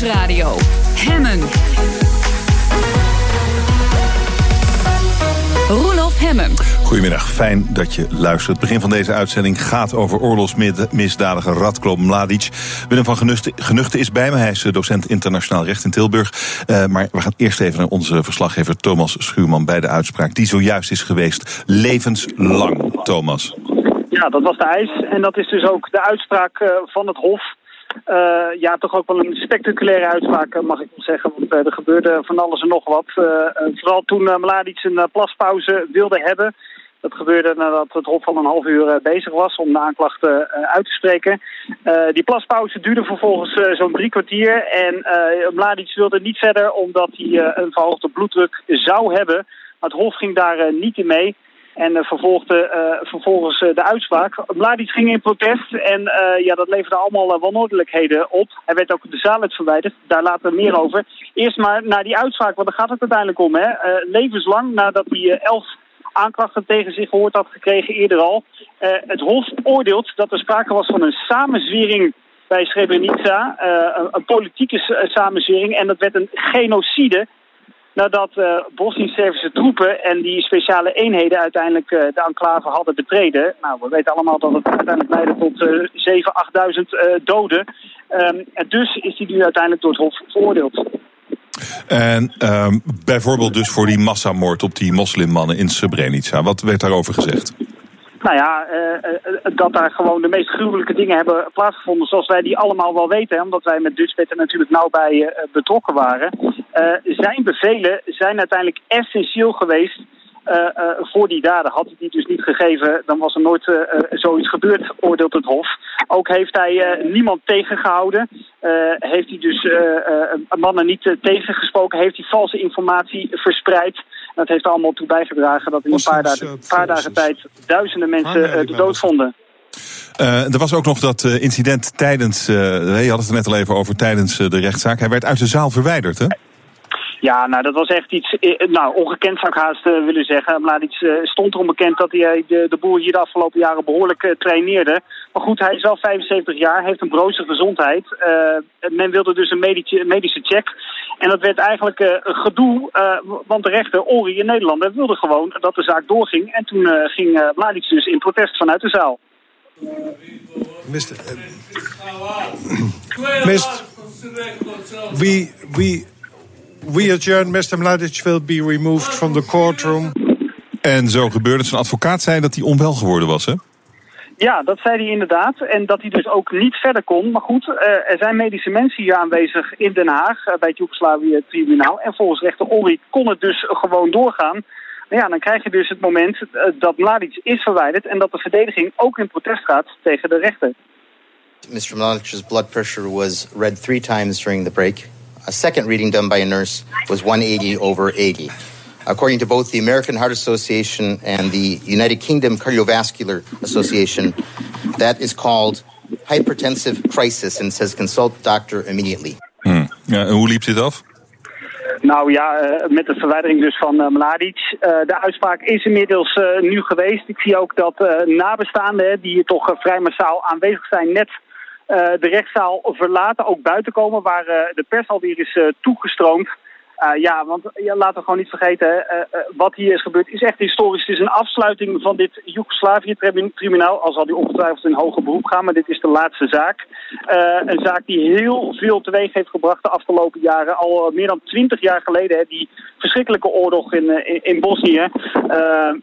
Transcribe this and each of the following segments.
Nieuwsradio. Hemmen. Roelof Hemmen. Goedemiddag, fijn dat je luistert. Het begin van deze uitzending gaat over oorlogsmisdadiger Radko Mladic. Willem van Genuchten, Genuchten is bij me, hij is eh, docent internationaal recht in Tilburg. Uh, maar we gaan eerst even naar onze verslaggever Thomas Schuurman... bij de uitspraak die zojuist is geweest. Levenslang, Thomas. Ja, dat was de eis. En dat is dus ook de uitspraak uh, van het Hof. Uh, ja, toch ook wel een spectaculaire uitspraak, mag ik wel zeggen. Want uh, er gebeurde van alles en nog wat. Uh, vooral toen Mladic een plaspauze wilde hebben. Dat gebeurde nadat het Hof al een half uur bezig was om de aanklachten uit te spreken. die plaspauze duurde vervolgens zo'n drie kwartier. En Mladic wilde niet verder omdat hij een verhoogde bloeddruk zou hebben. Maar het Hof ging daar niet in mee. En uh, vervolgde uh, vervolgens uh, de uitspraak. Mladic ging in protest en ja, dat leverde allemaal wanordelijkheden op. Hij werd ook de zaal uit verwijderd, daar later meer over. Eerst maar naar die uitspraak, want daar gaat het uiteindelijk om. Hè. levenslang nadat hij elf aanklachten tegen zich gehoord had gekregen eerder al. het Hof oordeelt dat er sprake was van een samenzwering bij Srebrenica. een, een politieke samenzwering en dat werd een genocide nadat uh, Bosnisch-Servische troepen en die speciale eenheden uiteindelijk uh, de enclave hadden betreden. Nou, we weten allemaal dat het uiteindelijk leidde tot uh, 7.000, 8.000 doden. Um, en dus is hij nu uiteindelijk door het Hof veroordeeld. En um, bijvoorbeeld dus voor die massamoord op die moslimmannen in Srebrenica. Wat werd daarover gezegd? Nou ja, uh, uh, dat daar gewoon de meest gruwelijke dingen hebben plaatsgevonden, zoals wij die allemaal wel weten, omdat wij met Dutchbed er natuurlijk nauw bij betrokken waren. zijn bevelen zijn uiteindelijk essentieel geweest voor die daden. Had hij die dus niet gegeven, dan was er nooit zoiets gebeurd, oordeelt het Hof. Ook heeft hij niemand tegengehouden. heeft hij dus mannen niet tegengesproken. Heeft hij valse informatie verspreid. Dat heeft allemaal toe bijgedragen dat in een paar, dagen, paar dagen tijd duizenden mensen uh, de dood vonden. Uh, er was ook nog dat uh, incident tijdens, uh, je had het er net al even over, tijdens de rechtszaak. Hij werd uit de zaal verwijderd, hè? Ja, nou dat was echt iets nou, ongekend zou ik haast willen zeggen. Maar iets stond erom bekend dat hij de, de boer hier de afgelopen jaren behoorlijk traineerde. Maar goed, hij is wel 75 jaar, heeft een broze gezondheid. men wilde dus een medische, medische check. En dat werd eigenlijk uh, gedoe, uh, want de rechter, Ori in Nederland, wilde gewoon dat de zaak doorging. En toen uh, ging uh, Mladic dus in protest vanuit de zaal. Mr. Mr. We, we, we adjourn. Mr. Mladic will be removed from the courtroom. En zo gebeurde het. Zijn advocaat zei dat hij onwel geworden was, hè? Ja, dat zei hij inderdaad. En dat hij dus ook niet verder kon. Maar goed, uh, er zijn medische mensen hier aanwezig in Den Haag... Uh, bij het Joegoslavië-tribunaal. En volgens rechter Olry kon het dus gewoon doorgaan. Nou ja, dan krijg je dus het moment uh, dat Mladic is verwijderd... en dat de verdediging ook in protest gaat tegen de rechter. Mr. Mladic's blood pressure was read three times during the break. A second reading done by a nurse was 180 over 80. According to both the American Heart Association and the United Kingdom Cardiovascular Association, that is called hypertensive crisis and says consult doctor immediately. Hmm. Ja, en hoe liep dit af? Nou ja, uh, met de verwijdering dus van uh, Mladic. Uh, de uitspraak is inmiddels nu geweest. Ik zie ook dat nabestaanden, die hier toch vrij massaal aanwezig zijn, net de rechtszaal verlaten, ook buiten komen, waar de pers alweer is toegestroomd. Uh, ja, want laten we gewoon niet vergeten, uh, uh, wat hier is gebeurd is echt historisch. Het is een afsluiting van dit Joegoslavië-tribunaal. Al zal die ongetwijfeld in hoger beroep gaan, maar dit is de laatste zaak. een zaak die heel veel teweeg heeft gebracht de afgelopen jaren. Al meer dan twintig jaar geleden, hè, die verschrikkelijke oorlog in Bosnië.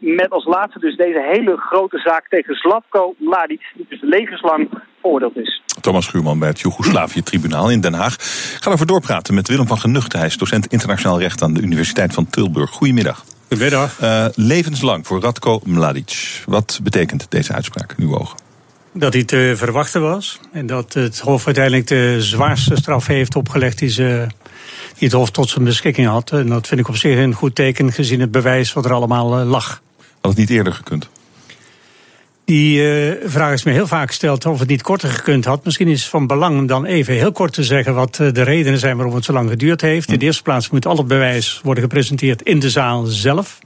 met als laatste dus deze hele grote zaak tegen Slavko Mladic, die dus levenslang veroordeeld is. Thomas Schuurman bij het Joegoslavië-tribunaal in Den Haag. Ik ga over doorpraten met Willem van Genuchten. Hij is docent internationaal recht aan de Universiteit van Tilburg. Goedemiddag. Goedemiddag. Uh, levenslang voor Radko Mladic. Wat betekent deze uitspraak in uw ogen? Dat hij te verwachten was. En dat het Hof uiteindelijk de zwaarste straf heeft opgelegd die, ze, die het Hof tot zijn beschikking had. En dat vind ik op zich een goed teken gezien het bewijs wat er allemaal uh, lag. Had het niet eerder gekund? Die uh, vraag is me heel vaak gesteld of het niet korter gekund had. Misschien is het van belang om dan even heel kort te zeggen wat uh, de redenen zijn waarom het zo lang geduurd heeft. In de eerste plaats moet al het bewijs worden gepresenteerd in de zaal zelf.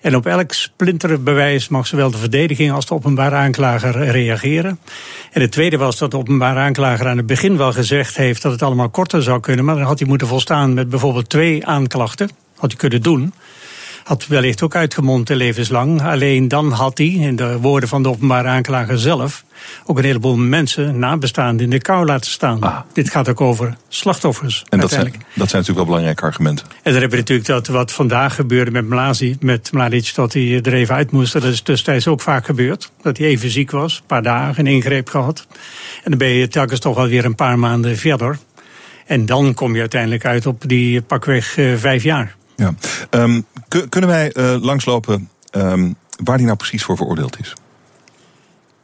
En op elk splinterbewijs mag zowel de verdediging als de openbare aanklager reageren. En het tweede was dat de openbare aanklager aan het begin wel gezegd heeft dat het allemaal korter zou kunnen. Maar dan had hij moeten volstaan met bijvoorbeeld twee aanklachten. Had hij kunnen doen had wellicht ook uitgemond levenslang. Alleen dan had hij, in de woorden van de openbare aanklager zelf, ook een heleboel mensen, nabestaanden, in de kou laten staan. Ah. Dit gaat ook over slachtoffers. En dat zijn, dat zijn natuurlijk wel belangrijke argumenten. En dan heb je natuurlijk dat wat vandaag gebeurde met Mlazi, met Mladic, dat hij er even uit moest. Dat is tussentijds ook vaak gebeurd. Dat hij even ziek was, een paar dagen, een ingreep gehad. En dan ben je telkens toch wel weer een paar maanden verder. En dan kom je uiteindelijk uit op die pakweg eh, vijf jaar. Ja. Um, kunnen wij uh, langslopen um, waar die nou precies voor veroordeeld is?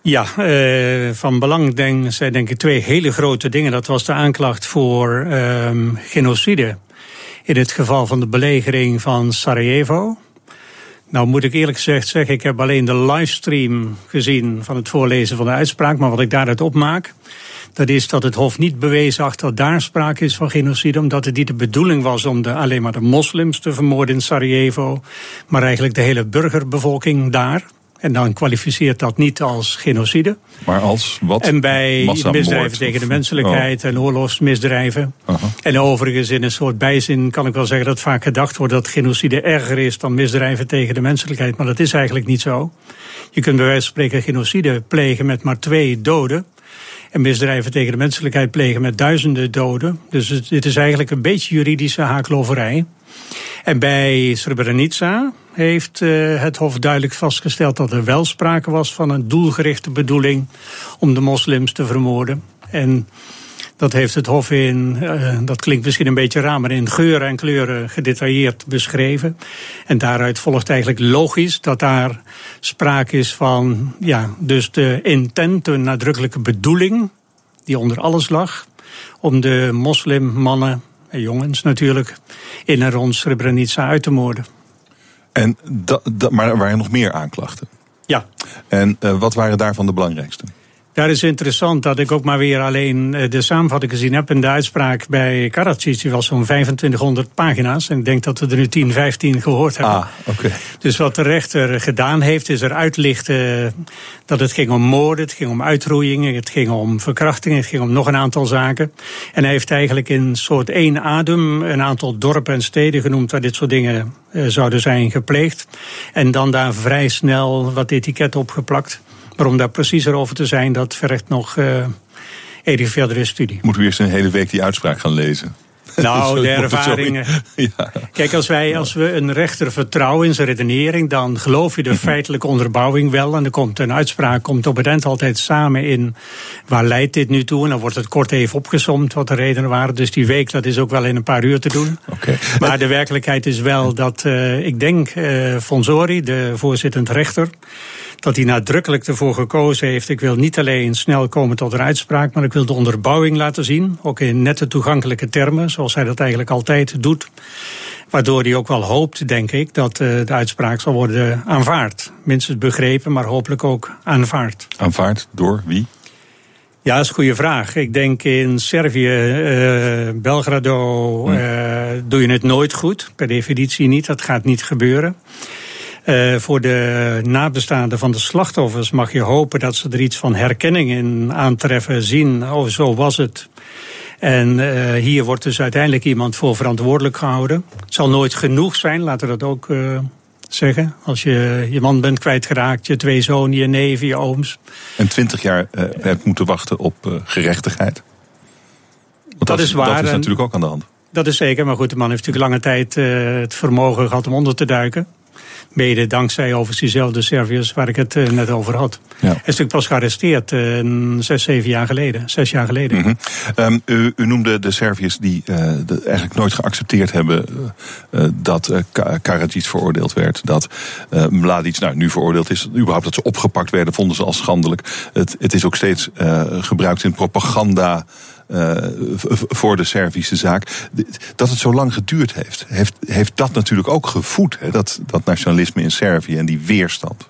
Ja, uh, van belang denk, zijn denk ik twee hele grote dingen. Dat was de aanklacht voor um, genocide. In het geval van de belegering van Sarajevo. Nou moet ik eerlijk gezegd zeggen, ik heb alleen de livestream gezien van het voorlezen van de uitspraak. Maar wat ik daaruit opmaak, dat is dat het Hof niet bewezen acht dat daar sprake is van genocide, omdat het niet de bedoeling was om de, alleen maar de moslims te vermoorden in Sarajevo, maar eigenlijk de hele burgerbevolking daar. En dan kwalificeert dat niet als genocide. Maar als wat? En bij misdrijven tegen de menselijkheid oh. en oorlogsmisdrijven. Uh -huh. En overigens in een soort bijzin kan ik wel zeggen dat vaak gedacht wordt dat genocide erger is dan misdrijven tegen de menselijkheid. Maar dat is eigenlijk niet zo. Je kunt bij wijze van spreken genocide plegen met maar twee doden. En misdrijven tegen de menselijkheid plegen met duizenden doden. Dus het, is eigenlijk een beetje juridische haakloverij. En bij Srebrenica heeft uh, het Hof duidelijk vastgesteld dat er wel sprake was van een doelgerichte bedoeling om de moslims te vermoorden. En dat heeft het Hof in, uh, dat klinkt misschien een beetje raar, maar in geuren en kleuren gedetailleerd beschreven. En daaruit volgt eigenlijk logisch dat daar sprake is van, ja, dus de intent, de nadrukkelijke bedoeling, die onder alles lag, om de moslimmannen en jongens natuurlijk in en rond Srebrenica uit te moorden. En da, da, maar er waren nog meer aanklachten. Ja. En uh, wat waren daarvan de belangrijkste? Daar is interessant dat ik ook maar weer alleen de samenvatting gezien heb. En de uitspraak bij Karadzic die was zo'n 2500 pagina's. En ik denk dat we er nu 10, 15 gehoord hebben. Ah, oké. Okay. Dus wat de rechter gedaan heeft, is er uitlichten dat het ging om moorden, het ging om uitroeiingen, het ging om verkrachtingen, het ging om nog een aantal zaken. En hij heeft eigenlijk in soort één adem een aantal dorpen en steden genoemd waar dit soort dingen uh, zouden zijn gepleegd. En dan daar vrij snel wat etiket opgeplakt. Maar om daar preciezer over te zijn, dat vergt nog uh, enige verdere studie. Moeten we eerst een hele week die uitspraak gaan lezen? Nou, de ervaringen. Ja. Kijk, als wij als we een rechter vertrouwen in zijn redenering, dan geloof je de feitelijke onderbouwing wel. En er komt een uitspraak, komt op het eind altijd samen in waar leidt dit nu toe? En dan wordt het kort even opgesomd wat de redenen waren. Dus die week, dat is ook wel in een paar uur te doen. Okay. Maar de werkelijkheid is wel dat uh, ik denk, uh, Fonsori, de voorzittend rechter dat hij nadrukkelijk ervoor gekozen heeft. Ik wil niet alleen snel komen tot een uitspraak, maar ik wil de onderbouwing laten zien. Ook in nette toegankelijke termen, zoals hij dat eigenlijk altijd doet. Waardoor hij ook wel hoopt, denk ik, dat uh, de uitspraak zal worden aanvaard. Minstens begrepen, maar hopelijk ook aanvaard. Aanvaard door wie? Ja, dat is een goede vraag. Ik denk in Servië, uh, Belgrado, uh, doe je het nooit goed. Per definitie niet, dat gaat niet gebeuren. Uh, voor de nabestaanden van de slachtoffers mag je hopen dat ze er iets van herkenning in aantreffen, zien. Oh, zo was het. En uh, hier wordt dus uiteindelijk iemand voor verantwoordelijk gehouden. Het zal nooit genoeg zijn, laten we dat ook uh, zeggen. Als je je man bent kwijtgeraakt, je twee zonen, je neven, je ooms. En twintig jaar hebt moeten wachten op gerechtigheid. Want dat, dat is waar. Dat is natuurlijk ook aan de hand. Dat is zeker, maar goed, de man heeft natuurlijk lange tijd het vermogen gehad om onder te duiken. Mede dankzij overigens diezelfde Serviërs waar ik het uh, net over had. Ja. Hij is natuurlijk pas gearresteerd uh, zes, zeven jaar geleden. Zes jaar geleden. Mm -hmm. um, u, u, noemde de Serviërs die de, eigenlijk nooit geaccepteerd hebben dat Karadzic veroordeeld werd. Dat Mladic nou, nu veroordeeld is. Überhaupt dat ze opgepakt werden vonden ze al schandelijk. Het, het is ook steeds gebruikt in propaganda. Uh, voor de Servische zaak. Dat het zo lang geduurd heeft, heeft, heeft dat natuurlijk ook gevoed. Hè? Dat, dat nationalisme in Servië en die weerstand.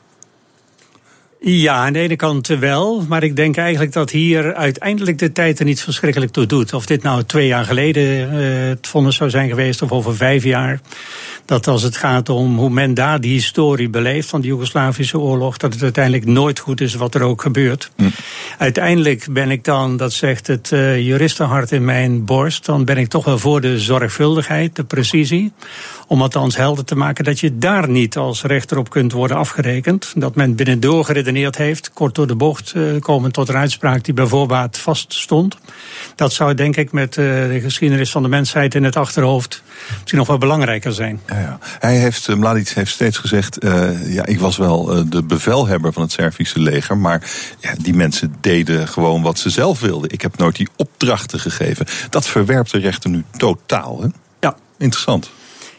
Ja, aan de ene kant wel. Maar ik denk eigenlijk dat hier uiteindelijk de tijd er niet verschrikkelijk toe doet. Of dit nou twee jaar geleden uh, het vonnis zou zijn geweest of over vijf jaar. Dat als het gaat om hoe men daar die historie beleeft van de Joegoslavische oorlog, dat het uiteindelijk nooit goed is wat er ook gebeurt. Hm. Uiteindelijk ben ik dan, dat zegt het uh, juristenhart in mijn borst, dan ben ik toch wel voor de zorgvuldigheid, de precisie om althans helder te maken dat je daar niet als rechter op kunt worden afgerekend. Dat men binnendoor geredeneerd heeft, kort door de bocht uh, komen tot een uitspraak die bij voorbaat vaststond. Dat zou denk ik met uh, de geschiedenis van de mensheid in het achterhoofd misschien nog wel belangrijker zijn. Ja, ja. Hij heeft, uh, Mladic heeft steeds gezegd, ja, ik was wel de bevelhebber van het Servische leger, maar ja, die mensen deden gewoon wat ze zelf wilden. Ik heb nooit die opdrachten gegeven. Dat verwerpt de rechter nu totaal. Hè? Ja. Interessant.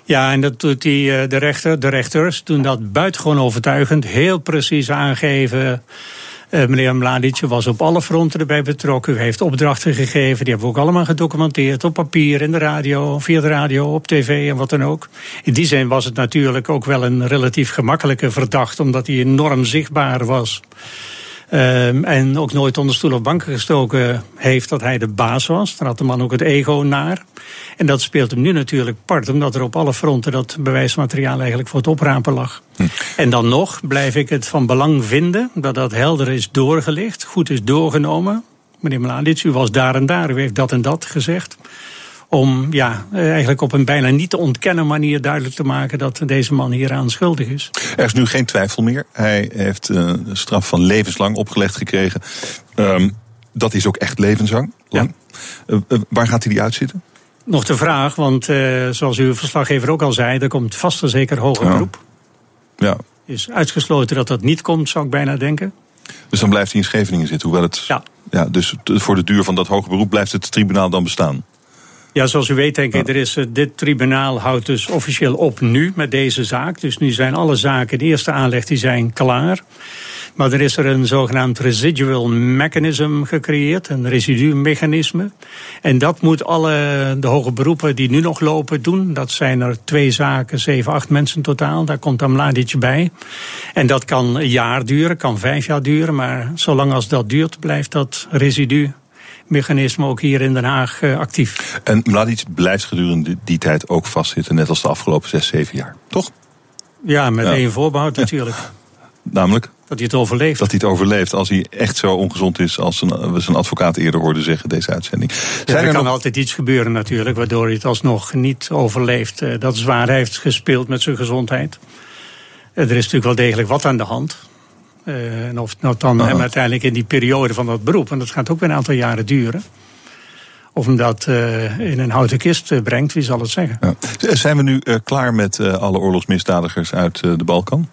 Ja, en dat doet die, eh, de, rechter, de rechters doen dat buitengewoon overtuigend. Heel precies aangeven. Uh, meneer Mladic was op alle fronten erbij betrokken. U heeft opdrachten gegeven. Die hebben we ook allemaal gedocumenteerd. Op papier, in de radio, via de radio, op tv en wat dan ook. In die zin was het natuurlijk ook wel een relatief gemakkelijke verdacht. Omdat hij enorm zichtbaar was. Um, en ook nooit onder stoel of banken gestoken heeft dat hij de baas was. Daar had de man ook het ego naar. En dat speelt hem nu natuurlijk part, omdat er op alle fronten dat bewijsmateriaal eigenlijk voor het oprapen lag. Hm. En dan nog blijf ik het van belang vinden dat dat helder is doorgelicht, goed is doorgenomen. Meneer Mladic, u was daar en daar, u heeft dat en dat gezegd om ja, eigenlijk op een bijna niet te ontkennen manier duidelijk te maken dat deze man hieraan schuldig is. Er is nu geen twijfel meer. Hij heeft een eh, straf van levenslang opgelegd gekregen. Um, dat is ook echt levenslang. Lang. Ja. Uh, waar gaat hij die uitzitten? Nog de vraag, want uh, zoals uw verslaggever ook al zei, er komt vast en zeker hoger ja. beroep. Ja. Is uitgesloten dat dat niet komt, zou ik bijna denken. Dus dan blijft hij in Scheveningen zitten, hoewel het. Ja. ja dus voor de duur van dat hoger beroep blijft het tribunaal dan bestaan. Ja, zoals u weet, denk ik, er is, eh, dit tribunaal houdt dus officieel op nu met deze zaak. Dus nu zijn alle zaken, de eerste aanleg, die zijn klaar. Maar er is er een zogenaamd residual mechanism gecreëerd, een residumechanisme. En dat moet alle de hoge beroepen die nu nog lopen doen. Dat zijn er twee zaken, zeven, acht mensen totaal. Daar komt dan Mladic bij. En dat kan een jaar duren, kan vijf jaar duren. Maar zolang als dat duurt, blijft dat residu mechanisme ook hier in Den Haag uh, actief. En Mladic blijft gedurende die tijd ook vastzitten, net als de afgelopen zes, zeven jaar, toch? Ja, met ja. één voorbehoud natuurlijk. Namelijk? Dat hij het overleeft. Dat hij het overleeft als hij echt zo ongezond is als we zijn advocaat eerder hoorden zeggen deze uitzending. Ja, er, er kan nog... altijd iets gebeuren natuurlijk, waardoor hij het alsnog niet overleeft. Uh, dat is waar, hij heeft gespeeld met zijn gezondheid. Uh, er is natuurlijk wel degelijk wat aan de hand. Uh, en of dat dan hem uiteindelijk in die periode van dat beroep, en dat gaat ook weer een aantal jaren duren. Of hem dat uh, in een houten kist uh, brengt, wie zal het zeggen? Ja. Zijn we nu klaar met alle oorlogsmisdadigers uit de Balkan?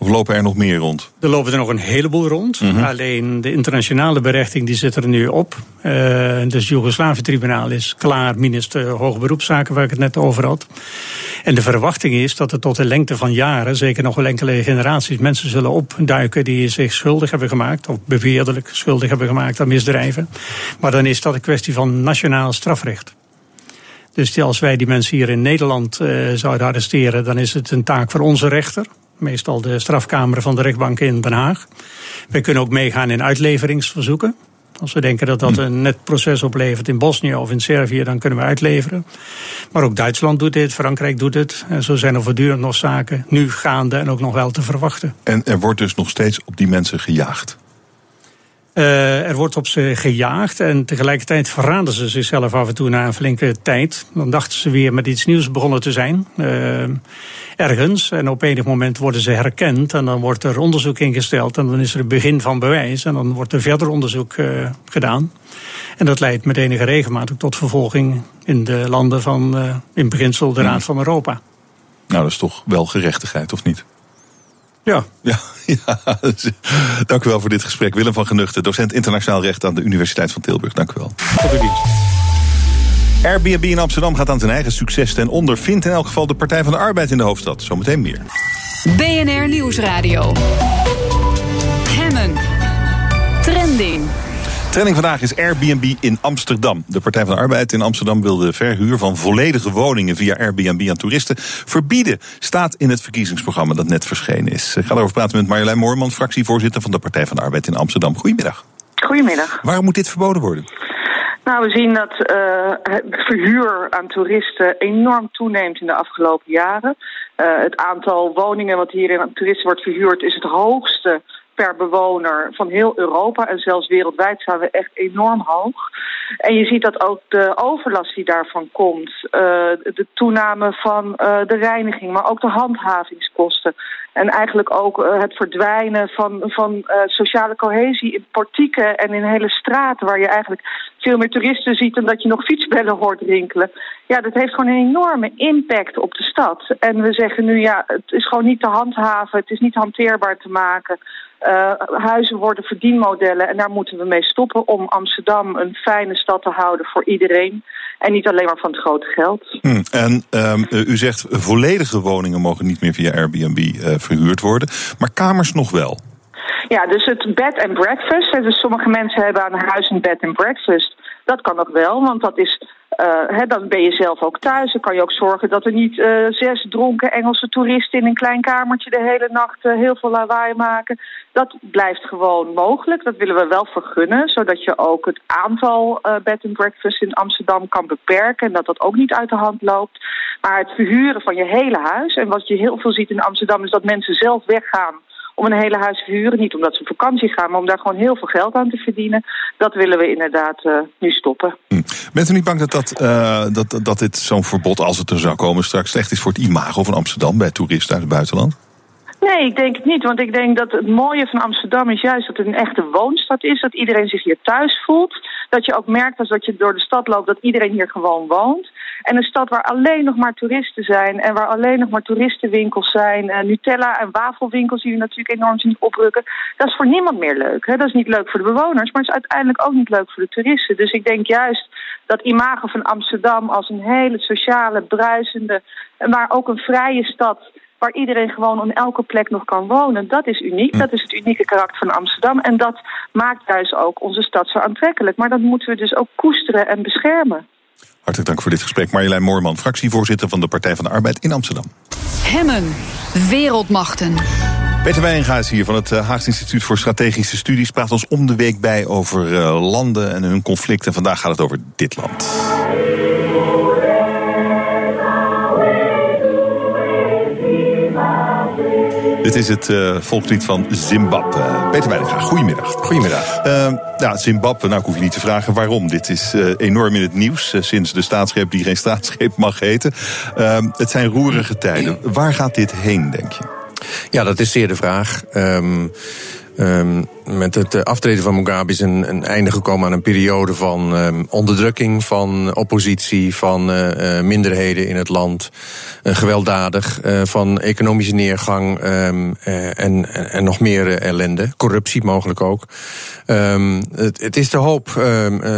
Of lopen er nog meer rond? Er lopen er nog een heleboel rond. Mm -hmm. Alleen de internationale berechting die zit er nu op. Uh, dus het Joegoslavië-tribunaal is klaar, minus de hoge beroepszaken waar ik het net over had. En de verwachting is dat er tot de lengte van jaren, zeker nog wel enkele generaties, mensen zullen opduiken die zich schuldig hebben gemaakt, of beweerdelijk schuldig hebben gemaakt aan misdrijven. Maar dan is dat een kwestie van nationaal strafrecht. Dus als wij die mensen hier in Nederland uh, zouden arresteren, dan is het een taak voor onze rechter meestal de strafkamer van de rechtbank in Den Haag. Wij kunnen ook meegaan in uitleveringsverzoeken. Als we denken dat dat een net proces oplevert in Bosnië of in Servië, dan kunnen we uitleveren. Maar ook Duitsland doet dit, Frankrijk doet het. En zo zijn er voortdurend nog zaken nu gaande en ook nog wel te verwachten. En er wordt dus nog steeds op die mensen gejaagd? Uh, er wordt op ze gejaagd en tegelijkertijd verraden ze zichzelf af en toe na een flinke tijd. Dan dachten ze weer met iets nieuws begonnen te zijn. Uh, ergens. En op enig moment worden ze herkend en dan wordt er onderzoek ingesteld. En dan is er het begin van bewijs en dan wordt er verder onderzoek uh, gedaan. En dat leidt met enige regelmaat ook tot vervolging in de landen van, in beginsel, de Raad van Europa. Nou, dat is toch wel gerechtigheid, of niet? Ja. ja. Ja, dank u wel voor dit gesprek. Willem van Genuchten, docent internationaal recht aan de Universiteit van Tilburg. Dank u wel. Tot uw dienst. Airbnb in Amsterdam gaat aan zijn eigen succes ten onder. Vindt in elk geval de Partij van de Arbeid in de hoofdstad. Zometeen meer. BNR Nieuwsradio. Trending. Vandaag is Airbnb in Amsterdam. De Partij van de Arbeid in Amsterdam wil de verhuur van volledige woningen via Airbnb aan toeristen verbieden. Staat in het verkiezingsprogramma dat net verschenen is. Ik ga erover praten met Marjolein Moorman, fractievoorzitter van de Partij van de Arbeid in Amsterdam. Goedemiddag. Goedemiddag. Waarom moet dit verboden worden? Nou, we zien dat uh, het verhuur aan toeristen enorm toeneemt in de afgelopen jaren. Uh, het aantal woningen wat hier aan toeristen wordt verhuurd is het hoogste per bewoner van heel Europa. En zelfs wereldwijd zijn we echt enorm hoog. En je ziet dat ook de overlast die daarvan komt, uh, de toename van uh, de reiniging, maar ook de handhavingskosten. En eigenlijk ook uh, het verdwijnen van, van sociale cohesie in portieken en in hele straten, waar je eigenlijk veel meer toeristen ziet dan dat je nog fietsbellen hoort rinkelen. Ja, dat heeft gewoon een enorme impact op de stad. En we zeggen nu, ja, het is gewoon niet te handhaven, het is niet hanteerbaar te maken. Uh, huizen worden verdienmodellen en daar moeten we mee stoppen om Amsterdam een fijne stad te houden voor iedereen. En niet alleen maar van het grote geld. Hm, en um, u zegt volledige woningen mogen niet meer via Airbnb uh, verhuurd worden, maar kamers nog wel. Ja, dus het bed and breakfast. Dus sommige mensen hebben aan huis een bed and breakfast. Dat kan nog wel, want dat is uh, he, dan ben je zelf ook thuis. Dan kan je ook zorgen dat er niet uh, zes dronken Engelse toeristen in een klein kamertje de hele nacht uh, heel veel lawaai maken. Dat blijft gewoon mogelijk. Dat willen we wel vergunnen, zodat je ook het aantal bed and breakfast in Amsterdam kan beperken en dat dat ook niet uit de hand loopt. Maar het verhuren van je hele huis en wat je heel veel ziet in Amsterdam is dat mensen zelf weggaan om een hele huis te huren. Niet omdat ze op vakantie gaan, maar om daar gewoon heel veel geld aan te verdienen. Dat willen we inderdaad uh, nu stoppen. Hm. Bent u niet bang dat, dat, uh, dat, dat dit zo'n verbod, als het er zou komen, straks slecht is voor het imago van Amsterdam bij toeristen uit het buitenland? Nee, ik denk het niet. Want ik denk dat het mooie van Amsterdam is juist dat het een echte woonstad is. Dat iedereen zich hier thuis voelt. Dat je ook merkt als dat je door de stad loopt dat iedereen hier gewoon woont. En een stad waar alleen nog maar toeristen zijn en waar alleen nog maar toeristenwinkels zijn, uh, Nutella en wafelwinkels die we natuurlijk enorm zien oprukken, dat is voor niemand meer leuk. Hè? Dat is niet leuk voor de bewoners, maar het is uiteindelijk ook niet leuk voor de toeristen. Dus ik denk juist dat imago van Amsterdam als een hele sociale, bruisende, maar ook een vrije stad waar iedereen gewoon op elke plek nog kan wonen. Dat is uniek. Dat is het unieke karakter van Amsterdam. En dat maakt juist ook onze stad zo aantrekkelijk. Maar dat moeten we dus ook koesteren en beschermen. Hartelijk dank voor dit gesprek. Marjolein Moorman, fractievoorzitter van de Partij van de Arbeid in Amsterdam. Hemmen, wereldmachten. Peter Wijnga is hier van het eh, Haags Instituut voor Strategische Studies. Praat ons om de week bij over uh, landen en hun conflicten. Vandaag gaat het over dit land. Dit is het uh, volkslied van Zimbabwe. Peter Wijnga, goedemiddag. Goedemiddag. Uh, ja, Zimbabwe, nou ik hoef je niet te vragen waarom. Dit is uh, enorm in het nieuws sinds de staatsgreep die geen staatsgreep mag heten. het zijn roerige tijden. Waar gaat dit heen, denk je? Ja, dat is zeer de vraag. Um, um, met het aftreden van Mugabe is een, einde gekomen aan een periode van um, onderdrukking van oppositie, van uh, minderheden in het land. Uh, gewelddadig, van economische neergang um, en, en, nog meer ellende. Corruptie mogelijk ook. Het, het, is de hoop,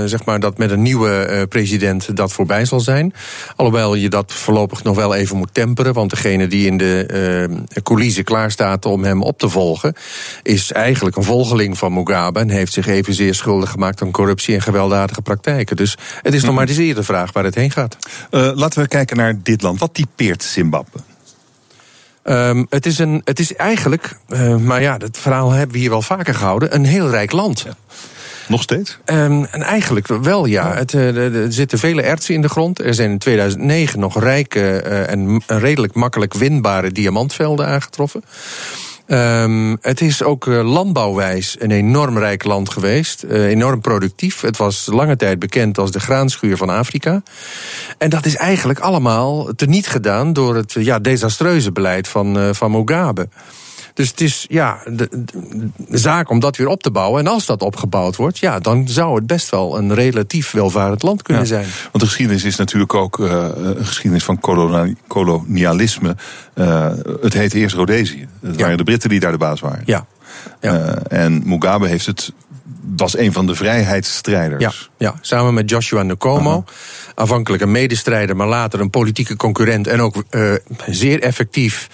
zeg maar, dat met een nieuwe president dat voorbij zal zijn. Alhoewel je dat voorlopig nog wel even moet temperen. Want degene die in de coulissen klaar staat om hem op te volgen, is eigenlijk een volgeling van Mugabe en heeft zich evenzeer schuldig gemaakt aan corruptie en gewelddadige praktijken. Dus het is nog maar zeer de vraag waar het heen gaat. Uh, laten we kijken naar dit land. Wat typeert Zimbabwe? Um, het, is een, het is eigenlijk, uh, maar ja, dat verhaal hebben we hier wel vaker gehouden, een heel rijk land. Ja. Nog steeds? Um, en eigenlijk wel, ja. Het, uh, er zitten vele ertsen in de grond. Er zijn in 2009 nog rijke uh, en redelijk makkelijk winbare diamantvelden aangetroffen. Um, het is ook uh, landbouwwijs een enorm rijk land geweest. Uh, enorm productief. Het was lange tijd bekend als de graanschuur van Afrika. En dat is eigenlijk allemaal teniet gedaan door het ja, desastreuze beleid van, uh, van Mugabe. Dus het is ja, de, de, zaak om dat weer op te bouwen. En als dat opgebouwd wordt, ja, dan zou het best wel een relatief welvarend land kunnen ja, zijn. Want de geschiedenis is natuurlijk ook uh, een geschiedenis van kolonialisme. Uh, het heette eerst Rhodesië. Het ja. waren de Britten die daar de baas waren. Ja. ja. Uh, en Mugabe heeft het was een van de vrijheidsstrijders. Ja, samen met Joshua Nkomo. Aanvankelijk een medestrijder, maar later een politieke concurrent. En ook uh, zeer effectief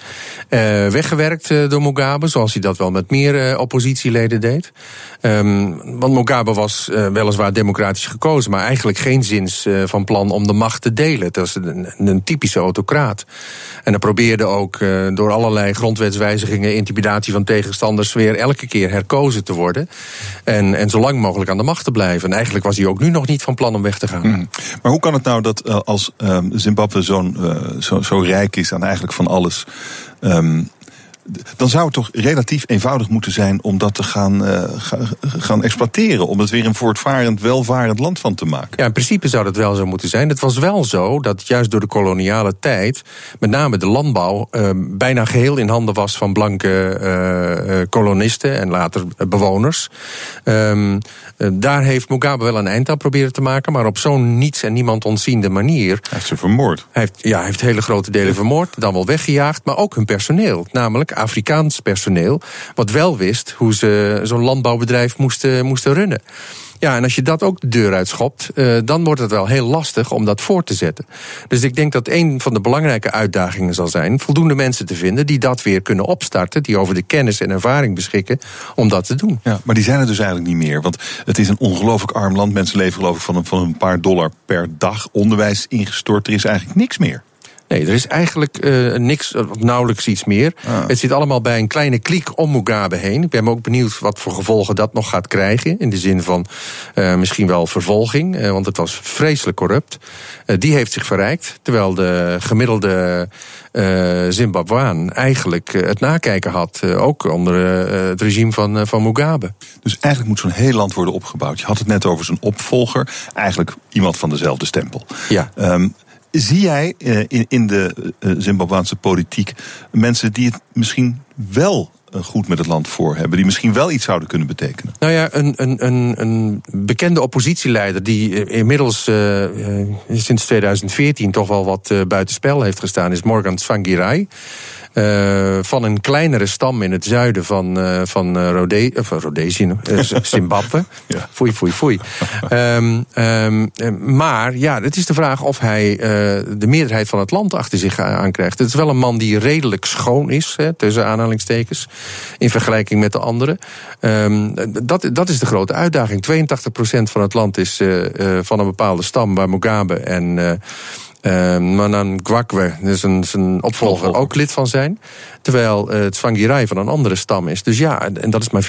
uh, weggewerkt uh, door Mugabe. Zoals hij dat wel met meer oppositieleden deed. Um, want Mugabe was weliswaar democratisch gekozen. Maar eigenlijk geen zins van plan om de macht te delen. Het was een, een typische autocraat. En hij probeerde ook door allerlei grondwetswijzigingen, intimidatie van tegenstanders, weer elke keer herkozen te worden. En, en zo lang mogelijk aan de macht te blijven. En eigenlijk was hij ook nu nog niet van plan om weg te gaan. Hmm. Maar hoe kan het nou dat uh, als um, Zimbabwe zo'n uh, zo, zo, rijk is aan eigenlijk van alles. Um, dan zou het toch relatief eenvoudig moeten zijn om dat te gaan, uh, gaan exploiteren. Om het weer een voortvarend, welvarend land van te maken. Ja, in principe zou dat wel zo moeten zijn. Het was wel zo dat juist door de koloniale tijd, met name de landbouw, uh, bijna geheel in handen was van blanke uh, kolonisten en later bewoners. Um, daar heeft Mugabe wel een eind aan proberen te maken, maar op zo'n niets en niemand ontziende manier. Hij heeft ze vermoord. Hij heeft, ja, hij heeft hele grote delen vermoord, dan wel weggejaagd, maar ook hun personeel. Namelijk Afrikaans personeel, wat wel wist hoe ze zo'n landbouwbedrijf moesten, moesten runnen. Ja, en als je dat ook de deur uitschopt, uh, dan wordt het wel heel lastig om dat voor te zetten. Dus ik denk dat een van de belangrijke uitdagingen zal zijn voldoende mensen te vinden die dat weer kunnen opstarten, die over de kennis en ervaring beschikken om dat te doen. Ja, maar die zijn er dus eigenlijk niet meer. Want het is een ongelooflijk arm land. Mensen leven geloof ik van een, van een paar dollar per dag. Onderwijs ingestort. Er is eigenlijk niks meer. Nee, er is eigenlijk uh, niks, of nauwelijks iets meer. Ah. Het zit allemaal bij een kleine kliek om Mugabe heen. Ik ben ook benieuwd wat voor gevolgen dat nog gaat krijgen. In de zin van uh, misschien wel vervolging, uh, want het was vreselijk corrupt. die heeft zich verrijkt, terwijl de gemiddelde Zimbabweaan eigenlijk het nakijken had. ook onder het regime van, van Mugabe. Dus eigenlijk moet zo'n heel land worden opgebouwd. Je had het net over zijn opvolger. Eigenlijk iemand van dezelfde stempel. Ja. Um, Zie jij eh, in, in de uh, Zimbabweanse politiek mensen die het misschien wel uh, goed met het land voor hebben, die misschien wel iets zouden kunnen betekenen? Nou ja, een, een, een, een bekende oppositieleider die inmiddels sinds 2014 toch wel wat buitenspel heeft gestaan, is Morgan Tsvangirai. Uh, van een kleinere stam in het zuiden van, uh, van uh, Rode of Rhodesië, Zimbabwe. ja. Foei, foei, foei. um, um, maar ja, het is de vraag of hij de meerderheid van het land achter zich aankrijgt. Het is wel een man die redelijk schoon is, hè, tussen aanhalingstekens, in vergelijking met de anderen. Um, dat, dat is de grote uitdaging. 82% van het land is van een bepaalde stam waar Mugabe en uh, Manan Gwakwe, dus een, zijn opvolger, ook lid van zijn. Terwijl uh, het Tsvangirai van een andere stam is. Dus ja, en dat is maar 14%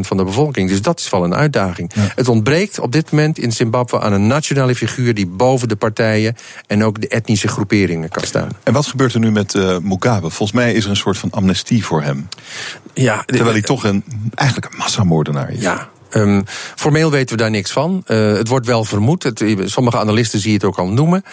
van de bevolking. Dus dat is wel een uitdaging. Het ontbreekt op dit moment in Zimbabwe aan een nationale figuur... die boven de partijen en ook de etnische groeperingen kan staan. En wat gebeurt er nu met uh, Mugabe? Volgens mij is er een soort van amnestie voor hem. Ja, Terwijl hij toch een, eigenlijk een massamoordenaar is. Ja, Um, formeel weten we daar niks van. Uh, het wordt wel vermoed. Sommige analisten zien het ook al noemen.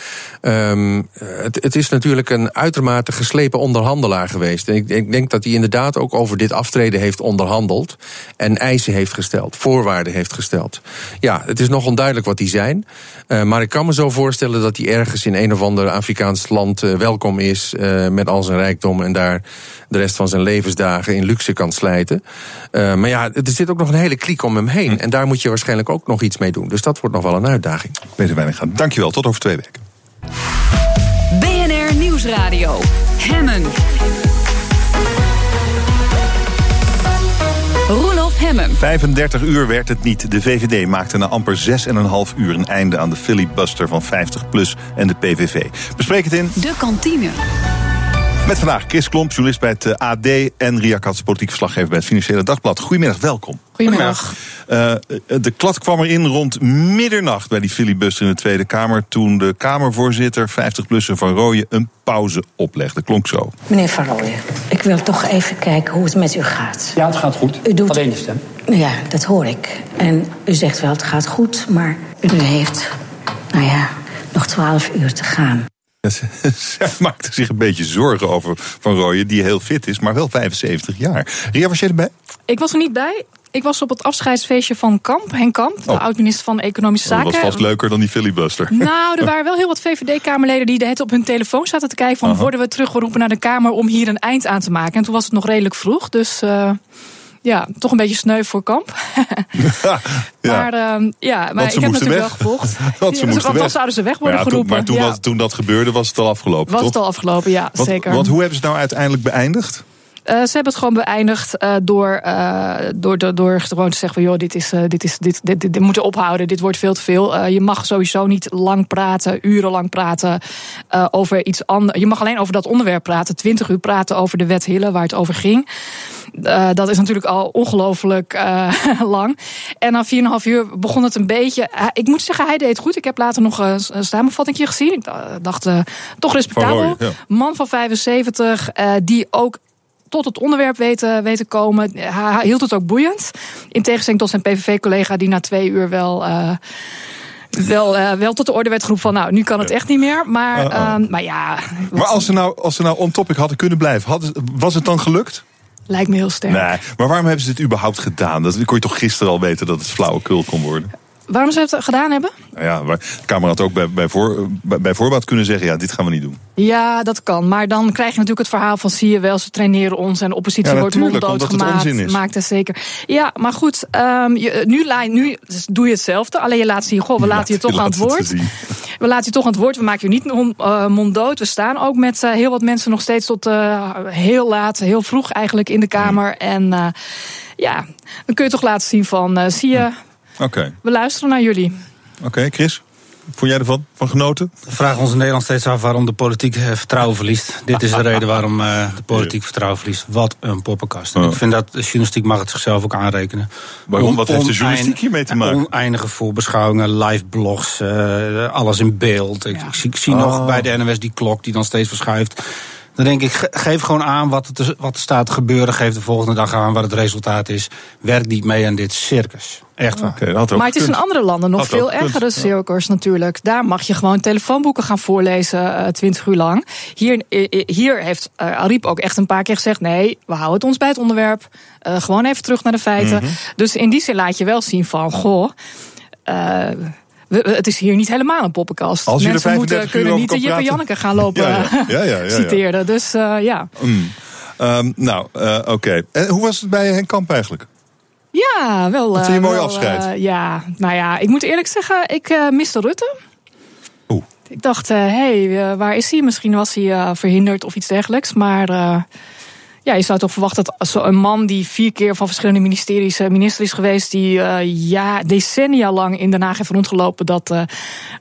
Um, het, het, is natuurlijk een uitermate geslepen onderhandelaar geweest. En ik, ik, denk dat hij inderdaad ook over dit aftreden heeft onderhandeld. En eisen heeft gesteld, voorwaarden heeft gesteld. Ja, het is nog onduidelijk wat die zijn. Uh, maar ik kan me zo voorstellen dat hij ergens in een of ander Afrikaans land uh, welkom is. met al zijn rijkdom en daar de rest van zijn levensdagen in luxe kan slijten. maar ja, er zit ook nog een hele kliek om hem heen. En daar moet je waarschijnlijk ook nog iets mee doen. Dus dat wordt nog wel een uitdaging. Peter Weininga, dankjewel. Tot over twee weken. BNR Nieuwsradio. Hemmen. Hemmen. 35 uur werd het niet. De VVD maakte na amper 6,5 uur een einde aan de filibuster van 50PLUS en de PVV. Bespreek het in... De kantine. Met vandaag Chris Klomp, journalist bij het eh, AD... en Ria Katz, politiek verslaggever bij het Financiële Dagblad. Goedemiddag, welkom. Goedemiddag. Uh, de klad kwam erin rond middernacht bij die filibuster in de Tweede Kamer... toen de Kamervoorzitter 50PLUS'er Van Rooyen een pauze oplegde. Klonk zo. Meneer Van Rooyen, ik wil toch even kijken hoe het met u gaat. Ja, het gaat goed. U doet... Alleen de stem. Ja, dat hoor ik. En u zegt wel het gaat goed, maar u heeft, nou ja, nog twaalf uur te gaan. Zij maakte zich een beetje zorgen over Van Rooyen, die heel fit is, maar wel 75 jaar. Ria, was jij erbij? Ik was er niet bij. Ik was op het afscheidsfeestje van Kamp, Henk Kamp, de oh. oud-minister van Economische Zaken. Oh, dat was vast leuker dan die filibuster. Nou, er waren wel heel wat VVD-Kamerleden die het op hun telefoon zaten te kijken... van worden we teruggeroepen naar de Kamer om hier een eind aan te maken. En toen was het nog redelijk vroeg, dus... Uh, ja, toch een beetje sneu voor kamp. ja. Maar, uh, ja, maar ik heb natuurlijk weg. wel gevolgd. want ze moesten weg. zouden ze weg worden maar ja, geroepen. maar toen, was, toen, dat gebeurde, was het al afgelopen. Was toch? het al afgelopen, ja, want, zeker. Want hoe hebben ze het nou uiteindelijk beëindigd? Uh, ze hebben het gewoon beëindigd uh, door, uh, door, door, door gewoon te zeggen van joh, dit is dit is dit, dit, dit, dit moet ophouden, dit wordt veel te veel. je mag sowieso niet lang praten, urenlang praten over iets anders. Je mag alleen over dat onderwerp praten, twintig uur praten over de wet Hille, waar het over ging. Dat is natuurlijk al ongelooflijk lang. En na 4,5 uur begon het een beetje. ik moet zeggen, hij deed het goed. Ik heb later nog een samenvatting gezien. Ik dacht, toch respectabel. Roy, ja. Man van 75, die ook tot het onderwerp weten, weten komen. Hij hield het ook boeiend. In tegenstelling tot zijn PVV-collega die na twee uur wel. Uh, wel, uh, wel tot de orde werd geroepen van nou, nu kan het echt niet meer. Maar, uh -uh. maar ja. Maar als ze nou, als ze nou on topic hadden kunnen blijven, had, was het dan gelukt? Lijkt me heel sterk. Nee, maar waarom hebben ze dit überhaupt gedaan? Dat kon je toch gisteren al weten dat het flauwekul kon worden? Waarom ze het gedaan hebben? Nou ja, de Kamer had ook bij, bij, voor, bij voorbaat kunnen zeggen: ja, dit gaan we niet doen. Ja, dat kan. Maar dan krijg je natuurlijk het verhaal van: zie je wel, ze traineren ons en de oppositie ja, wordt monddood gemaakt. Maakt het zeker. Ja, maar goed, um, je, nu, nu doe je hetzelfde. Alleen je laat zien: goh, we laten je toch aan het woord. We laten je toch aan het woord. We maken je niet uh, monddood. We staan ook met uh, heel wat mensen nog steeds tot uh, heel laat, heel vroeg eigenlijk in de Kamer. Mm. En ja, dan kun je toch laten zien: van zie je. Okay. We luisteren naar jullie. Oké, okay, Chris? Vond jij ervan? Van genoten? We vragen ons in Nederland steeds af waarom de politiek vertrouwen verliest. Dit is de reden waarom uh, de politiek vertrouwen verliest. Wat een poppenkast. En oh. ik vind dat de journalistiek mag het zichzelf ook aanrekenen. Waarom? Wat heeft de journalistiek hiermee te maken? Oneindige voorbeschouwingen, live blogs, uh, alles in beeld. Ja. Ik, ik, ik, zie oh. nog bij de NOS die klok die dan steeds verschuift. Dan denk ik, geef gewoon aan wat, het, wat er staat te gebeuren. Geef de volgende dag aan wat het resultaat is. Werk niet mee aan dit circus. Echt waar. Okay, maar het is in andere landen nog veel ergere circus natuurlijk. Daar mag je gewoon telefoonboeken gaan voorlezen twintig uh, uur lang. Hier, hier heeft uh, Ariep ook echt een paar keer gezegd... nee, we houden het ons bij het onderwerp. Uh, gewoon even terug naar de feiten. Mm -hmm. Dus in die zin laat je wel zien van... goh, we, het is hier niet helemaal een poppenkast. Als Mensen moeten, kunnen niet de Jip en Janneke gaan lopen ja, ja. Ja, citeren. Dus uh, ja. Mm. Um, nou, uh, oké. Okay. En hoe was het bij Henk Kamp eigenlijk? Ja, wel. Dat is een mooi afscheid. ja, nou ja, ik moet eerlijk zeggen, ik miste Rutte. Oeh. Ik dacht, hé, hey, waar is hij? Misschien was hij verhinderd of iets dergelijks. Maar ja, je zou toch verwachten dat als een man die vier keer van verschillende ministeries minister is geweest, die uh, ja, decennia lang in Den Haag heeft rondgelopen, dat uh,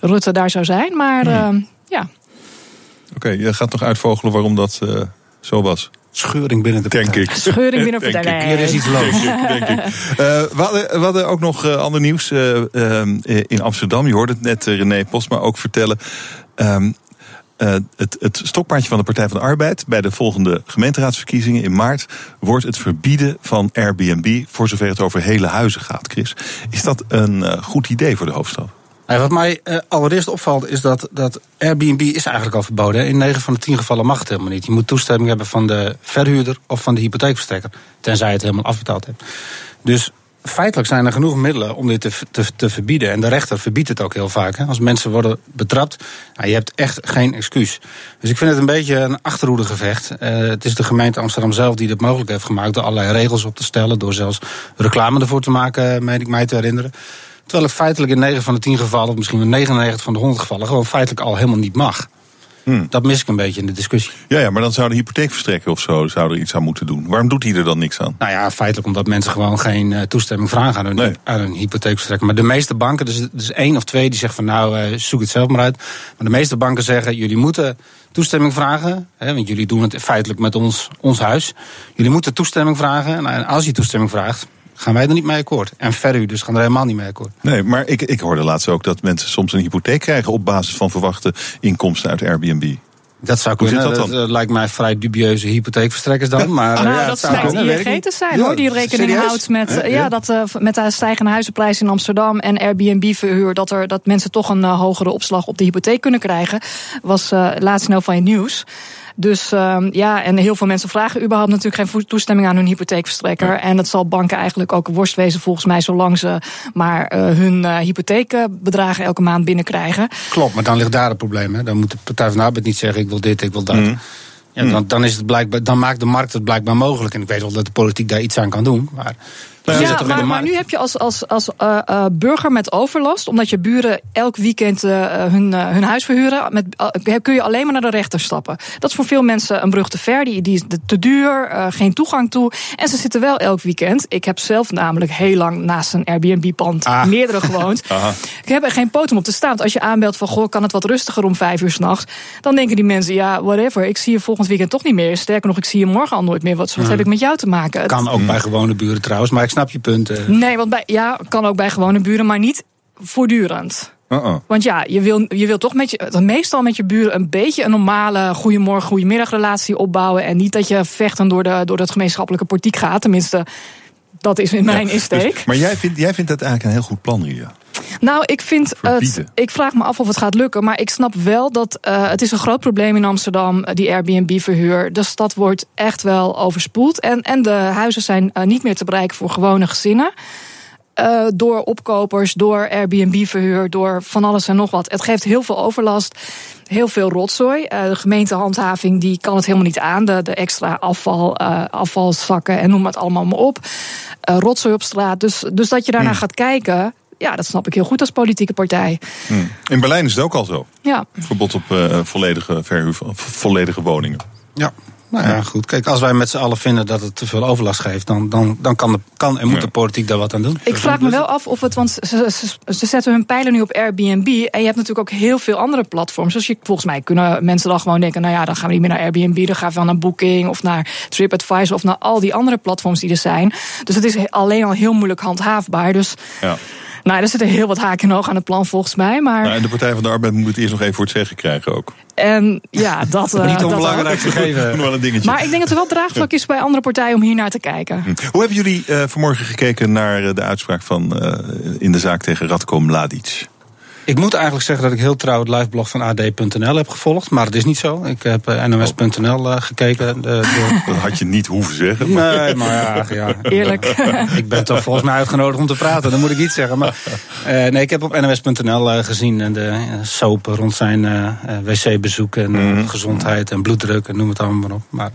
Rutte daar zou zijn. Maar uh, ja. Oké, okay, je gaat toch uitvogelen waarom dat zo was? Scheuring binnen de partij. Denk ik. Scheuring binnen de partij. Hier is iets los. Denk ik, denk ik. Uh, we, hadden, we, hadden, ook nog uh, ander nieuws uh, in Amsterdam. Je hoorde het net René Postma ook vertellen. Um, uh, het, het stokpaardje van de Partij van de Arbeid bij de volgende gemeenteraadsverkiezingen in maart wordt het verbieden van Airbnb voor zover het over hele huizen gaat, Chris. Is dat een uh, goed idee voor de hoofdstad? Nou, wat mij uh, allereerst opvalt is dat, dat Airbnb is eigenlijk al verboden. In 9 van de 10 gevallen mag het helemaal niet. Je moet toestemming hebben van de verhuurder of van de hypotheekverstrekker. Tenzij je het helemaal afbetaald hebt. Dus feitelijk zijn er genoeg middelen om dit te, te, te, verbieden. En de rechter verbiedt het ook heel vaak. Hè. Als mensen worden betrapt, nou, je hebt echt geen excuus. Dus ik vind het een beetje een achterhoedegevecht. Uh, het is de gemeente Amsterdam zelf die het mogelijk heeft gemaakt... door allerlei regels op te stellen, door zelfs reclame ervoor te maken, meen ik mij te herinneren. Terwijl het feitelijk in 9 van de 10 gevallen, of misschien in 99 van de 100 gevallen... gewoon feitelijk al helemaal niet mag. Hmm. Dat mis ik een beetje in de discussie. Ja, ja, maar dan zou de hypotheekverstrekker of zo zou er iets aan moeten doen. Waarom doet hij er dan niks aan? Nou ja, feitelijk omdat mensen gewoon geen uh, toestemming vragen aan hun, nee. aan hun hypotheekverstrekker. Maar de meeste banken, dus, dus één of twee, die zeggen van nou, uh, zoek het zelf maar uit. Maar de meeste banken zeggen, jullie moeten toestemming vragen. Hè, want jullie doen het feitelijk met ons, ons huis. Jullie moeten toestemming vragen. En als je toestemming vraagt, gaan wij er niet mee akkoord. En verder dus gaan er helemaal niet mee akkoord. Nee, maar ik, ik hoorde laatst ook dat mensen soms een hypotheek krijgen op basis van verwachte inkomsten uit Airbnb. Dat zou kunnen. Dat, dat, dat, lijkt mij vrij dubieuze hypotheekverstrekkers dan. Maar, nou, ja, dat schijnt ING te zijn hoor, die rekening serieus? houdt met, ja, ja. dat, uh, met de stijgende huizenprijs in Amsterdam en Airbnb-verhuur, dat, er, dat mensen toch een uh, hogere opslag op de hypotheek kunnen krijgen. Was uh, laatst snel van je nieuws. Dus uh, ja, en heel veel mensen vragen überhaupt natuurlijk geen toestemming aan hun hypotheekverstrekker. Ja. En dat zal banken eigenlijk ook worst wezen volgens mij, zolang ze maar uh, hun uh, hypotheekbedragen elke maand binnenkrijgen. Klopt, maar dan ligt daar het probleem. Hè? Dan moet de Partij van de Arbeid niet zeggen: ik wil dit, ik wil dat. Mm. Ja, dan, dan, is het blijkbaar, dan maakt de markt het blijkbaar mogelijk. En ik weet wel dat de politiek daar iets aan kan doen. Maar Ja, maar, nu heb je als, als, als eh, eh, burger met overlast, omdat je buren elk weekend eh, hun, hun huis verhuren, met, kun je alleen maar naar de rechter stappen. Dat is voor veel mensen een brug te ver, die, die is te- duur, geen toegang toe. En ze zitten wel elk weekend. Ik heb zelf namelijk heel lang naast een Airbnb-pand Ah. meerdere gewoond. Ik heb er geen potem op te staan. Want als je aanbelt van, goh, kan het wat rustiger om vijf uur s'nachts, dan denken die mensen, ja, whatever, ik zie je volgend weekend toch niet meer. Sterker nog, ik zie je morgen al nooit meer. Wat, wat Hmm. heb ik met jou te maken? Het- kan ook bij gewone buren trouwens. Maar ik snap je punt. eh. Nee, want bij, ja, kan ook bij gewone buren, maar niet voortdurend. Uh-uh. Want ja, je wil, je wil toch met je, meestal met je buren een beetje een normale goedemorgen, goedemiddag relatie opbouwen. En niet dat je vechten door, de, door het gemeenschappelijke portiek gaat. Tenminste, dat is in mijn Ja, insteek. dus- maar jij vindt, jij vindt dat eigenlijk een heel goed plan, Ria. Nou, ik vind het. Ik vraag me af of het gaat lukken. Maar ik snap wel dat eh, het is een groot probleem in Amsterdam, eh, die Airbnb-verhuur. De stad wordt echt wel overspoeld. En, en de huizen zijn eh, niet meer te bereiken voor gewone gezinnen. Door opkopers, door Airbnb-verhuur, door van alles en nog wat. Het geeft heel veel overlast, heel veel rotzooi. De gemeentehandhaving die kan het helemaal niet aan. De, de extra afval, afvalzakken en noem het allemaal maar op. Rotzooi op straat. Dus, dus dat je daarnaar Hmm. gaat kijken, ja, dat snap ik heel goed als politieke partij. Hm. In Berlijn is het ook al zo. Ja. Verbod op eh, volledige verhuur van volledige woningen. Ja. Nou ja, goed. Kijk, als wij met z'n allen vinden dat het te veel overlast geeft, dan, dan, dan kan, de, kan en moet de politiek daar wat aan doen. Ik vraag me wel af of het, want ze, ze, ze zetten hun pijlen nu op Airbnb. En je hebt natuurlijk ook heel veel andere platforms. Dus je, volgens mij kunnen mensen dan gewoon denken: nou ja, dan gaan we niet meer naar Airbnb. Dan gaan we wel naar Booking of naar TripAdvisor of naar al die andere platforms die er zijn. Dus het is alleen al heel moeilijk handhaafbaar. Dus Ja. Nou, er zitten heel wat haken en ogen aan het plan volgens mij. Maar Nou, en de Partij van de Arbeid moet het eerst nog even voor het zeggen krijgen ook. en ja, dat. eh, Niet dat onbelangrijk gegeven. Wel een dingetje. Maar ik denk dat er wel draagvlak is bij andere partijen om hier naar te kijken. Hm. Hoe hebben jullie eh, vanmorgen gekeken naar eh, de uitspraak van eh, in de zaak tegen Radko Mladic? Ik moet eigenlijk zeggen dat ik heel trouw het liveblog van AD.nl heb gevolgd. Maar dat is niet zo. Ik heb eh, NOS.nl eh, gekeken. De... Dat had je niet hoeven zeggen. Maar... Nee, maar ja, ja. Eerlijk. ik ben toch volgens mij uitgenodigd om te praten. Dan moet ik iets zeggen. Maar, eh, nee, ik heb op NOS.nl eh, gezien en de eh, soap rond zijn eh, eh, wc-bezoek en eh, gezondheid en bloeddruk en noem het allemaal maar op. Maar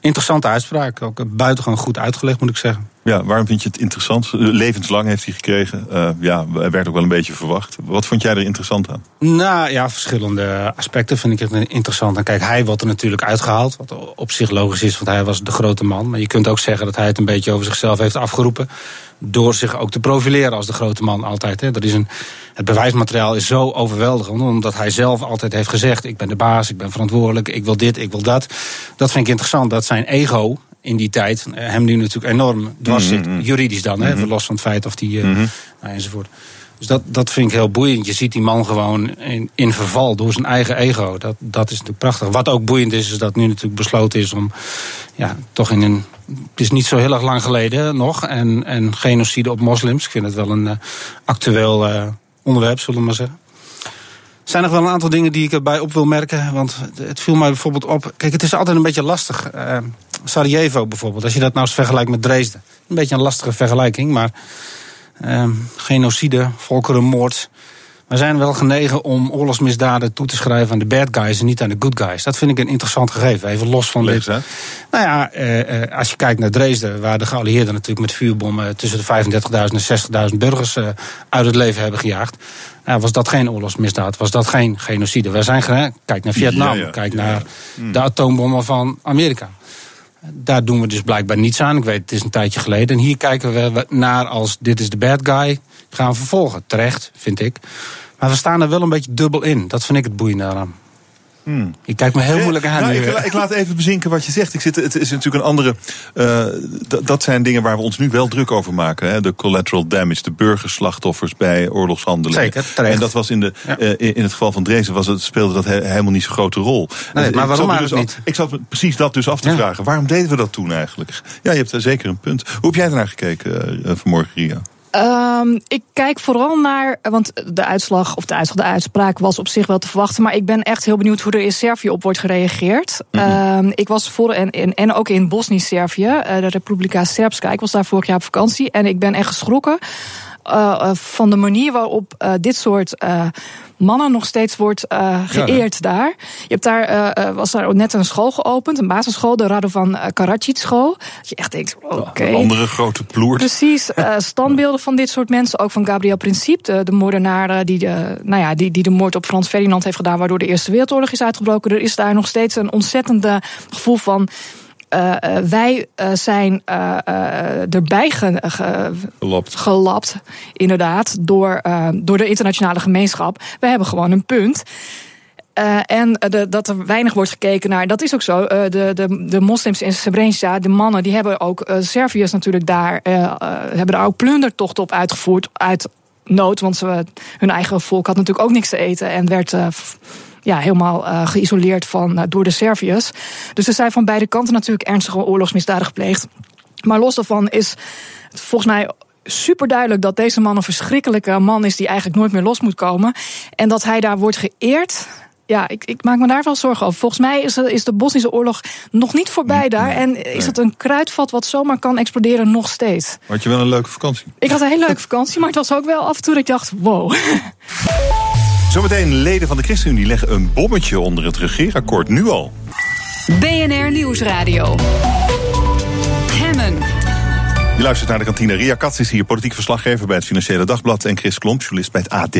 interessante uitspraak. Ook eh, buitengewoon goed uitgelegd, moet ik zeggen. Ja, waarom vind je het interessant? Eh, Levenslang heeft hij gekregen. Eh, ja, werd ook wel een beetje verwacht. Wat vond jij er interessant aan? Nou ja, verschillende aspecten vind ik het interessant. En kijk, hij wordt er natuurlijk uitgehaald. Wat op zich logisch is, want hij was de grote man. Maar je kunt ook zeggen dat hij het een beetje over zichzelf heeft afgeroepen. Door zich ook te profileren als de grote man altijd. Hè. Dat is een, het bewijsmateriaal is zo overweldigend. Omdat hij zelf altijd heeft gezegd: ik ben de baas, ik ben verantwoordelijk, ik wil dit, ik wil dat. Dat vind ik interessant, dat zijn ego in die tijd eh, hem nu natuurlijk enorm dwars zit. Juridisch dan, hè, los van het feit of die. eh, nou, enzovoort. Dus dat, dat vind ik heel boeiend. Je ziet die man gewoon in, in verval door zijn eigen ego. Dat, dat is natuurlijk prachtig. Wat ook boeiend is, is dat nu natuurlijk besloten is om ja, toch in een. Het is niet zo heel erg lang geleden nog. En, en genocide op moslims. Ik vind het wel een eh, actueel onderwerp, zullen we maar zeggen. Er zijn nog wel een aantal dingen die ik erbij op wil merken. Want het viel mij bijvoorbeeld op. Kijk, het is altijd een beetje lastig. Sarajevo bijvoorbeeld, als je dat nou eens vergelijkt met Dresden. Een beetje een lastige vergelijking, maar. eh, genocide, volkerenmoord. We zijn wel genegen om oorlogsmisdaden toe te schrijven aan de bad guys en niet aan de good guys. Dat vind ik een interessant gegeven. Even los van dit. Nou ja, eh, eh, als je kijkt naar Dresden, waar de geallieerden natuurlijk met vuurbommen tussen de 35.000 en 60.000 burgers eh, uit het leven hebben gejaagd. Nou, was dat geen oorlogsmisdaad? Was dat geen genocide? We zijn Kijk naar Vietnam, Ja, ja. kijk naar ja. de atoombommen van Amerika. Daar doen we dus blijkbaar niets aan. Ik weet, het is een tijdje geleden. En hier kijken we naar als dit is de bad guy. Gaan we vervolgen. Terecht, vind ik. Maar we staan er wel een beetje dubbel in. Dat vind ik het boeiende aan. Hmm. Je kijkt me heel moeilijk aan. Nou, nu. ik, ik laat even bezinken wat je zegt. Ik zit, het is natuurlijk een andere. eh, dat zijn dingen waar we ons nu wel druk over maken. Hè? De collateral damage, de burgerslachtoffers bij oorlogshandelingen. Zeker, terecht. En dat was in, de, Ja. eh, in het geval van Dresden was het, speelde dat he- helemaal niet zo'n grote rol. Nee, Dus maar ik waarom eigenlijk dus af- niet? Ik zat me precies dat dus af te Ja. vragen. Waarom deden we dat toen eigenlijk? Ja, je hebt daar zeker een punt. Hoe heb jij ernaar gekeken eh, vanmorgen, Ria? Ehm, ik kijk vooral naar, want de uitslag of de, uitslag, de uitspraak was op zich wel te verwachten, maar ik ben echt heel benieuwd hoe er in Servië op wordt gereageerd. Ehm, ik was voor en, en, en ook in Bosnisch-Servië, eh, de Republika Srpska. Ik was daar vorig jaar op vakantie en ik ben echt geschrokken. eh, eh, van de manier waarop dit soort mannen nog steeds wordt geëerd daar. Je hebt daar, was daar net een school geopend, een basisschool, de Radovan Karadzic school. Dat je echt denkt, oké. Een andere grote ploer. Precies, standbeelden van dit soort mensen, ook van Gabriel Principe, de, de moordenaar die de, nou ja, die, die de moord op Frans Ferdinand heeft gedaan, waardoor de Eerste Wereldoorlog is uitgebroken. Er is daar nog steeds een ontzettende gevoel van uh, wij uh, zijn erbij ge, ge, gelapt. gelapt. inderdaad, door, door de internationale gemeenschap. We hebben gewoon een punt. Uh, en de, dat er weinig wordt gekeken naar, dat is ook zo. Uh, de, de, de moslims in Srebrenica, de mannen, die hebben ook uh, Serviërs natuurlijk daar, hebben daar ook plundertochten op uitgevoerd. Uit nood, want ze, hun eigen volk had natuurlijk ook niks te eten en werd ja, helemaal uh, geïsoleerd van, uh, door de Serviërs. Dus er zijn van beide kanten natuurlijk ernstige oorlogsmisdaden gepleegd. Maar los daarvan is het volgens mij super duidelijk dat deze man een verschrikkelijke man is die eigenlijk nooit meer los moet komen. En dat hij daar wordt geëerd. Ja, ik, ik maak me daar wel zorgen over. Volgens mij is de, is de Bosnische oorlog nog niet voorbij daar. En is het een kruidvat wat zomaar kan exploderen nog steeds. Had je wel een leuke vakantie? Ik had een hele leuke vakantie, maar het was ook wel af en toe dat ik dacht, wow. Zometeen leden van de ChristenUnie leggen een bommetje onder het regeerakkoord. Nu al. BNR Nieuwsradio. Hemmen. Je luistert naar de kantine. Ria Katz is hier, politiek verslaggever bij het Financiële Dagblad. En Chris Klomp, journalist bij het AD.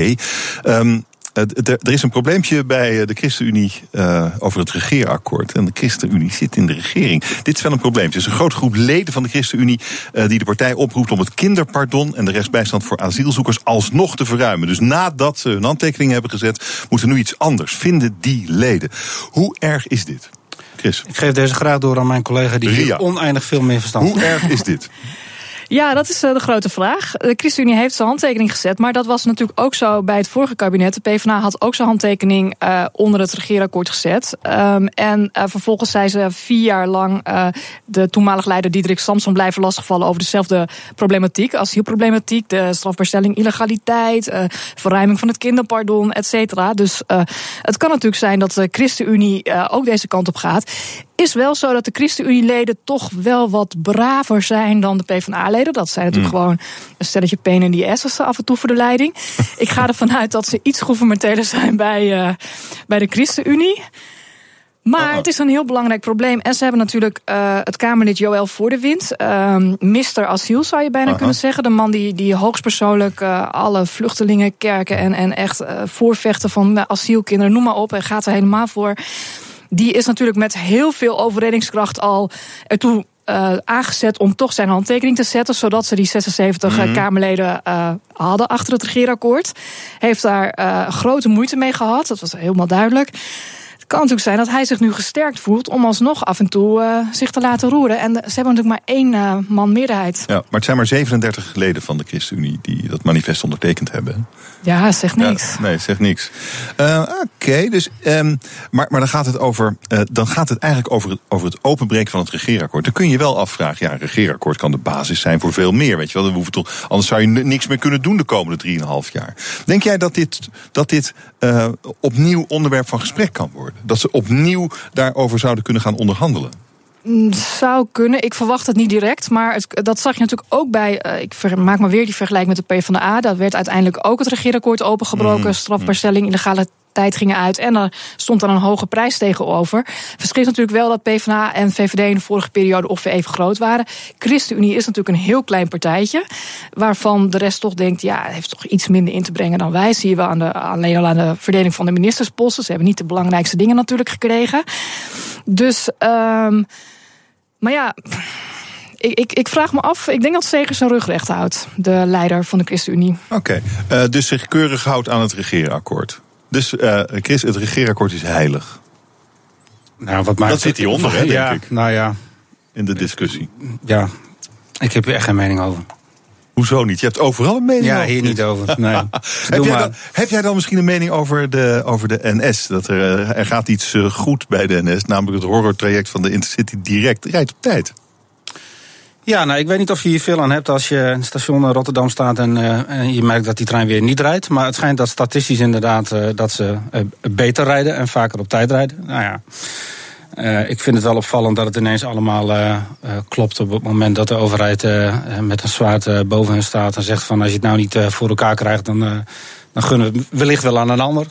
Um, er is een probleempje bij eh, de ChristenUnie uh, over het regeerakkoord. En de ChristenUnie zit in de regering. Dit is wel een probleempje. Er is een grote groep leden van de ChristenUnie uh, die de partij oproept om het kinderpardon en de rechtsbijstand voor asielzoekers alsnog te verruimen. Dus nadat ze hun handtekeningen hebben gezet, moet er nu iets anders. Vinden die leden. Hoe erg is dit? Chris. Ik geef deze graag door aan mijn collega die hier oneindig veel meer verstand heeft. Hoe erg is dit? Ja, dat is eh, de grote vraag. De ChristenUnie heeft zijn handtekening gezet, maar dat was natuurlijk ook zo bij het vorige kabinet. De PvdA had ook zijn handtekening uh, onder het regeerakkoord gezet. Um, en uh, vervolgens zijn ze vier jaar lang de toenmalig leider Diederik Samson blijven lastigvallen over dezelfde problematiek. Asielproblematiek, de strafbaarstelling illegaliteit, verruiming van het kinderpardon, et cetera. Dus het kan natuurlijk zijn dat de ChristenUnie ook deze kant op gaat is wel zo dat de ChristenUnie-leden toch wel wat braver zijn dan de PvdA-leden. Dat zijn natuurlijk hmm. gewoon een stelletje pain in die asses af en toe voor de leiding. Ik ga ervan uit dat ze iets gouvernementeler zijn bij, uh, bij de ChristenUnie. Maar oh. het is een heel belangrijk probleem. En ze hebben natuurlijk uh, het Kamerlid Joël voor de wind. Uh, Mister Asiel zou je bijna uh -huh. kunnen zeggen. De man die, die hoogstpersoonlijk uh, alle vluchtelingen kerken en, en echt voorvechten van asielkinderen, noem maar op. En gaat er helemaal voor die is natuurlijk met heel veel overredingskracht al ertoe uh, aangezet om toch zijn handtekening te zetten, zodat ze die 76 mm -hmm. Kamerleden uh, hadden achter het regeerakkoord. Heeft daar uh, grote moeite mee gehad, dat was helemaal duidelijk kan natuurlijk zijn dat hij zich nu gesterkt voelt om alsnog af en toe uh, zich te laten roeren. En ze hebben natuurlijk maar één uh, man meerderheid. Ja, maar het zijn maar 37 leden van de ChristenUnie die dat manifest ondertekend hebben. Ja, zegt niks. Ja, nee, zegt niks. Uh, Oké, okay, dus, um, maar, maar dan gaat het, over, dan gaat het eigenlijk over het, over het openbreken van het regeerakkoord. Dan kun je wel afvragen, ja, een regeerakkoord kan de basis zijn voor veel meer. Weet je wel, hoeven toch, anders zou je niks meer kunnen doen de komende 3,5 jaar. Denk jij dat dit, dat dit opnieuw onderwerp van gesprek kan worden? dat ze opnieuw daarover zouden kunnen gaan onderhandelen? Mm, zou kunnen. Ik verwacht het niet direct. Maar het, dat zag je natuurlijk ook bij. Uh, ik maak maar weer die vergelijking met de PvdA. Dat werd uiteindelijk ook het regeerakkoord opengebroken. Mm, strafbaarstelling, illegale tijd gingen uit. En er stond dan een hoge prijs tegenover. Verschil is natuurlijk wel dat PvdA en VVD in de vorige periode ongeveer even groot waren. ChristenUnie is natuurlijk een heel klein partijtje. Waarvan de rest toch denkt, ja, heeft toch iets minder in te brengen dan wij. Zie je wel aan de, aan de verdeling van de ministersposten. Ze hebben niet de belangrijkste dingen natuurlijk gekregen. Dus, um, maar ja. Ik, ik, ik, vraag me af, ik denk dat Segers zijn rug recht houdt, de leider van de ChristenUnie. Oké, uh, dus zich keurig houdt aan het regeerakkoord. Dus uh, Chris, het regeerakkoord is heilig. Nou, wat maakt dat zit hieronder, hè, denk ja, ik. Nou ja. In de discussie. Ja, ik heb hier echt geen mening over. Hoezo niet? Je hebt overal een mening ja, over. Ja, hier niet over. Nee. heb, jij dan, heb, jij dan, misschien een mening over de, over de NS? Dat er, eh, er gaat iets eh, goed bij de NS, namelijk het horrortraject van de Intercity direct. Rijdt op tijd. Ja, nou, ik weet niet of je hier veel aan hebt als je in het station Rotterdam staat en, uh, en, je merkt dat die trein weer niet rijdt. Maar het schijnt dat statistisch inderdaad uh, dat ze beter rijden en vaker op tijd rijden. Nou ja. ik vind het wel opvallend dat het ineens allemaal klopt op het moment dat de overheid met een zwaard boven hen staat en zegt van als je het nou niet voor elkaar krijgt, dan dan gunnen we het wellicht wel aan een ander.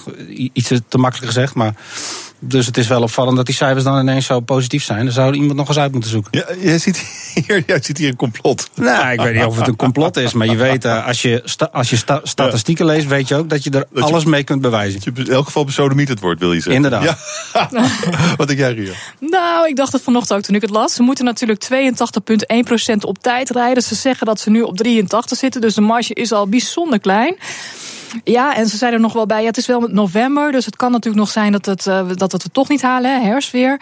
Iets te makkelijk gezegd, maar... Dus het is wel opvallend dat die cijfers dan ineens zo positief zijn. Dan zou iemand nog eens uit moeten zoeken. Ja, jij, ziet hier, jij ziet hier een complot. Nou, ik weet niet of het een complot is. Maar je weet, uh, als je, sta, als je sta, statistieken leest, weet je ook dat je er dat alles je, mee kunt bewijzen. Dat je in elk geval besodemiet het wordt, wil je zeggen. Inderdaad. Ja. Wat denk jij, Ria? Nou, ik dacht het vanochtend ook toen ik het las. Ze moeten natuurlijk 82,1% op tijd rijden. Ze zeggen dat ze nu op 83 zitten. Dus de marge is al bijzonder klein. Ja, en ze zijn er nog wel bij. Het is wel november, dus het kan natuurlijk nog zijn dat, het, uh, dat het we toch niet halen, hè, herfstweer.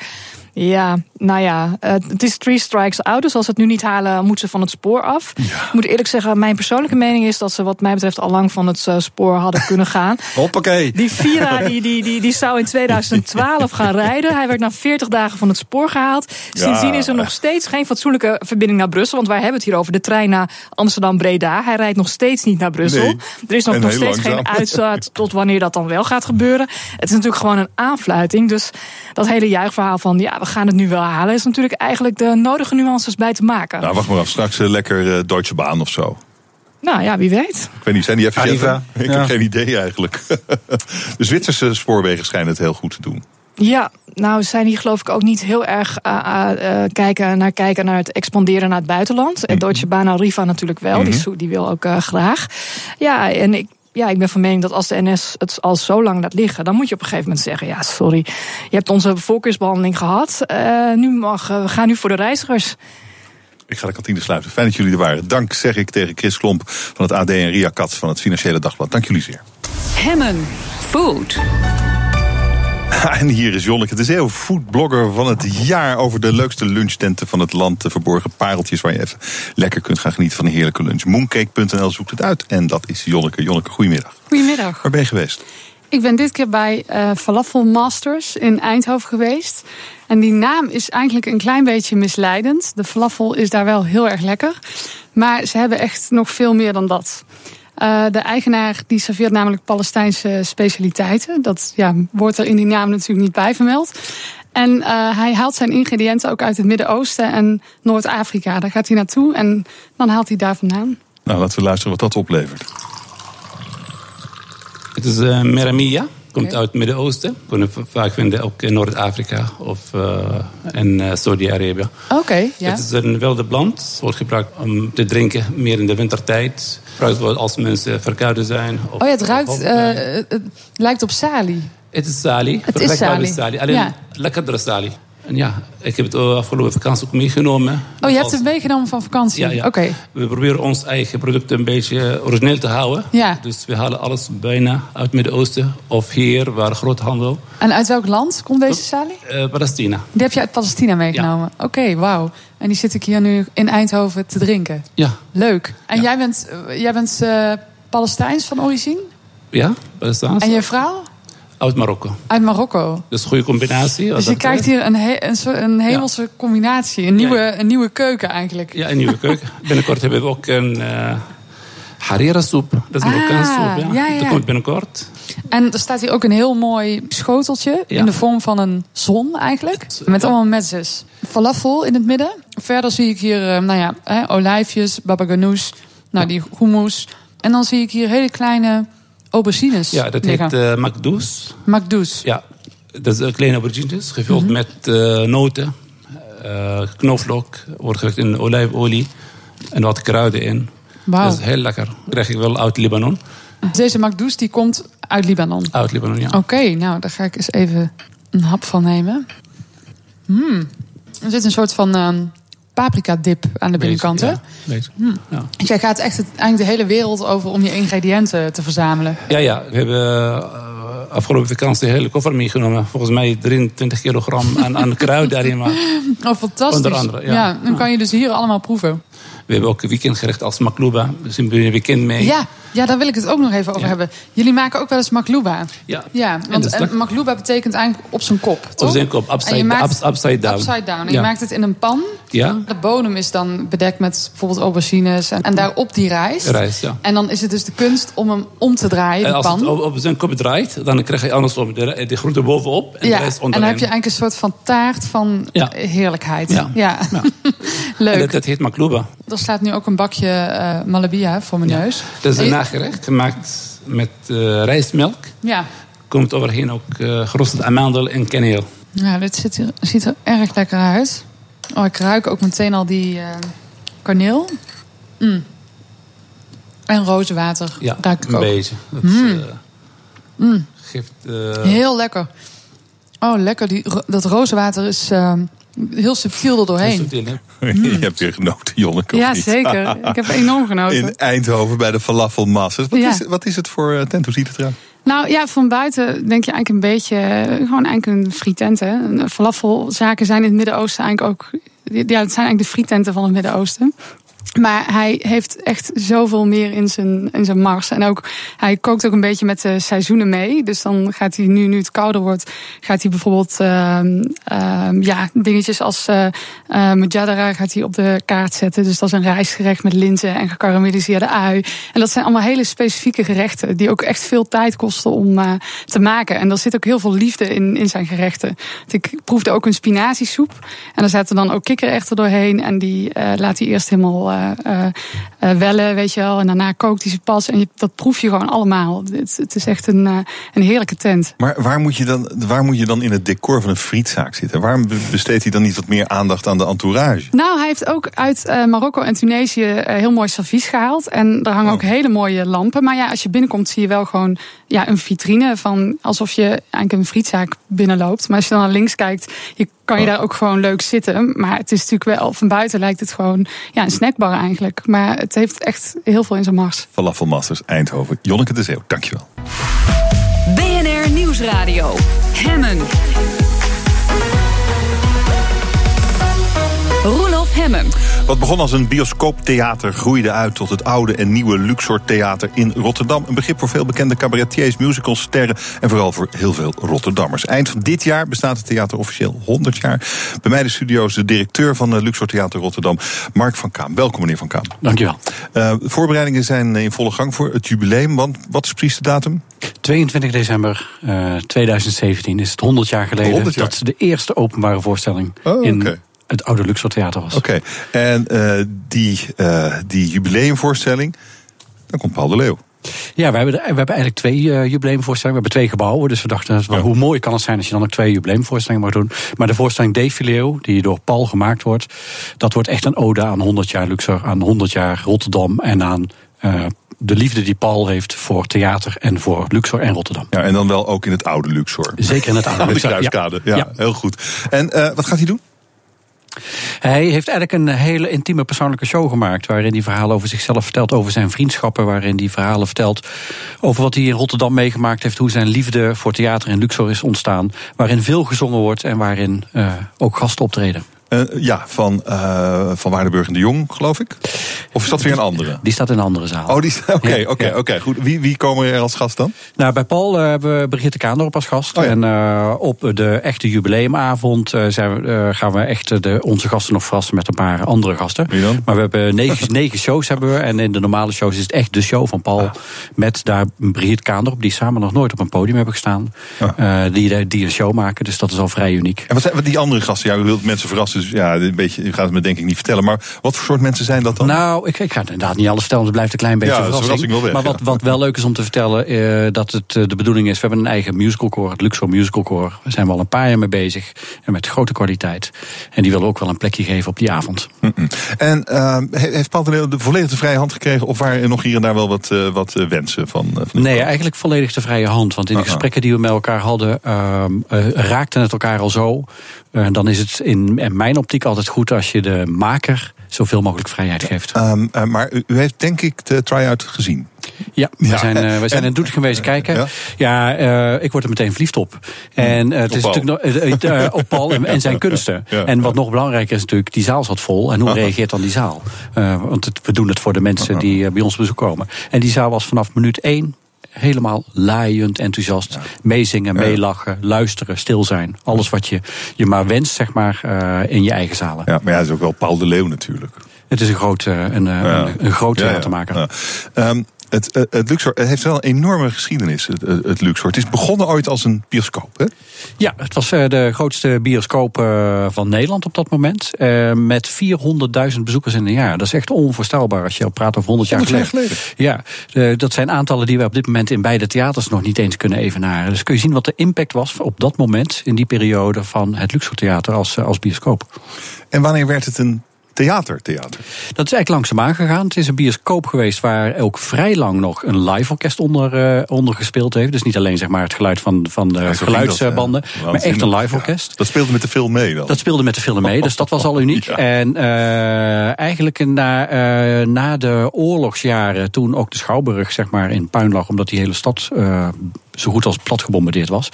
Ja, nou ja, het is three strikes out. Dus als ze het nu niet halen, moeten ze van het spoor af. Ja. Ik moet eerlijk zeggen, mijn persoonlijke mening is dat ze, wat mij betreft, al lang van het spoor hadden kunnen gaan. Hoppakee. Die Vira die, die, die, die zou in 2012 gaan rijden. Hij werd na 40 dagen van het spoor gehaald. Sindsdien is er nog steeds geen fatsoenlijke verbinding naar Brussel. Want wij hebben het hier over de trein naar Amsterdam-Breda. Hij rijdt nog steeds niet naar Brussel. Nee. Er is nog, nog steeds langzaam. geen uitzet tot wanneer dat dan wel gaat gebeuren. Het is natuurlijk gewoon een aanfluiting. Dus dat hele juichverhaal van ja, we gaan het nu wel halen, is natuurlijk eigenlijk de nodige nuances bij te maken. Nou, wacht maar af. Straks eh, lekker eh, Deutsche Bahn of zo. Nou ja, wie weet. Ik weet niet, zijn die even Arriva, Ik ja. heb geen idee eigenlijk. de Zwitserse spoorwegen schijnen het heel goed te doen. Ja, nou zijn hier geloof ik ook niet heel erg uh, uh, kijken, naar, kijken naar het expanderen naar het buitenland. En Deutsche Bahn en Riva natuurlijk wel, die, zo- die wil ook uh, graag. Ja, en ik, ja, ik ben van mening dat als de NS het al zo lang laat liggen, dan moet je op een gegeven moment zeggen: ja, sorry, je hebt onze voorkeursbehandeling gehad. Uh, nu mag, uh, we gaan nu voor de reizigers. Ik ga de kantine sluiten. Fijn dat jullie er waren. Dank zeg ik tegen Chris Klomp van het AD en Ria Katz van het Financiële Dagblad. Dank jullie zeer. Hemmen Food. En hier is Jonneke de Zeeuw, foodblogger van het jaar... over de leukste lunchtenten van het land. De verborgen pareltjes waar je even lekker kunt gaan genieten van een heerlijke lunch. Mooncake.nl zoekt het uit. En dat is Jonneke. Jonneke, goedemiddag. Goedemiddag. Waar ben je geweest? Ik ben dit keer bij uh, Falafel Masters in Eindhoven geweest. En die naam is eigenlijk een klein beetje misleidend. De falafel is daar wel heel erg lekker. Maar ze hebben echt nog veel meer dan dat. Uh, de eigenaar die serveert namelijk Palestijnse specialiteiten. Dat ja, wordt er in die naam natuurlijk niet bij vermeld. En uh, hij haalt zijn ingrediënten ook uit het Midden-Oosten en Noord-Afrika. Daar gaat hij naartoe en dan haalt hij daar vandaan. Nou, laten we luisteren wat dat oplevert. Het is uh, meramia. Komt okay. uit het Midden-Oosten. Kunnen we vaak vinden ook in Noord-Afrika of uh, in uh, Saudi-Arabië. Oké, okay, ja. Het is een wilde plant. Wordt gebruikt om te drinken, meer in de wintertijd. Gebruikt wordt als mensen verkouden zijn. Of, oh ja, het ruikt, of, het lijkt op salie. Het is salie. Het is salie. salie. Alleen ja. lekkerdere salie. En ja, ik heb het afgelopen vakantie ook meegenomen. Oh, je hebt het meegenomen van vakantie? Ja, ja. Oké. Okay. We proberen ons eigen product een beetje origineel te houden. Ja. Dus we halen alles bijna uit het Midden-Oosten of hier, waar groothandel. En uit welk land komt deze salie? Uh, Palestina. Die heb je uit Palestina meegenomen? Ja. Oké, okay, wauw. En die zit ik hier nu in Eindhoven te drinken? Ja. Leuk. En ja. jij bent, jij bent uh, Palestijns van origine? Ja, Palestijns. En je vrouw? Uit Marokko. Uit Marokko. Dus een goede combinatie. Dus je krijgt hier een, he een, een hemelse ja. combinatie. Een nieuwe, ja. een nieuwe keuken eigenlijk. Ja, een nieuwe keuken. Binnenkort hebben we ook een uh, harira soep. Dat is een ah, Marokkaanse soep. Ja. Ja, Dat komt binnenkort. En er staat hier ook een heel mooi schoteltje. In de vorm van een zon eigenlijk. Met allemaal metzes. Falafel in het midden. Verder zie ik hier uh, nou ja, hè, olijfjes, baba ganoush. Nou, die hummus. En dan zie ik hier hele kleine aubergines. Ja, dat heet uh, makdoes. Makdoes. Ja, dat is kleine aubergines, gevuld mm -hmm. met uh, noten, uh, knoflook, wordt gelegd in olijfolie en wat kruiden in. Wow. Dat is heel lekker. Dat krijg ik wel uit Libanon. Deze makdoes die komt uit Libanon? Uit Libanon, ja. Oké, okay, nou daar ga ik eens even een hap van nemen. Mm. Er zit een soort van uh, paprika dip aan de binnenkant, hè? Beetje. Hmm. Ja. Dus jij gaat echt het, eigenlijk de hele wereld over om je ingrediënten te verzamelen. Ja, ja. We hebben uh, afgelopen vakantie de hele koffer meegenomen. Volgens mij 23 kilogram aan, aan kruiden daarin. Maar oh, fantastisch. Onder andere, ja. ja dan kan je dus hier allemaal proeven. We hebben ook een weekendgerecht als maklouba. Dus een weekend mee. Ja, ja, daar wil ik het ook nog even over ja. hebben. Jullie maken ook wel eens maklouba. Ja. ja want en maklouba betekent eigenlijk op zijn kop, toch? Op zijn kop, upside, maakt, upside down. Upside down. En ja. je maakt het in een pan. Ja. De bodem is dan bedekt met bijvoorbeeld aubergines. En, en daarop die rijst. Rijst, ja. En dan is het dus de kunst om hem om te draaien, en als pan. het op, zijn kop draait, dan krijg je andersom de, de groente bovenop en ja. de rest onderin. En dan heb je eigenlijk een soort van taart van heerlijkheid. Ja. ja. Leuk. En dat, dat heet maklouba. Er staat nu ook een bakje uh, malabia voor mijn neus. Dat is een nagerecht gemaakt met uh, rijstmelk. Ja. Komt overheen ook uh, geroosterde amandel en kaneel. Ja, dit ziet er, ziet er erg lekker uit. Oh, ik ruik ook meteen al die uh, kaneel. Mm. En rozenwater. Ja, ruik ik een ook. beetje. Dat Mm. Mm. geeft... Heel lekker. Oh, lekker. Die, dat rozenwater is uh, heel subtiel er doorheen. Je hebt weer genoten, Jonneke. Ja, zeker. Ik heb enorm genoten. In Eindhoven bij de Falafel Masters. Wat, Ja. is, wat is het voor uh, tent? Hoe ziet het eruit? Nou ja, van buiten denk je eigenlijk een beetje... eh, Gewoon eigenlijk een frietent, hè. Falafelzaken zijn in het Midden-Oosten eigenlijk ook... Ja, het zijn eigenlijk de frietenten van het Midden-Oosten. Maar hij heeft echt zoveel meer in zijn, in zijn mars. En ook, hij kookt ook een beetje met de seizoenen mee. Dus dan gaat hij nu, nu het kouder wordt, gaat hij bijvoorbeeld ehm, ehm, ja, dingetjes als uh, uh, mujadara gaat hij op de kaart zetten. Dus dat is een rijstgerecht met linzen en gekarameliseerde ui. En dat zijn allemaal hele specifieke gerechten die ook echt veel tijd kosten om uh, te maken. En er zit ook heel veel liefde in, in zijn gerechten. Ik proefde ook een spinaziesoep. En daar zaten dan ook kikkererwten doorheen. En die laat hij eerst helemaal uh, uh, wellen, weet je wel. En daarna kookt hij ze pas. En je, dat proef je gewoon allemaal. Het, het is echt een, een heerlijke tent. Maar waar moet, je dan, waar moet je dan in het decor van een frietzaak zitten? Waarom besteedt hij dan niet wat meer aandacht aan de entourage? Nou, hij heeft ook uit Marokko en Tunesië heel mooi servies gehaald. En er hangen oh. ook hele mooie lampen. Maar ja, als je binnenkomt zie je wel gewoon ja, een vitrine van alsof je eigenlijk een frietzaak binnenloopt. Maar als je dan naar links kijkt, je kan je daar ook gewoon leuk zitten. Maar het is natuurlijk wel, van buiten lijkt het gewoon ja, een snackbar eigenlijk. Maar het heeft echt heel veel in zijn mars. Falafel Masters Eindhoven. Jonneke de Zeeuw, dankjewel. BNR Nieuwsradio. Hemmen. Hemmen. Wat begon als een bioscooptheater groeide uit tot het oude en nieuwe Luxor Theater in Rotterdam. Een begrip voor veel bekende cabaretiers, musicals, sterren en vooral voor heel veel Rotterdammers. Eind van dit jaar bestaat het theater officieel 100 jaar. Bij mij de studio's de directeur van de Luxor Theater Rotterdam, Mark van Kaam. Welkom meneer van Kaam. Dankjewel. Uh, de voorbereidingen zijn in volle gang voor het jubileum, want wat is precies de datum? 22 december uh, 2017 is het 100 jaar geleden 100 jaar. dat de eerste openbare voorstelling oh, in okay het oude Luxor Theater was. Oké, okay. en uh, die, uh, die jubileumvoorstelling, dan komt Paul de Leeuw. Ja, we hebben, we hebben eigenlijk twee uh, jubileumvoorstellingen. We hebben twee gebouwen, dus we dachten, ja. hoe mooi kan het zijn als je dan ook twee jubileumvoorstellingen mag doen. Maar de voorstelling Defileo, die door Paul gemaakt wordt, dat wordt echt een ode aan 100 jaar Luxor, aan 100 jaar Rotterdam en aan uh, de liefde die Paul heeft voor theater en voor Luxor en Rotterdam. Ja, en dan wel ook in het oude Luxor. Zeker in het oude Luxor. Luxor. de Kruiskade, ja. ja, ja, heel goed. En uh, wat gaat hij doen? Hij heeft eigenlijk een hele intieme persoonlijke show gemaakt. Waarin hij verhalen over zichzelf vertelt, over zijn vriendschappen. Waarin hij verhalen vertelt over wat hij in Rotterdam meegemaakt heeft. Hoe zijn liefde voor theater in Luxor is ontstaan. Waarin veel gezongen wordt en waarin uh, ook gasten optreden. Uh, ja, van, uh, van Waardenburg en de Jong, geloof ik. Of is dat weer een andere? Die staat in een andere zaal. Oh, die Oké, ja, oké, ja. oké. Goed. Wie, wie komen er als gast dan? Nou, bij Paul uh, hebben we Brigitte Kaandorp als gast. Oh, ja. En op de echte jubileumavond zijn we, gaan we echt de, onze gasten nog verrassen met een paar andere gasten. Wie dan? Maar we hebben negen, negen shows hebben we. En in de normale shows is het echt de show van Paul. Met daar Brigitte Kaandorp, die samen nog nooit op een podium hebben gestaan. die, die een show maken. Dus dat is al vrij uniek. En wat zijn die andere gasten? Ja, u wilt mensen verrassen. Dus ja, een beetje, u gaat het me denk ik niet vertellen. Maar wat voor soort mensen zijn dat dan? Nou, ik, ik ga het inderdaad niet alles vertellen. Het blijft een klein beetje ja, verrassing. verrassing wel weg, maar wat, ja. wat wel leuk is om te vertellen, uh, dat het uh, de bedoeling is. We hebben een eigen musicalcore, het Luxor Musicalcore. Daar zijn we al een paar jaar mee bezig. En met grote kwaliteit. En die willen ook wel een plekje geven op die avond. Mm -mm. En uh, heeft Paul de volledige vrije hand gekregen? Of waren er nog hier en daar wel wat, wat wensen van? van nee, eigenlijk volledig de vrije hand. Want in de gesprekken die we met elkaar hadden, raakten het elkaar al zo. Dan is het in mijn optiek altijd goed als je de maker zoveel mogelijk vrijheid geeft. Um, uh, maar u, u, heeft denk ik de try-out gezien. Ja, we ja. zijn, uh, we zijn in Doetinchem geweest kijken. Ja, ja uh, ik word er meteen verliefd op. En het is natuurlijk nog, op Paul en, en zijn kunsten. Ja, en wat nog belangrijker is natuurlijk, die zaal zat vol. En hoe reageert dan die zaal? want het, we doen het voor de mensen die bij ons bezoek komen. En die zaal was vanaf minuut één helemaal laaiend enthousiast. Ja. Meezingen, meelachen, luisteren, stil zijn. Alles wat je, je maar wenst, zeg maar, uh, in je eigen zalen. Ja, maar ja, is ook wel Paul de Leeuw natuurlijk. Het is een groot, uh, een, ja. een, een groot theatermaker. Ja, um, het, uh, het Luxor het heeft wel een enorme geschiedenis, het, het, Luxor. Het is begonnen ooit als een bioscoop, hè? Ja, het was uh, de grootste bioscoop van Nederland op dat moment. met 400.000 bezoekers in een jaar. Dat is echt onvoorstelbaar als je al praat over 100 jaar geleden. geleden. Ja, dat zijn aantallen die we op dit moment in beide theaters nog niet eens kunnen evenaren. Dus kun je zien wat de impact was op dat moment, in die periode, van het Luxor Theater als, als bioscoop. En wanneer werd het een theater, theater. Dat is eigenlijk langzaam aangegaan. Het is een bioscoop geweest waar ook vrij lang nog een live orkest onder, uh, onder gespeeld heeft. Dus niet alleen zeg maar, het geluid van, van de ja, geluidsbanden, maar echt een live orkest. dat speelde met de film mee dan? Dat speelde met de film mee, dus dat was al uniek. En uh, eigenlijk na, uh, na de oorlogsjaren, toen ook de Schouwburg zeg maar, in puin lag, omdat die hele stad zo goed als plat gebombardeerd was,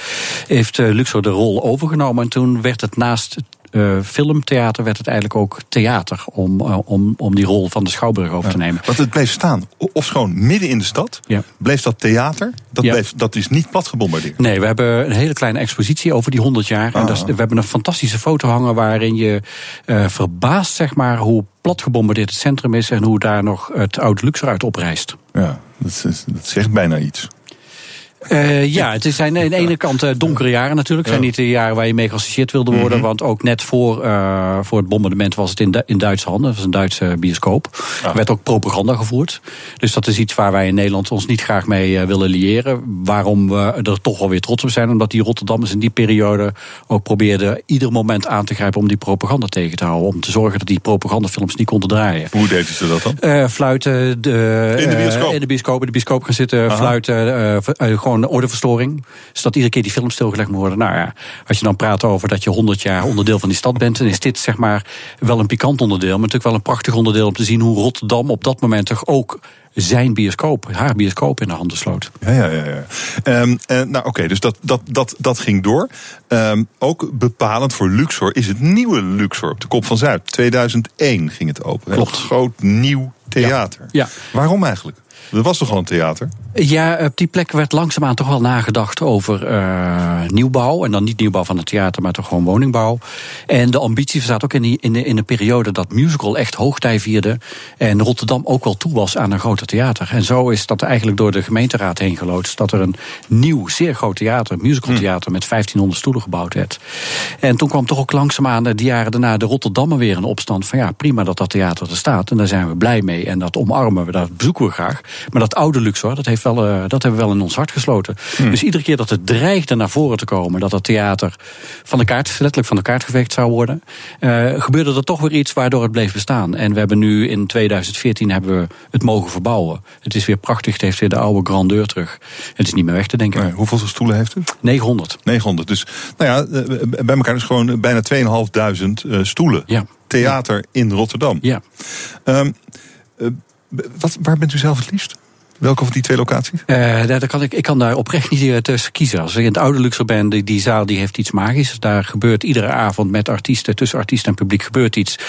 heeft Luxor de rol overgenomen. En toen werd het naast uh, filmtheater werd het eigenlijk ook theater om, uh, om, om die rol van de Schouwburg over te nemen. Want het bleef staan, of gewoon midden in de stad, bleef dat theater, dat, bleef, dat is niet plat gebombardeerd. Nee, we hebben een hele kleine expositie over die 100 jaar. Ah. En dat is, we hebben een fantastische foto hangen waarin je uh, verbaast zeg maar, hoe plat gebombardeerd het centrum is en hoe daar nog het oude Luxor uit oprijst. Ja, dat, is, dat zegt bijna iets. Uh, ja, het zijn aan de ene kant uh, donkere jaren natuurlijk. Het zijn niet de jaren waar je mee geassocieerd wilde worden. Mm -hmm. Want ook net voor, uh, voor het bombardement was het in, in Duitse handen. Dat was een Duitse bioscoop. Ah. Er werd ook propaganda gevoerd. Dus dat is iets waar wij in Nederland ons niet graag mee willen liëren. Waarom we er toch wel weer trots op zijn. Omdat die Rotterdammers in die periode ook probeerden ieder moment aan te grijpen om die propaganda tegen te houden. Om te zorgen dat die propagandafilms niet konden draaien. Hoe deden ze dat dan? fluiten. De, in de bioscoop? in de bioscoop. In de bioscoop gaan zitten, Aha. fluiten. gewoon gewoon ordeverstoring. Zodat iedere keer die film stilgelegd moet worden. Nou ja, als je dan praat over dat je 100 jaar onderdeel van die stad bent, dan is dit zeg maar wel een pikant onderdeel. Maar natuurlijk wel een prachtig onderdeel om te zien hoe Rotterdam op dat moment toch ook zijn bioscoop, haar bioscoop in de handen sloot. Ja, ja, ja. ja. Um, uh, nou, oké, okay, dus dat, dat, dat, dat ging door. Um, ook bepalend voor Luxor is het nieuwe Luxor op de Kop van Zuid. 2001 ging het open. Klopt. Een groot nieuw theater. Ja. ja. Waarom eigenlijk? Dat was toch al een theater? Ja, op die plek werd langzaamaan toch wel nagedacht over uh, nieuwbouw. En dan niet nieuwbouw van het theater, maar toch gewoon woningbouw. En de ambitie zat ook in, die, in, de, in de periode dat musical echt hoogtij vierde. En Rotterdam ook wel toe was aan een groter theater. En zo is dat eigenlijk door de gemeenteraad heen geloodst. Dat er een nieuw, zeer groot theater, musicaltheater, met 1500 stoelen gebouwd werd. En toen kwam toch ook langzaamaan, de jaren daarna, de Rotterdammer weer in opstand. Van ja, prima dat dat theater er staat. En daar zijn we blij mee. En dat omarmen we, dat bezoeken we graag. Maar dat oude Luxor, dat, heeft wel, uh, dat hebben we wel in ons hart gesloten. Hmm. Dus iedere keer dat het dreigde naar voren te komen, dat het theater van de kaart, letterlijk van de kaart geveegd zou worden, uh, gebeurde er toch weer iets waardoor het bleef bestaan. En we hebben nu in 2014 hebben we het mogen verbouwen. Het is weer prachtig, het heeft weer de oude grandeur terug. Het is niet meer weg te denken. Nee, hoeveel stoelen heeft het? 900. 900. Dus nou ja, eh, bij elkaar is gewoon bijna 2500 uh, stoelen. Ja. Theater in Rotterdam. Ja. Um, uh, wat, waar bent u zelf het liefst? Welke van die twee locaties? Uh, daar kan ik, ik kan daar oprecht niet tussen kiezen. Als ik in het oude Luxor ben, die, die zaal die heeft iets magisch. Daar gebeurt iedere avond met artiesten, tussen artiesten en publiek, gebeurt iets.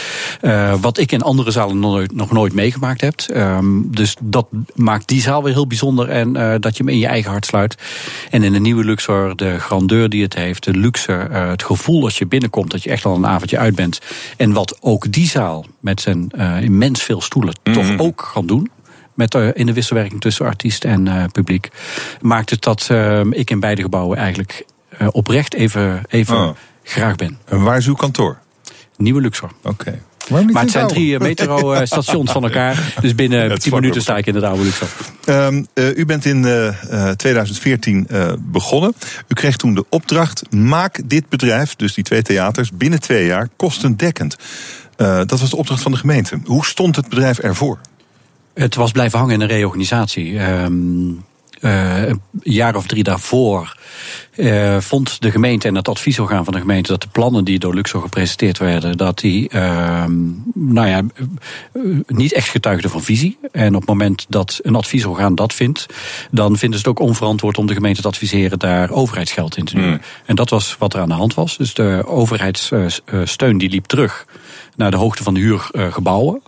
Uh, wat ik in andere zalen nog nooit, nog nooit meegemaakt heb. Um, dus dat maakt die zaal weer heel bijzonder. En uh, dat je hem in je eigen hart sluit. En in de nieuwe Luxor, de grandeur die het heeft, de luxe, het gevoel als je binnenkomt dat je echt al een avondje uit bent. En wat ook die zaal met zijn immens veel stoelen mm. toch ook kan doen met, uh, in de wisselwerking tussen artiest en uh, publiek, maakt het dat uh, ik in beide gebouwen eigenlijk oprecht even, even oh. graag ben. En waar is uw kantoor? Nieuwe Luxor. Oké. Okay. Maar het zijn drie metro-stations van elkaar. Dus binnen tien minuten sta ik in het oude Luxor. Um, uh, u bent in uh, 2014 uh, begonnen. U kreeg toen de opdracht: maak dit bedrijf, dus die twee theaters, binnen twee jaar kostendekkend. dat was de opdracht van de gemeente. Hoe stond het bedrijf ervoor? Het was blijven hangen in een reorganisatie. Um, uh, een jaar of drie daarvoor uh, vond de gemeente en het adviesorgaan van de gemeente dat de plannen die door Luxor gepresenteerd werden, dat die uh, nou ja, niet echt getuigden van visie. En op het moment dat een adviesorgaan dat vindt, dan vinden ze het ook onverantwoord om de gemeente te adviseren daar overheidsgeld in te nemen. Mm. En dat was wat er aan de hand was. Dus de overheidssteun die liep terug naar de hoogte van de huurgebouwen.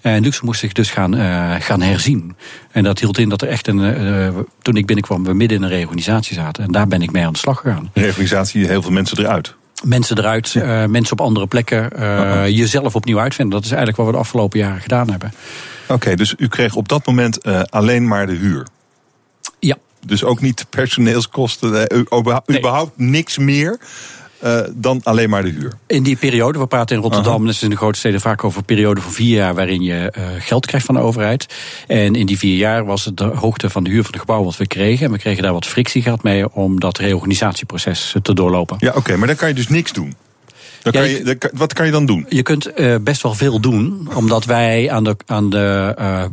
En Luxor moest zich dus gaan, uh, gaan herzien. En dat hield in dat er echt een. Uh, toen ik binnenkwam, we midden in een reorganisatie zaten. En daar ben ik mee aan de slag gegaan. Reorganisatie, heel veel mensen eruit. mensen eruit, uh, mensen op andere plekken, uh, jezelf opnieuw uitvinden. Dat is eigenlijk wat we de afgelopen jaren gedaan hebben. Oké, dus u kreeg op dat moment alleen maar de huur? Ja. Dus ook niet personeelskosten, überhaupt niks meer? Uh, dan alleen maar de huur. In die periode, we praten in Rotterdam, uh -huh. in de grote steden vaak over een periode van vier jaar waarin je uh, geld krijgt van de overheid. En in die vier jaar was het de hoogte van de huur van het gebouw wat we kregen. En we kregen daar wat frictiegeld mee om dat reorganisatieproces te doorlopen. Ja, oké, okay, maar dan kan je dus niks doen. Dan kan je, dan, wat kan je dan doen? Je kunt best wel veel doen, omdat wij aan de, aan de uh,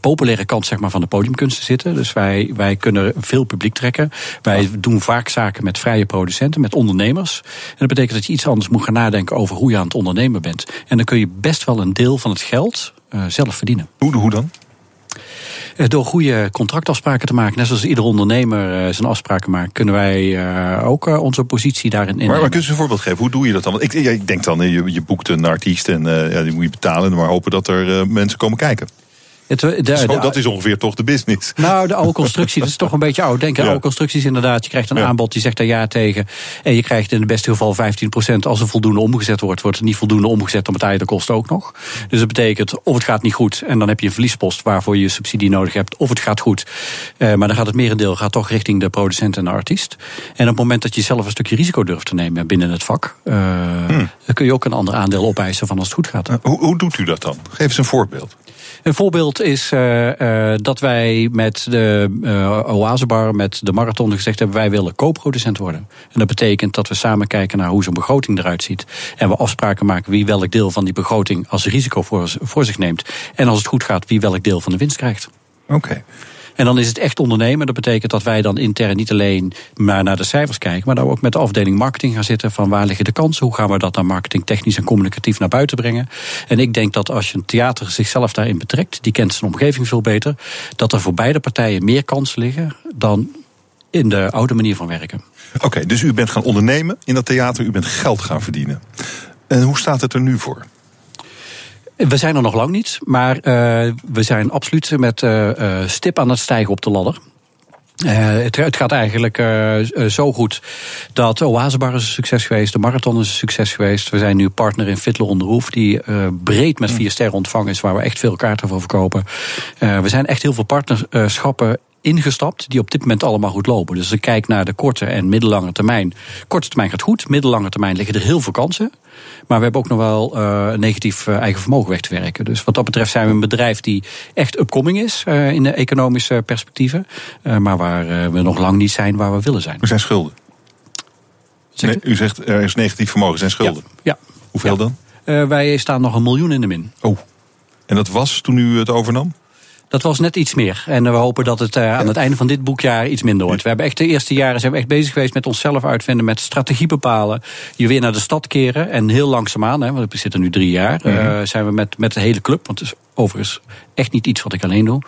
populaire kant zeg maar, van de podiumkunsten zitten. Dus wij, wij kunnen veel publiek trekken. Wij doen vaak zaken met vrije producenten, met ondernemers. En dat betekent dat je iets anders moet gaan nadenken over hoe je aan het ondernemen bent. En dan kun je best wel een deel van het geld uh, zelf verdienen. Hoe, hoe dan? Uh, door goede contractafspraken te maken. Net zoals ieder ondernemer zijn afspraken maakt, kunnen wij ook onze positie daarin innemen. Maar, maar kun je een voorbeeld geven? Hoe doe je dat dan? Want ik, ik denk dan, je, je boekt een artiest en ja, die moet je betalen, maar hopen dat er mensen komen kijken. Het, de, de, Zo, dat is ongeveer toch de business. Nou, de oude constructie, dat is toch een beetje oud. Denk aan ja. oude constructies inderdaad. Je krijgt een ja. aanbod, die zegt daar ja tegen. En je krijgt in het beste geval 15%. Als er voldoende omgezet wordt, wordt er niet voldoende omgezet, dan betaal je de kosten ook nog. Dus dat betekent, of het gaat niet goed, en dan heb je een verliespost waarvoor je subsidie nodig hebt, of het gaat goed. Uh, maar dan gaat het merendeel gaat toch richting de producent en de artiest. En op het moment dat je zelf een stukje risico durft te nemen binnen het vak, uh, hmm. dan kun je ook een ander aandeel opeisen van als het goed gaat. Uh, hoe, hoe doet u dat dan? Geef eens een voorbeeld. Een voorbeeld is uh, uh, dat wij met de uh, Oasebar, met de Marathon gezegd hebben... wij willen co-producent worden. En dat betekent dat we samen kijken naar hoe zo'n begroting eruit ziet. En we afspraken maken wie welk deel van die begroting als risico voor, zich neemt. En als het goed gaat, wie welk deel van de winst krijgt. Oké. En dan is het echt ondernemen. Dat betekent dat wij dan intern niet alleen maar naar de cijfers kijken, maar we ook met de afdeling marketing gaan zitten van waar liggen de kansen, hoe gaan we dat dan marketing technisch en communicatief naar buiten brengen. En ik denk dat als je een theater zichzelf daarin betrekt, die kent zijn omgeving veel beter, dat er voor beide partijen meer kansen liggen dan in de oude manier van werken. Oké, dus u bent gaan ondernemen in dat theater, u bent geld gaan verdienen. En hoe staat het er nu voor? We zijn er nog lang niet, maar uh, we zijn absoluut met uh, stip aan het stijgen op de ladder. Uh, het, het, gaat eigenlijk uh, zo goed dat Oasebar is een succes geweest, de marathon is een succes geweest. We zijn nu partner in Fiddler on the Roof, die uh, breed met vier sterren ontvangen is, waar we echt veel kaarten voor verkopen. we zijn echt heel veel partnerschappen ingestapt die op dit moment allemaal goed lopen. Dus als ik kijk naar de korte en middellange termijn. Korte termijn gaat goed, middellange termijn liggen er heel veel kansen. Maar we hebben ook nog wel uh, negatief uh, eigen vermogen weg te werken. Dus wat dat betreft zijn we een bedrijf die echt upcoming is uh, in de economische perspectieven. maar waar we nog lang niet zijn waar we willen zijn. Er zijn schulden. Nee, u zegt er is negatief vermogen, er zijn schulden. Ja. ja. Hoeveel ja. dan? wij staan nog een miljoen in de min. Oh. En dat was toen u het overnam? Dat was net iets meer. En we hopen dat het uh, aan het einde van dit boekjaar iets minder wordt. We hebben echt de eerste jaren zijn we echt bezig geweest met onszelf uitvinden, met strategie bepalen. Je weer naar de stad keren. En heel langzaamaan, hè, want we zitten nu drie jaar, mm -hmm. uh, zijn we met, met de hele club. Want het is overigens echt niet iets wat ik alleen doe.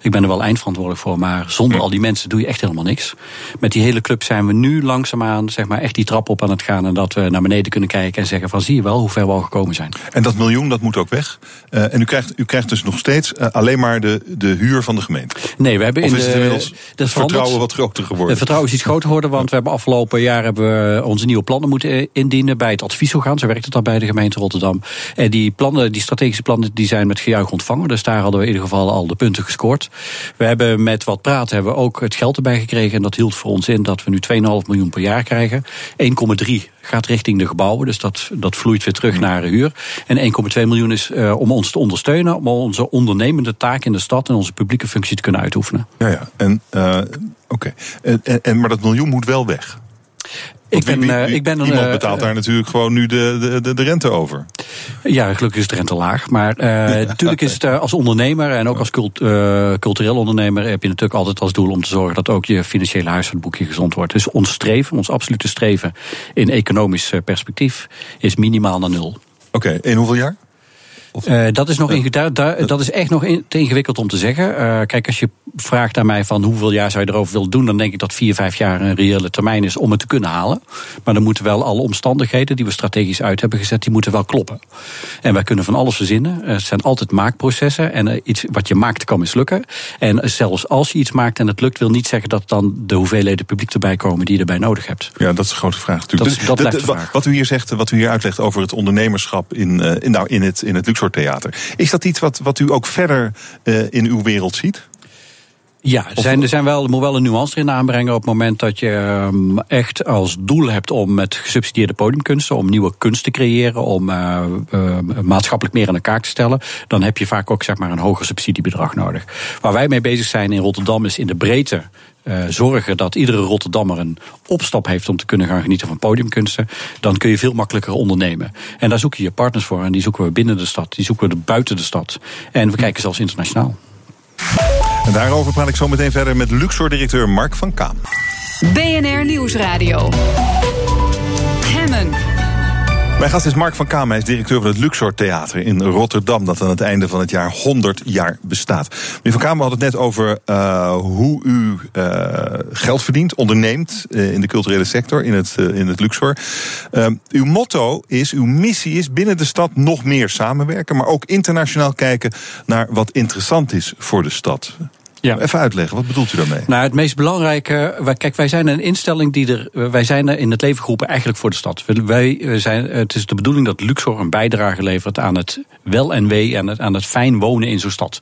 Ik ben er wel eindverantwoordelijk voor, maar zonder al die mensen doe je echt helemaal niks. Met die hele club zijn we nu langzaamaan zeg maar, echt die trap op aan het gaan. En dat we naar beneden kunnen kijken en zeggen van zie je wel hoe ver we al gekomen zijn. En dat miljoen, dat moet ook weg. Uh, en u krijgt, u krijgt dus nog steeds uh, alleen maar de, de huur van de gemeente. Nee, we hebben of in is de, het inmiddels het vertrouwen wat groter geworden? Het vertrouwen is iets groter geworden, want we hebben afgelopen jaar hebben we onze nieuwe plannen moeten indienen bij het adviesorgaan. Zo werkt het al bij de gemeente Rotterdam. En die plannen, die strategische plannen, die zijn met gejuich ontvangen. Dus daar hadden we in ieder geval al de punten gescoord. We hebben met wat praten hebben we ook het geld erbij gekregen. En dat hield voor ons in dat we nu 2,5 miljoen per jaar krijgen. 1,3 gaat richting de gebouwen. Dus dat, dat vloeit weer terug naar de huur. En 1,2 miljoen is uh, om ons te ondersteunen. Om onze ondernemende taak in de stad en onze publieke functie te kunnen uitoefenen. Ja, ja. En, uh, oké. En, en, maar dat miljoen moet wel weg. Ik ben, wie, wie, ik ben iemand uh, betaalt daar natuurlijk gewoon nu de, de, de rente over. Ja, gelukkig is de rente laag. Maar uh, natuurlijk is het uh, als ondernemer en ook als cult, cultureel ondernemer heb je natuurlijk altijd als doel om te zorgen dat ook je financiële huishoudboekje gezond wordt. Dus ons streven, ons absolute streven in economisch perspectief is minimaal naar nul. Oké, okay, in hoeveel jaar? Of? Uh, dat, is nog inge dat is echt nog in, te ingewikkeld om te zeggen. Uh, kijk, als je vraagt aan mij van hoeveel jaar zou je erover willen doen, dan denk ik dat vier, vijf jaar een reële termijn is om het te kunnen halen. Maar dan moeten wel alle omstandigheden die we strategisch uit hebben gezet, die moeten wel kloppen. En wij kunnen van alles verzinnen. Het zijn altijd maakprocessen. En iets wat je maakt kan mislukken. En zelfs als je iets maakt en het lukt, wil niet zeggen dat dan de hoeveelheden publiek erbij komen die je erbij nodig hebt. Ja, dat is een grote vraag natuurlijk. Dat, dat de Wat u hier zegt, wat u hier uitlegt over het ondernemerschap in, in, nou, in het, in het Theater. Is dat iets wat, wat u ook verder uh, in uw wereld ziet? Ja, er, zijn, er, zijn wel, er moet wel een nuance in aanbrengen op het moment dat je um, echt als doel hebt om met gesubsidieerde podiumkunsten, om nieuwe kunst te creëren, om uh, uh, maatschappelijk meer aan elkaar te stellen, dan heb je vaak ook zeg maar, een hoger subsidiebedrag nodig. Waar wij mee bezig zijn in Rotterdam is in de breedte zorgen dat iedere Rotterdammer een opstap heeft om te kunnen gaan genieten van podiumkunsten, dan kun je veel makkelijker ondernemen. En daar zoek je je partners voor. En die zoeken we binnen de stad, die zoeken we buiten de stad. En we kijken zelfs internationaal. En daarover praat ik zo meteen verder met Luxor-directeur Mark van Kaam. BNR Nieuwsradio. Mijn gast is Mark van Kaam, hij is directeur van het Luxor Theater in Rotterdam, dat aan het einde van het jaar 100 jaar bestaat. Meneer van Kaam, we hadden het net over uh, hoe u uh, geld verdient, onderneemt uh, in de culturele sector, in het, in het Luxor. uw motto is, uw missie is binnen de stad nog meer samenwerken, maar ook internationaal kijken naar wat interessant is voor de stad. Ja. Even uitleggen, wat bedoelt u daarmee? Nou, het meest belangrijke. Kijk, wij zijn een instelling die er. Wij zijn in het leven geroepen eigenlijk voor de stad. Wij zijn, het is de bedoeling dat Luxor een bijdrage levert aan het wel en wee en het, aan het fijn wonen in zo'n stad.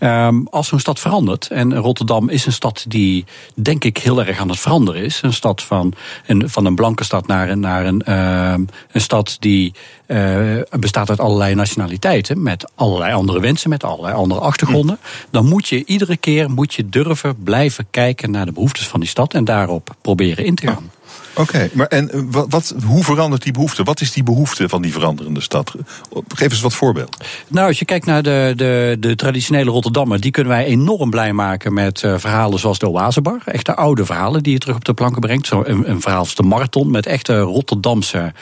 Um, als zo'n stad verandert, en Rotterdam is een stad die denk ik heel erg aan het veranderen is. Een stad van een, van een blanke stad naar, naar een, uh, een stad die uh, bestaat uit allerlei nationaliteiten, met allerlei andere wensen, met allerlei andere achtergronden. Dan moet je iedere keer moet je durven blijven kijken naar de behoeftes van die stad en daarop proberen in te gaan. Oké, maar en eh, wat, hoe verandert die behoefte? Wat is die behoefte van die veranderende stad? Geef eens wat voorbeeld. Nou, als je kijkt naar de, de, de traditionele Rotterdammer, die kunnen wij enorm blij maken met uh, verhalen zoals de Oasebar. Echte oude verhalen die je terug op de planken brengt. Zo een, een verhaal als de Marathon met echte Rotterdamse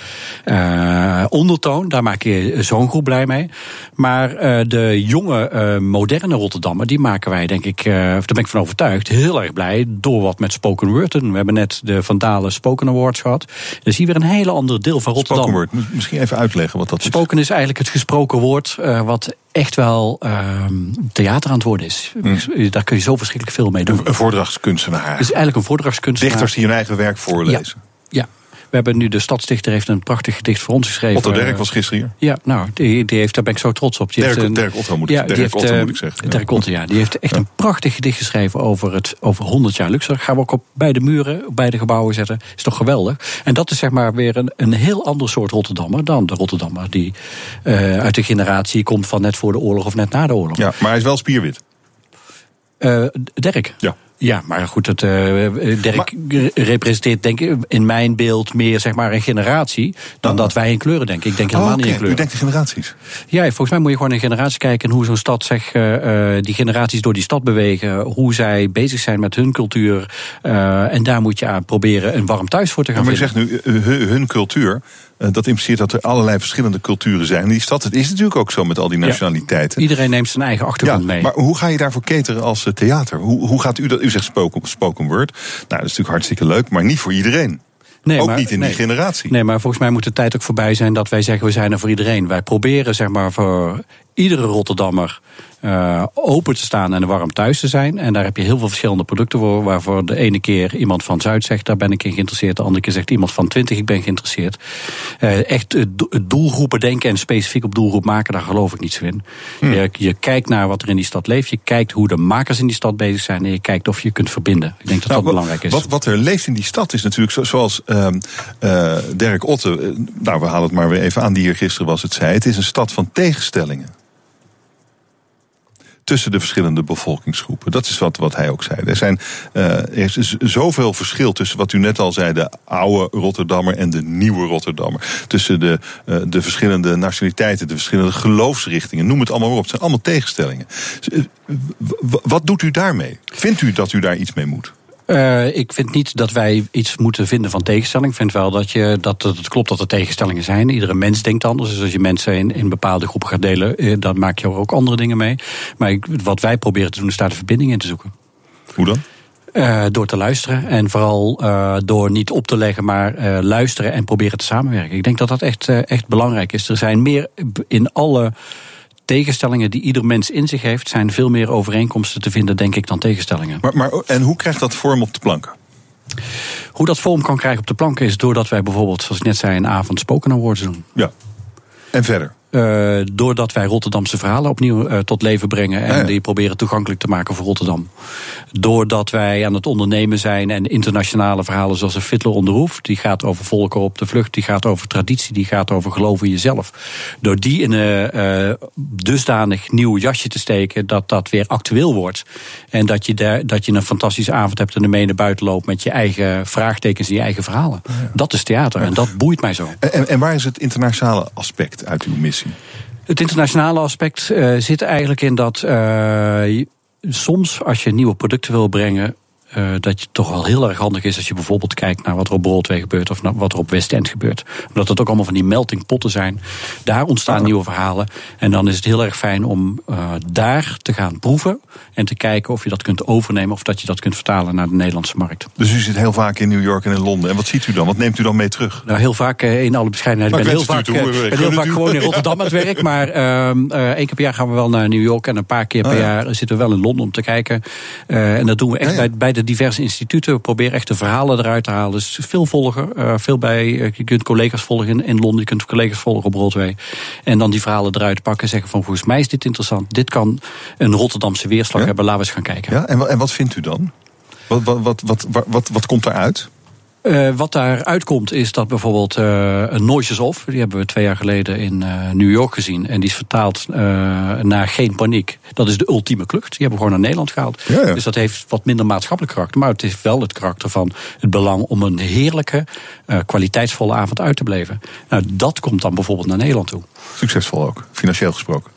uh, ondertoon. Daar maak je zo'n groep blij mee. Maar de jonge, moderne Rotterdammer, die maken wij, denk ik, daar ben ik van overtuigd, heel erg blij door wat met spoken word. We hebben net de Vandalen Spoken Awards gehad. Dan zie je weer een hele ander deel van Rotterdam. Spoken word, misschien even uitleggen wat dat is. Spoken is eigenlijk het gesproken woord uh, wat echt wel uh, theater aan het worden is. Mm. Daar kun je zo verschrikkelijk veel mee doen. Een, een voordrachtskunstenaar. Het is eigenlijk een voordrachtskunstenaar. Dichters die hun eigen werk voorlezen. Ja. ja. We hebben nu de Stadsdichter heeft een prachtig gedicht voor ons geschreven. Otto Derk was gisteren hier. Ja, nou, die, die heeft, daar ben ik zo trots op. Die Dirk, heeft een, Dirk Otto moet ik, ja, Dirk heeft, Otto, moet ik zeggen. Dirk Otto, ja. Die heeft echt een prachtig gedicht geschreven over, het, over 100 jaar Luxor. Gaan we ook op beide muren, op beide gebouwen zetten. Is toch geweldig. En dat is zeg maar weer een, een heel ander soort Rotterdammer dan de Rotterdammer die uh, uit de generatie komt van net voor de oorlog of net na de oorlog. Ja, maar hij is wel spierwit. Uh, Dirk? Ja. Ja, maar goed, het, uh, Dirk representeert denk ik in mijn beeld meer zeg maar een generatie dan oh. dat wij in kleuren denken. Ik denk helemaal oh, okay. niet in kleuren. U denkt in generaties? Ja, volgens mij moet je gewoon in generaties kijken en hoe zo'n stad zich, uh, die generaties door die stad bewegen, hoe zij bezig zijn met hun cultuur. Uh, en daar moet je aan proberen een warm thuis voor te gaan maar vinden. Maar je zegt nu hun cultuur. Dat impliceert dat er allerlei verschillende culturen zijn in die stad. Het is natuurlijk ook zo met al die nationaliteiten. Ja, iedereen neemt zijn eigen achtergrond ja, mee. Maar hoe ga je daarvoor cateren als theater? Hoe, hoe gaat u dat? U zegt spoken, spoken word. Nou, dat is natuurlijk hartstikke leuk, maar niet voor iedereen. Nee, ook maar, niet in nee. die generatie. Nee, maar volgens mij moet de tijd ook voorbij zijn dat wij zeggen we zijn er voor iedereen. Wij proberen zeg maar voor iedere Rotterdammer uh, open te staan en warm thuis te zijn. En daar heb je heel veel verschillende producten voor. Waarvoor de ene keer iemand van Zuid zegt, daar ben ik in geïnteresseerd. De andere keer zegt iemand van 20, ik ben geïnteresseerd. Uh, echt uh, doelgroepen denken en specifiek op doelgroep maken, daar geloof ik niet zo in. Hmm. Je, je, kijkt naar wat er in die stad leeft. Je kijkt hoe de makers in die stad bezig zijn. En je kijkt of je kunt verbinden. Ik denk dat nou, dat belangrijk is. Wat, wat, er leeft in die stad is natuurlijk zo, zoals Dirk Otte. nou, we halen het maar weer even aan, die hier gisteren was het zei. Het is een stad van tegenstellingen tussen de verschillende bevolkingsgroepen. Dat is wat, wat hij ook zei. Er, zijn, uh, er is zoveel verschil tussen wat u net al zei, de oude Rotterdammer en de nieuwe Rotterdammer. Tussen de, uh, de verschillende nationaliteiten, de verschillende geloofsrichtingen. Noem het allemaal op. Het zijn allemaal tegenstellingen. Wat doet u daarmee? Vindt u dat u daar iets mee moet? Uh, ik vind niet dat wij iets moeten vinden van tegenstelling. Ik vind wel dat, je, dat het klopt dat er tegenstellingen zijn. Iedere mens denkt anders. Dus als je mensen in, in bepaalde groepen gaat delen, eh, dan maak je er ook andere dingen mee. Maar ik, wat wij proberen te doen, is daar de verbinding in te zoeken. Hoe dan? Uh, door te luisteren en vooral uh, door niet op te leggen, maar uh, luisteren en proberen te samenwerken. Ik denk dat dat echt, echt belangrijk is. Er zijn meer in alle tegenstellingen die ieder mens in zich heeft, zijn veel meer overeenkomsten te vinden, denk ik, dan tegenstellingen. Maar, maar, en hoe krijgt dat vorm op de planken? Hoe dat vorm kan krijgen op de planken is doordat wij bijvoorbeeld, zoals ik net zei, een avond spoken awards doen. Ja. En verder? Uh, doordat wij Rotterdamse verhalen opnieuw uh, tot leven brengen en die proberen toegankelijk te maken voor Rotterdam. Doordat wij aan het ondernemen zijn en internationale verhalen zoals de Fiddler on the Roof, die gaat over volken op de vlucht, die gaat over traditie, die gaat over geloof in jezelf. Door die in een uh, dusdanig nieuw jasje te steken dat dat weer actueel wordt. En dat je, daar, dat je een fantastische avond hebt en ermee naar buiten loopt met je eigen vraagtekens en je eigen verhalen. Ja. Dat is theater en dat boeit mij zo. En, en waar is het internationale aspect uit uw missie? Het internationale aspect uh, zit eigenlijk in dat uh, soms als je nieuwe producten wil brengen, uh, dat het toch wel heel erg handig is als je bijvoorbeeld kijkt naar wat er op Broadway gebeurt of naar wat er op West End gebeurt. Omdat het ook allemaal van die melting potten zijn. Daar ontstaan nieuwe verhalen. En dan is het heel erg fijn om uh, daar te gaan proeven en te kijken of je dat kunt overnemen of dat je dat kunt vertalen naar de Nederlandse markt. Dus u zit heel vaak in New York en in Londen. En wat ziet u dan? Wat neemt u dan mee terug? Nou, heel vaak uh, in alle bescheidenheid. Ik ben heel vaak, ben heel vaak gewoon in Rotterdam aan het werk. Maar één keer per jaar gaan we wel naar New York. En een paar keer per oh, ja. jaar zitten we wel in Londen om te kijken. en dat doen we echt ja. Bij, bij de diverse instituten. We proberen echt de verhalen eruit te halen. Dus veel volgen. Uh, veel bij, uh, je kunt collega's volgen in, Londen. Je kunt collega's volgen op Broadway. En dan die verhalen eruit pakken. Zeggen van volgens mij is dit interessant. Dit kan een Rotterdamse weerslag ja? hebben. Laten we eens gaan kijken. Ja, en, en wat vindt u dan? Wat, wat, wat, wat, wat, wat, wat komt eruit? Uh, wat daaruit komt is dat bijvoorbeeld uh, een Noises Off, die hebben we twee jaar geleden in uh, New York gezien. En die is vertaald naar Geen Paniek. Dat is de ultieme klucht. Die hebben we gewoon naar Nederland gehaald. Ja, ja. Dus dat heeft wat minder maatschappelijk karakter. Maar het heeft wel het karakter van het belang om een heerlijke, kwaliteitsvolle avond uit te beleven. Nou, dat komt dan bijvoorbeeld naar Nederland toe. Succesvol ook, financieel gesproken.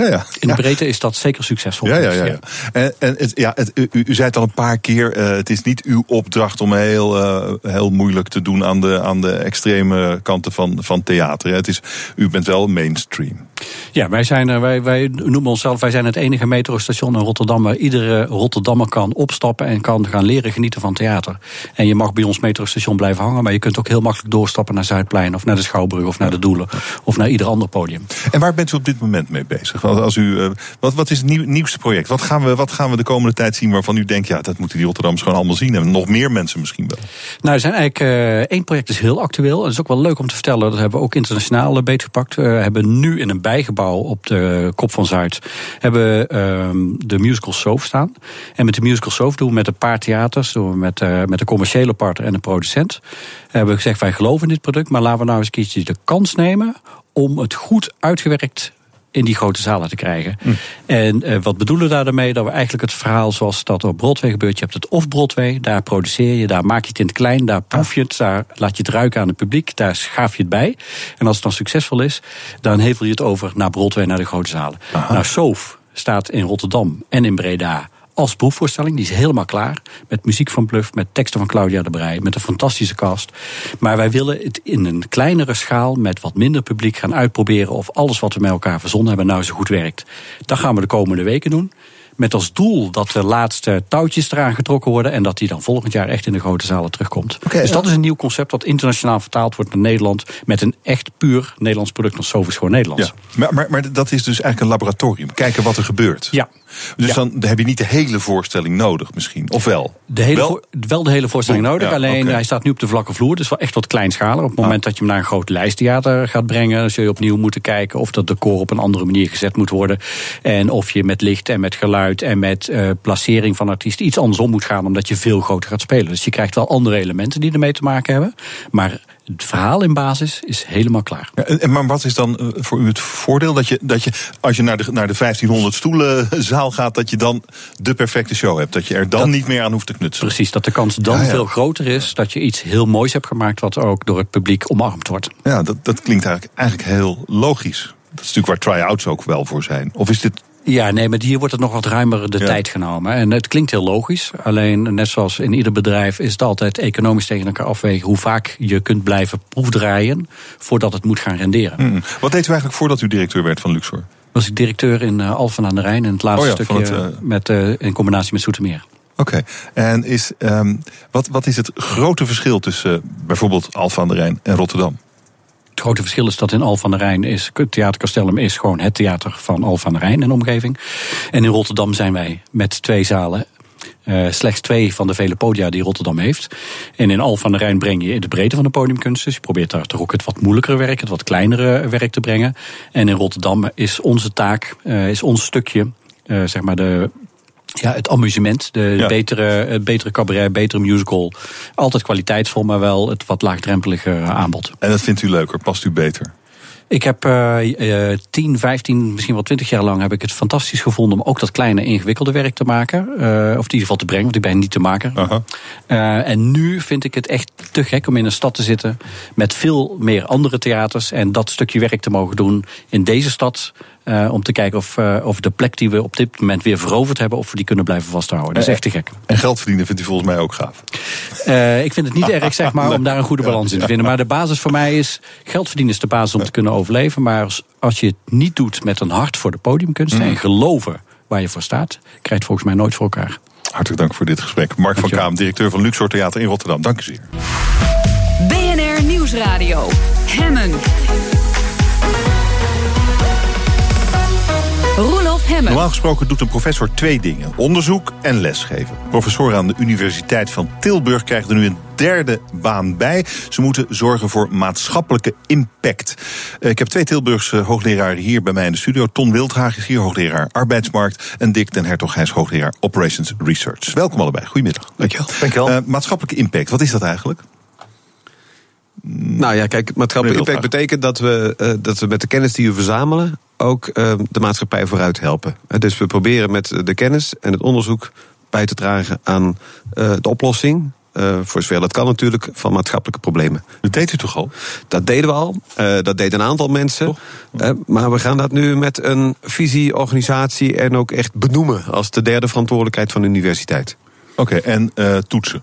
Ja, ja. In de breedte is dat zeker succesvol. Ja, ja, ja. ja. En, en het, ja, het, u, u zei het al een paar keer, uh, het is niet uw opdracht om heel, uh, heel moeilijk te doen aan de, aan de extreme kanten van, van theater. Het is, u bent wel mainstream. Ja, wij, zijn, wij, wij noemen onszelf, wij zijn het enige metrostation in Rotterdam waar iedere Rotterdammer kan opstappen en kan gaan leren genieten van theater. En je mag bij ons metrostation blijven hangen, maar je kunt ook heel makkelijk doorstappen naar Zuidplein of naar de Schouwburg of naar de Doelen of naar ieder ander podium. En waar bent u op dit moment mee bezig? Als u, uh, wat, wat is het nieuw, nieuwste project? Wat gaan, we, wat gaan we de komende tijd zien waarvan u denkt, ja, dat moeten die Rotterdammers gewoon allemaal zien en nog meer mensen misschien wel? Nou, er zijn eigenlijk uh, één project is heel actueel. En dat is ook wel leuk om te vertellen. Dat hebben we ook internationaal beetgepakt. We hebben nu in een bijgebouw op de Kop van Zuid hebben uh, de musical Soof staan. En met de musical Soof doen we met een paar theaters, doen we met, uh, met de commerciële partner en de producent. Hebben we gezegd, wij geloven in dit product, maar laten we nou eens een de kans nemen om het goed uitgewerkt in die grote zalen te krijgen. Hm. En uh, wat bedoelen we daarmee? Dat we eigenlijk het verhaal zoals dat op Broadway gebeurt. Je hebt het off-Broadway, daar produceer je, daar maak je het in het klein, daar proef je het, daar laat je het ruiken aan het publiek, daar schaaf je het bij. En als het dan succesvol is, dan hevel je het over naar Broadway, naar de grote zalen. Aha. Nou, Soof staat in Rotterdam en in Breda als proefvoorstelling. Die is helemaal klaar. Met muziek van Bluff, met teksten van Claudia de Brij, met een fantastische cast. Maar wij willen het in een kleinere schaal, met wat minder publiek, gaan uitproberen of alles wat we met elkaar verzonnen hebben nou zo goed werkt. Dat gaan we de komende weken doen. Met als doel dat de laatste touwtjes eraan getrokken worden. En dat die dan volgend jaar echt in de grote zalen terugkomt. Okay, dus dat is een nieuw concept dat internationaal vertaald wordt naar Nederland. Met een echt puur Nederlands product. Want zo is gewoon Nederlands. Ja. Maar, maar, maar dat is dus eigenlijk een laboratorium. Kijken wat er gebeurt. Ja. Dus ja. dan heb je niet de hele voorstelling nodig misschien. Of wel? De hele wel? wel de hele voorstelling oh, nodig. Ja, alleen okay. hij staat nu op de vlakke vloer. Dus wel echt wat kleinschalig. Op het moment ah. dat je hem naar een groot lijsttheater gaat brengen. Dan zul je opnieuw moeten kijken of dat decor op een andere manier gezet moet worden. En of je met licht en met geluid en met uh, placering van artiesten iets andersom moet gaan. Omdat je veel groter gaat spelen. Dus je krijgt wel andere elementen die ermee te maken hebben. Maar het verhaal in basis is helemaal klaar. Ja, en, maar wat is dan uh, voor u het voordeel dat je, dat je als je naar de, naar de 1500 stoelen zaal gaat, dat je dan de perfecte show hebt? Dat je er dan dat, niet meer aan hoeft te knutselen? Precies, dat de kans dan ja, ja. veel groter is dat je iets heel moois hebt gemaakt, wat ook door het publiek omarmd wordt. Ja, dat, dat klinkt eigenlijk, eigenlijk heel logisch. Dat is natuurlijk waar try-outs ook wel voor zijn. Of is dit Ja, nee, maar hier wordt het nog wat ruimer de tijd genomen. En het klinkt heel logisch. Alleen, net zoals in ieder bedrijf, is het altijd economisch tegen elkaar afwegen hoe vaak je kunt blijven proefdraaien voordat het moet gaan renderen. Mm. Wat deed u eigenlijk voordat u directeur werd van Luxor? Was ik directeur in uh, Alphen aan de Rijn en het laatste Oh ja, stukje het, uh, met, uh, in combinatie met Zoetermeer. Oké, en is, um, wat, wat is het grote verschil tussen uh, bijvoorbeeld Alphen aan de Rijn en Rotterdam? Het grote verschil is dat in Alphen aan de Rijn is Theater Castellum is gewoon het theater van Alphen aan de Rijn en omgeving. En in Rotterdam zijn wij met twee zalen uh, slechts twee van de vele podia die Rotterdam heeft. En in Alphen aan de Rijn breng je in de breedte van de podiumkunst. Dus je probeert daar toch ook het wat moeilijkere werk, het wat kleinere werk te brengen. En in Rotterdam is onze taak, uh, is ons stukje, uh, zeg maar de ja, het amusement, de ja. betere, het betere cabaret, betere musical. Altijd kwaliteitsvol, maar wel het wat laagdrempelige aanbod. En dat vindt u leuker? Past u beter? Ik heb uh, uh, 10, 15, misschien wel 20 jaar lang heb ik het fantastisch gevonden om ook dat kleine ingewikkelde werk te maken. Uh, of in ieder geval te brengen, want ik ben niet te maken. Uh -huh. en nu vind ik het echt te gek om in een stad te zitten met veel meer andere theaters. En dat stukje werk te mogen doen in deze stad. Uh, om te kijken of, uh, of de plek die we op dit moment weer veroverd hebben, of we die kunnen blijven vasthouden. Dat is echt te gek. En geld verdienen vindt u volgens mij ook gaaf. Uh, ik vind het niet erg, zeg maar, om daar een goede balans in te vinden. Maar de basis voor mij is, geld verdienen is de basis om te kunnen overleven. Maar als, als je het niet doet met een hart voor de podiumkunsten mm. en geloven waar je voor staat, krijg je het volgens mij nooit voor elkaar. Hartelijk dank voor dit gesprek. Mark van Kaam, directeur van Luxor Theater in Rotterdam. Dank u zeer. BNR Nieuwsradio. Hemmen. Hemmen. Normaal gesproken doet een professor twee dingen: onderzoek en lesgeven. Professoren aan de Universiteit van Tilburg krijgen er nu een derde baan bij. Ze moeten zorgen voor maatschappelijke impact. Ik heb twee Tilburgse hoogleraren hier bij mij in de studio. Ton Wildhaag is hier, hoogleraar arbeidsmarkt. En Dick den Hertog, hij is hoogleraar operations research. Welkom allebei, goedemiddag. Dankjewel. Dankjewel. Uh, maatschappelijke impact, wat is dat eigenlijk? Nou ja, kijk, maatschappelijk impact betekent dat we, uh, dat we met de kennis die we verzamelen ook uh, de maatschappij vooruit helpen. Uh, dus we proberen met de kennis en het onderzoek bij te dragen aan uh, de oplossing. voor zover dat kan natuurlijk, van maatschappelijke problemen. Dat deed u toch al? Dat deden we al. dat deden een aantal mensen. maar we gaan dat nu met een visie, organisatie en ook echt benoemen als de derde verantwoordelijkheid van de universiteit. Oké, okay, en toetsen?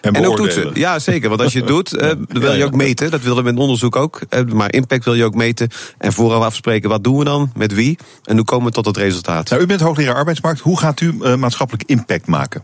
En, en, ook toetsen. Ja, zeker. Want als je het doet, uh, wil je ook meten. Dat willen we met onderzoek ook. Maar impact wil je ook meten. En vooraf afspreken, wat doen we dan? Met wie? En hoe komen we tot het resultaat? Nou, u bent hoogleraar arbeidsmarkt. Hoe gaat u uh, maatschappelijk impact maken?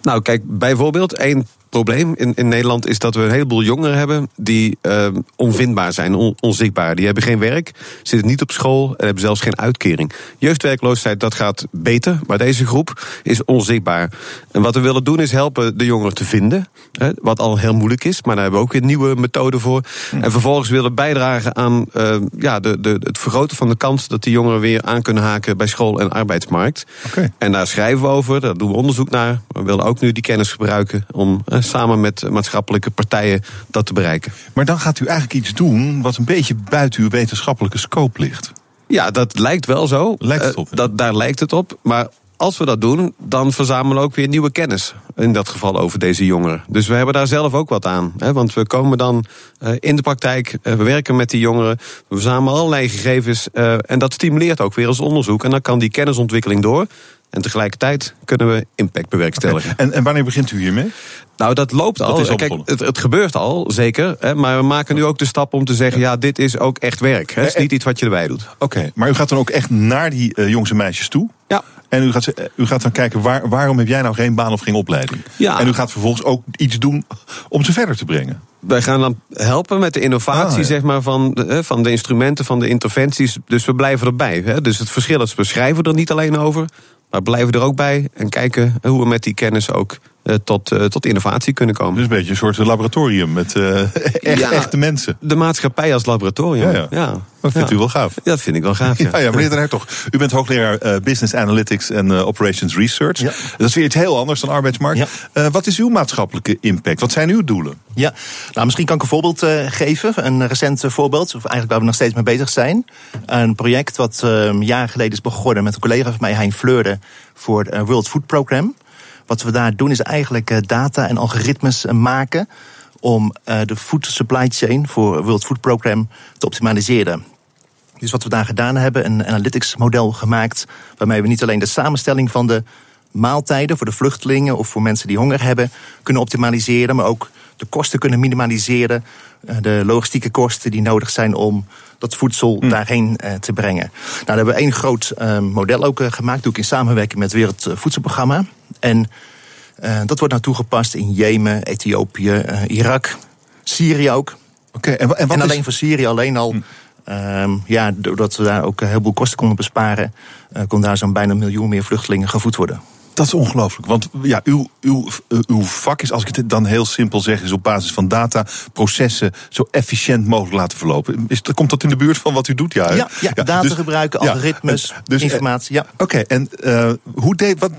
Nou, kijk, bijvoorbeeld één probleem in, in Nederland is dat we een heleboel jongeren hebben die uh, onvindbaar zijn, on, onzichtbaar. Die hebben geen werk, zitten niet op school en hebben zelfs geen uitkering. Jeugdwerkloosheid, dat gaat beter, maar deze groep is onzichtbaar. En wat we willen doen is helpen de jongeren te vinden, hè, wat al heel moeilijk is, maar daar hebben we ook weer nieuwe methoden voor. Hm. En vervolgens willen bijdragen aan uh, ja, de, de, het vergroten van de kans dat die jongeren weer aan kunnen haken bij school en arbeidsmarkt. Okay. En daar schrijven we over, daar doen we onderzoek naar. We willen ook nu die kennis gebruiken om samen met maatschappelijke partijen dat te bereiken. Maar dan gaat u eigenlijk iets doen wat een beetje buiten uw wetenschappelijke scope ligt. Ja, dat lijkt wel zo. Lijkt het op? Uh, dat, daar lijkt het op. Maar als we dat doen, dan verzamelen we ook weer nieuwe kennis. In dat geval over deze jongeren. Dus we hebben daar zelf ook wat aan. Hè, want we komen dan uh, in de praktijk, uh, we werken met die jongeren, we verzamelen allerlei gegevens. Uh, en dat stimuleert ook weer ons onderzoek. En dan kan die kennisontwikkeling door. En tegelijkertijd kunnen we impact bewerkstelligen. Okay. En, en wanneer begint u hiermee? Nou, dat loopt al. Dat is Kijk, het, het, gebeurt al, zeker. Hè, maar we maken nu ook de stap om te zeggen: ja, dit is ook echt werk. Het is niet iets wat je erbij doet. Oké, okay, maar u gaat dan ook echt naar die uh, jongens en meisjes toe? Ja. En u gaat, u gaat dan kijken, waar, waarom heb jij nou geen baan of geen opleiding? Ja. En u gaat vervolgens ook iets doen om ze verder te brengen. Wij gaan dan helpen met de innovatie Ah, ja. zeg maar, van, de, van de instrumenten, van de interventies. Dus we blijven erbij. Hè. Dus het verschil is, we schrijven er niet alleen over, maar blijven er ook bij en kijken hoe we met die kennis ook tot, uh, tot innovatie kunnen komen. Dus een beetje een soort laboratorium met uh, echt, Ja. echte mensen. De maatschappij als laboratorium. Ja, ja. Dat vindt Ja. u wel gaaf. Ja, dat vind ik wel gaaf. Ja, Ja, ja, meneer Den Hertog, u bent hoogleraar eh, Business Analytics en eh, Operations Research. Ja. Dat is weer iets heel anders dan arbeidsmarkt. Ja. Eh, wat is uw maatschappelijke impact? Wat zijn uw doelen? Ja, nou misschien kan ik een voorbeeld eh, geven. Een recent eh, voorbeeld, of eigenlijk waar we nog steeds mee bezig zijn. Een project wat eh, een jaar geleden is begonnen met een collega van mij, Hein Fleurde, voor het eh, World Food Program. Wat we daar doen is eigenlijk eh, data en algoritmes eh, maken om eh, de food supply chain voor het World Food Program te optimaliseren. Dus wat we daar gedaan hebben, een analytics model gemaakt... waarmee we niet alleen de samenstelling van de maaltijden... voor de vluchtelingen of voor mensen die honger hebben... kunnen optimaliseren, maar ook de kosten kunnen minimaliseren. De logistieke kosten die nodig zijn om dat voedsel Hm. daarheen te brengen. Nou, daar hebben we één groot model ook gemaakt, doe ik in samenwerking met het Wereldvoedselprogramma. En eh, dat wordt nou toegepast in Jemen, Ethiopië, eh, Irak, Syrië ook. Oké, en, en wat Hm. alleen voor Syrië alleen al. ehm, ja, doordat we daar ook een heleboel kosten konden besparen, eh, kon daar zo'n bijna een miljoen meer vluchtelingen gevoed worden. Dat is ongelooflijk. Want ja, uw, uw, uw vak is, als ik het dan heel simpel zeg, is op basis van data processen zo efficiënt mogelijk laten verlopen. Is, komt dat in de buurt van wat u doet? Ja? Ja, ja, data dus- gebruiken, algoritmes, en- dus, informatie. Ja. Oké, en hoe deed, wat,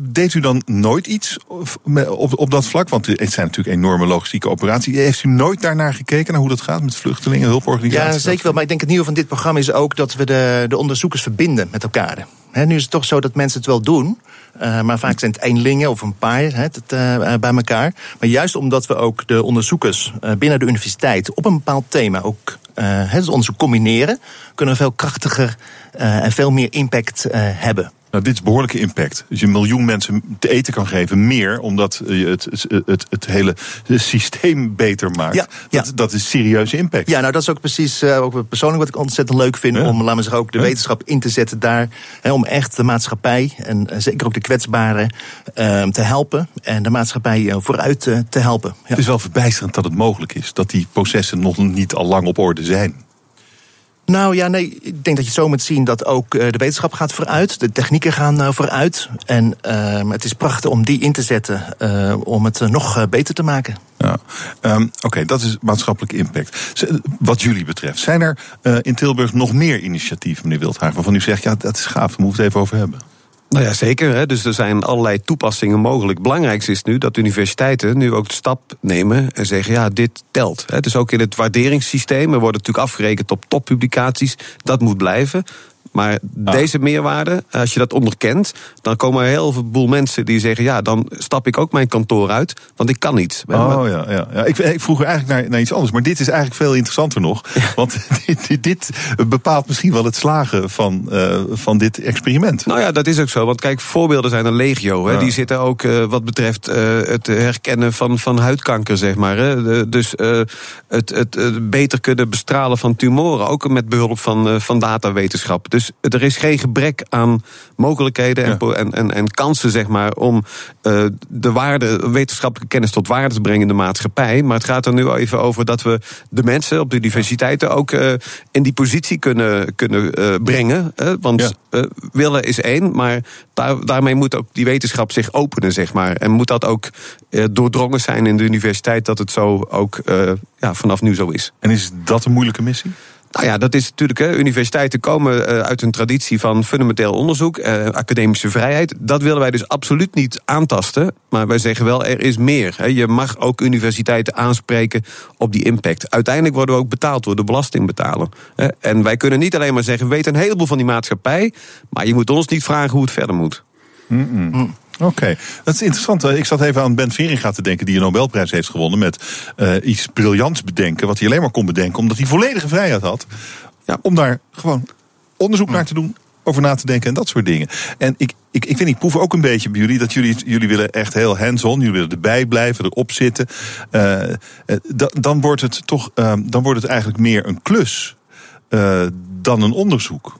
deed u dan nooit iets op, op dat vlak? Want het zijn natuurlijk enorme logistieke operaties. Heeft u nooit daarnaar gekeken, naar hoe dat gaat met vluchtelingen, hulporganisaties? Ja, zeker wel. Maar ik denk het nieuwe van dit programma is ook dat we de, de onderzoekers verbinden met elkaar. Nu is het toch zo dat mensen het wel doen. eh, maar vaak zijn het eenlingen of een paar eh, bij elkaar. Maar juist omdat we ook de onderzoekers eh, binnen de universiteit op een bepaald thema ook het onderzoek combineren, kunnen we veel krachtiger en veel meer impact hebben. Nou, dit is behoorlijke impact. Als je een miljoen mensen te eten kan geven, meer, omdat je het, het, het, het hele systeem beter maakt. Ja, ja. Dat, dat is serieuze impact. Ja, nou dat is ook precies eh, ook persoonlijk wat ik ontzettend leuk vind. Om, laten we zeggen, ook de wetenschap in te zetten daar. Hè, om echt de maatschappij en zeker ook de kwetsbaren eh, te helpen. En de maatschappij eh, vooruit eh, te helpen. Het is wel verbijsterend dat het mogelijk is. Dat die processen nog niet al lang op orde zijn. Nou ja, nee, ik denk dat je zo moet zien dat ook eh, de wetenschap gaat vooruit. De technieken gaan eh, vooruit. En eh, het is prachtig om die in te zetten eh, om het nog beter te maken. Ja. Ehm, Oké, dat is maatschappelijke impact. Wat jullie betreft, zijn er in Tilburg nog meer initiatieven, meneer Wildhagen, waarvan u zegt, ja, dat is gaaf, daar moeten we het even over hebben? Nou ja, zeker. Hè. Dus er zijn allerlei toepassingen mogelijk. Belangrijkste is nu dat universiteiten nu ook de stap nemen en zeggen: ja, dit telt. Hè. Dus ook in het waarderingssysteem, er wordt natuurlijk afgerekend op toppublicaties. Dat moet blijven. Maar deze meerwaarde, als je dat onderkent, dan komen er heel veel boel mensen die zeggen: ja, dan stap ik ook mijn kantoor uit, want ik kan niet. Oh ja, ja, ja. Ik, ik vroeg eigenlijk naar, naar iets anders, maar dit is eigenlijk veel interessanter nog. Want dit, dit, dit bepaalt misschien wel het slagen van, eh, van dit experiment. Nou ja, dat is ook zo. Want kijk, voorbeelden zijn er legio. Hè. Ja. Die zitten ook eh, wat betreft eh, het herkennen van, van huidkanker, zeg maar. Hè. Dus eh, het, het, eh, beter kunnen bestralen van tumoren. Ook met behulp van, eh, van datawetenschap. Dus er is geen gebrek aan mogelijkheden en, en, en, en kansen, zeg maar, om eh, de waarde, wetenschappelijke kennis tot waarde te brengen in de maatschappij. Maar het gaat er nu even over dat we de mensen op de universiteiten ook eh, in die positie kunnen, kunnen eh, brengen. want willen is één, maar daar, daarmee moet ook die wetenschap zich openen, zeg maar. En moet dat ook doordrongen zijn in de universiteit dat het zo ook ja, vanaf nu zo is. En is dat een moeilijke missie? Nou ja, dat is natuurlijk. Hè, universiteiten komen eh, uit een traditie van fundamenteel onderzoek, eh, academische vrijheid. Dat willen wij dus absoluut niet aantasten. Maar wij zeggen wel, er is meer. Hè. Je mag ook universiteiten aanspreken op die impact. Uiteindelijk worden we ook betaald door de belastingbetaler. Hè. En wij kunnen niet alleen maar zeggen, we weten een heleboel van die maatschappij. Maar je moet ons niet vragen hoe het verder moet. Mm-mm. Oké, dat is interessant. Ik zat even aan Ben Veringa te denken, die een Nobelprijs heeft gewonnen met eh, iets briljants bedenken, wat hij alleen maar kon bedenken, omdat hij volledige vrijheid had om daar gewoon onderzoek naar te doen, over na te denken en dat soort dingen. En ik, ik, ik weet niet, ik proef ook een beetje bij jullie dat jullie, jullie willen echt heel hands-on, jullie willen erbij blijven, erop zitten. Da- dan wordt het toch, eh, dan wordt het eigenlijk meer een klus dan een onderzoek.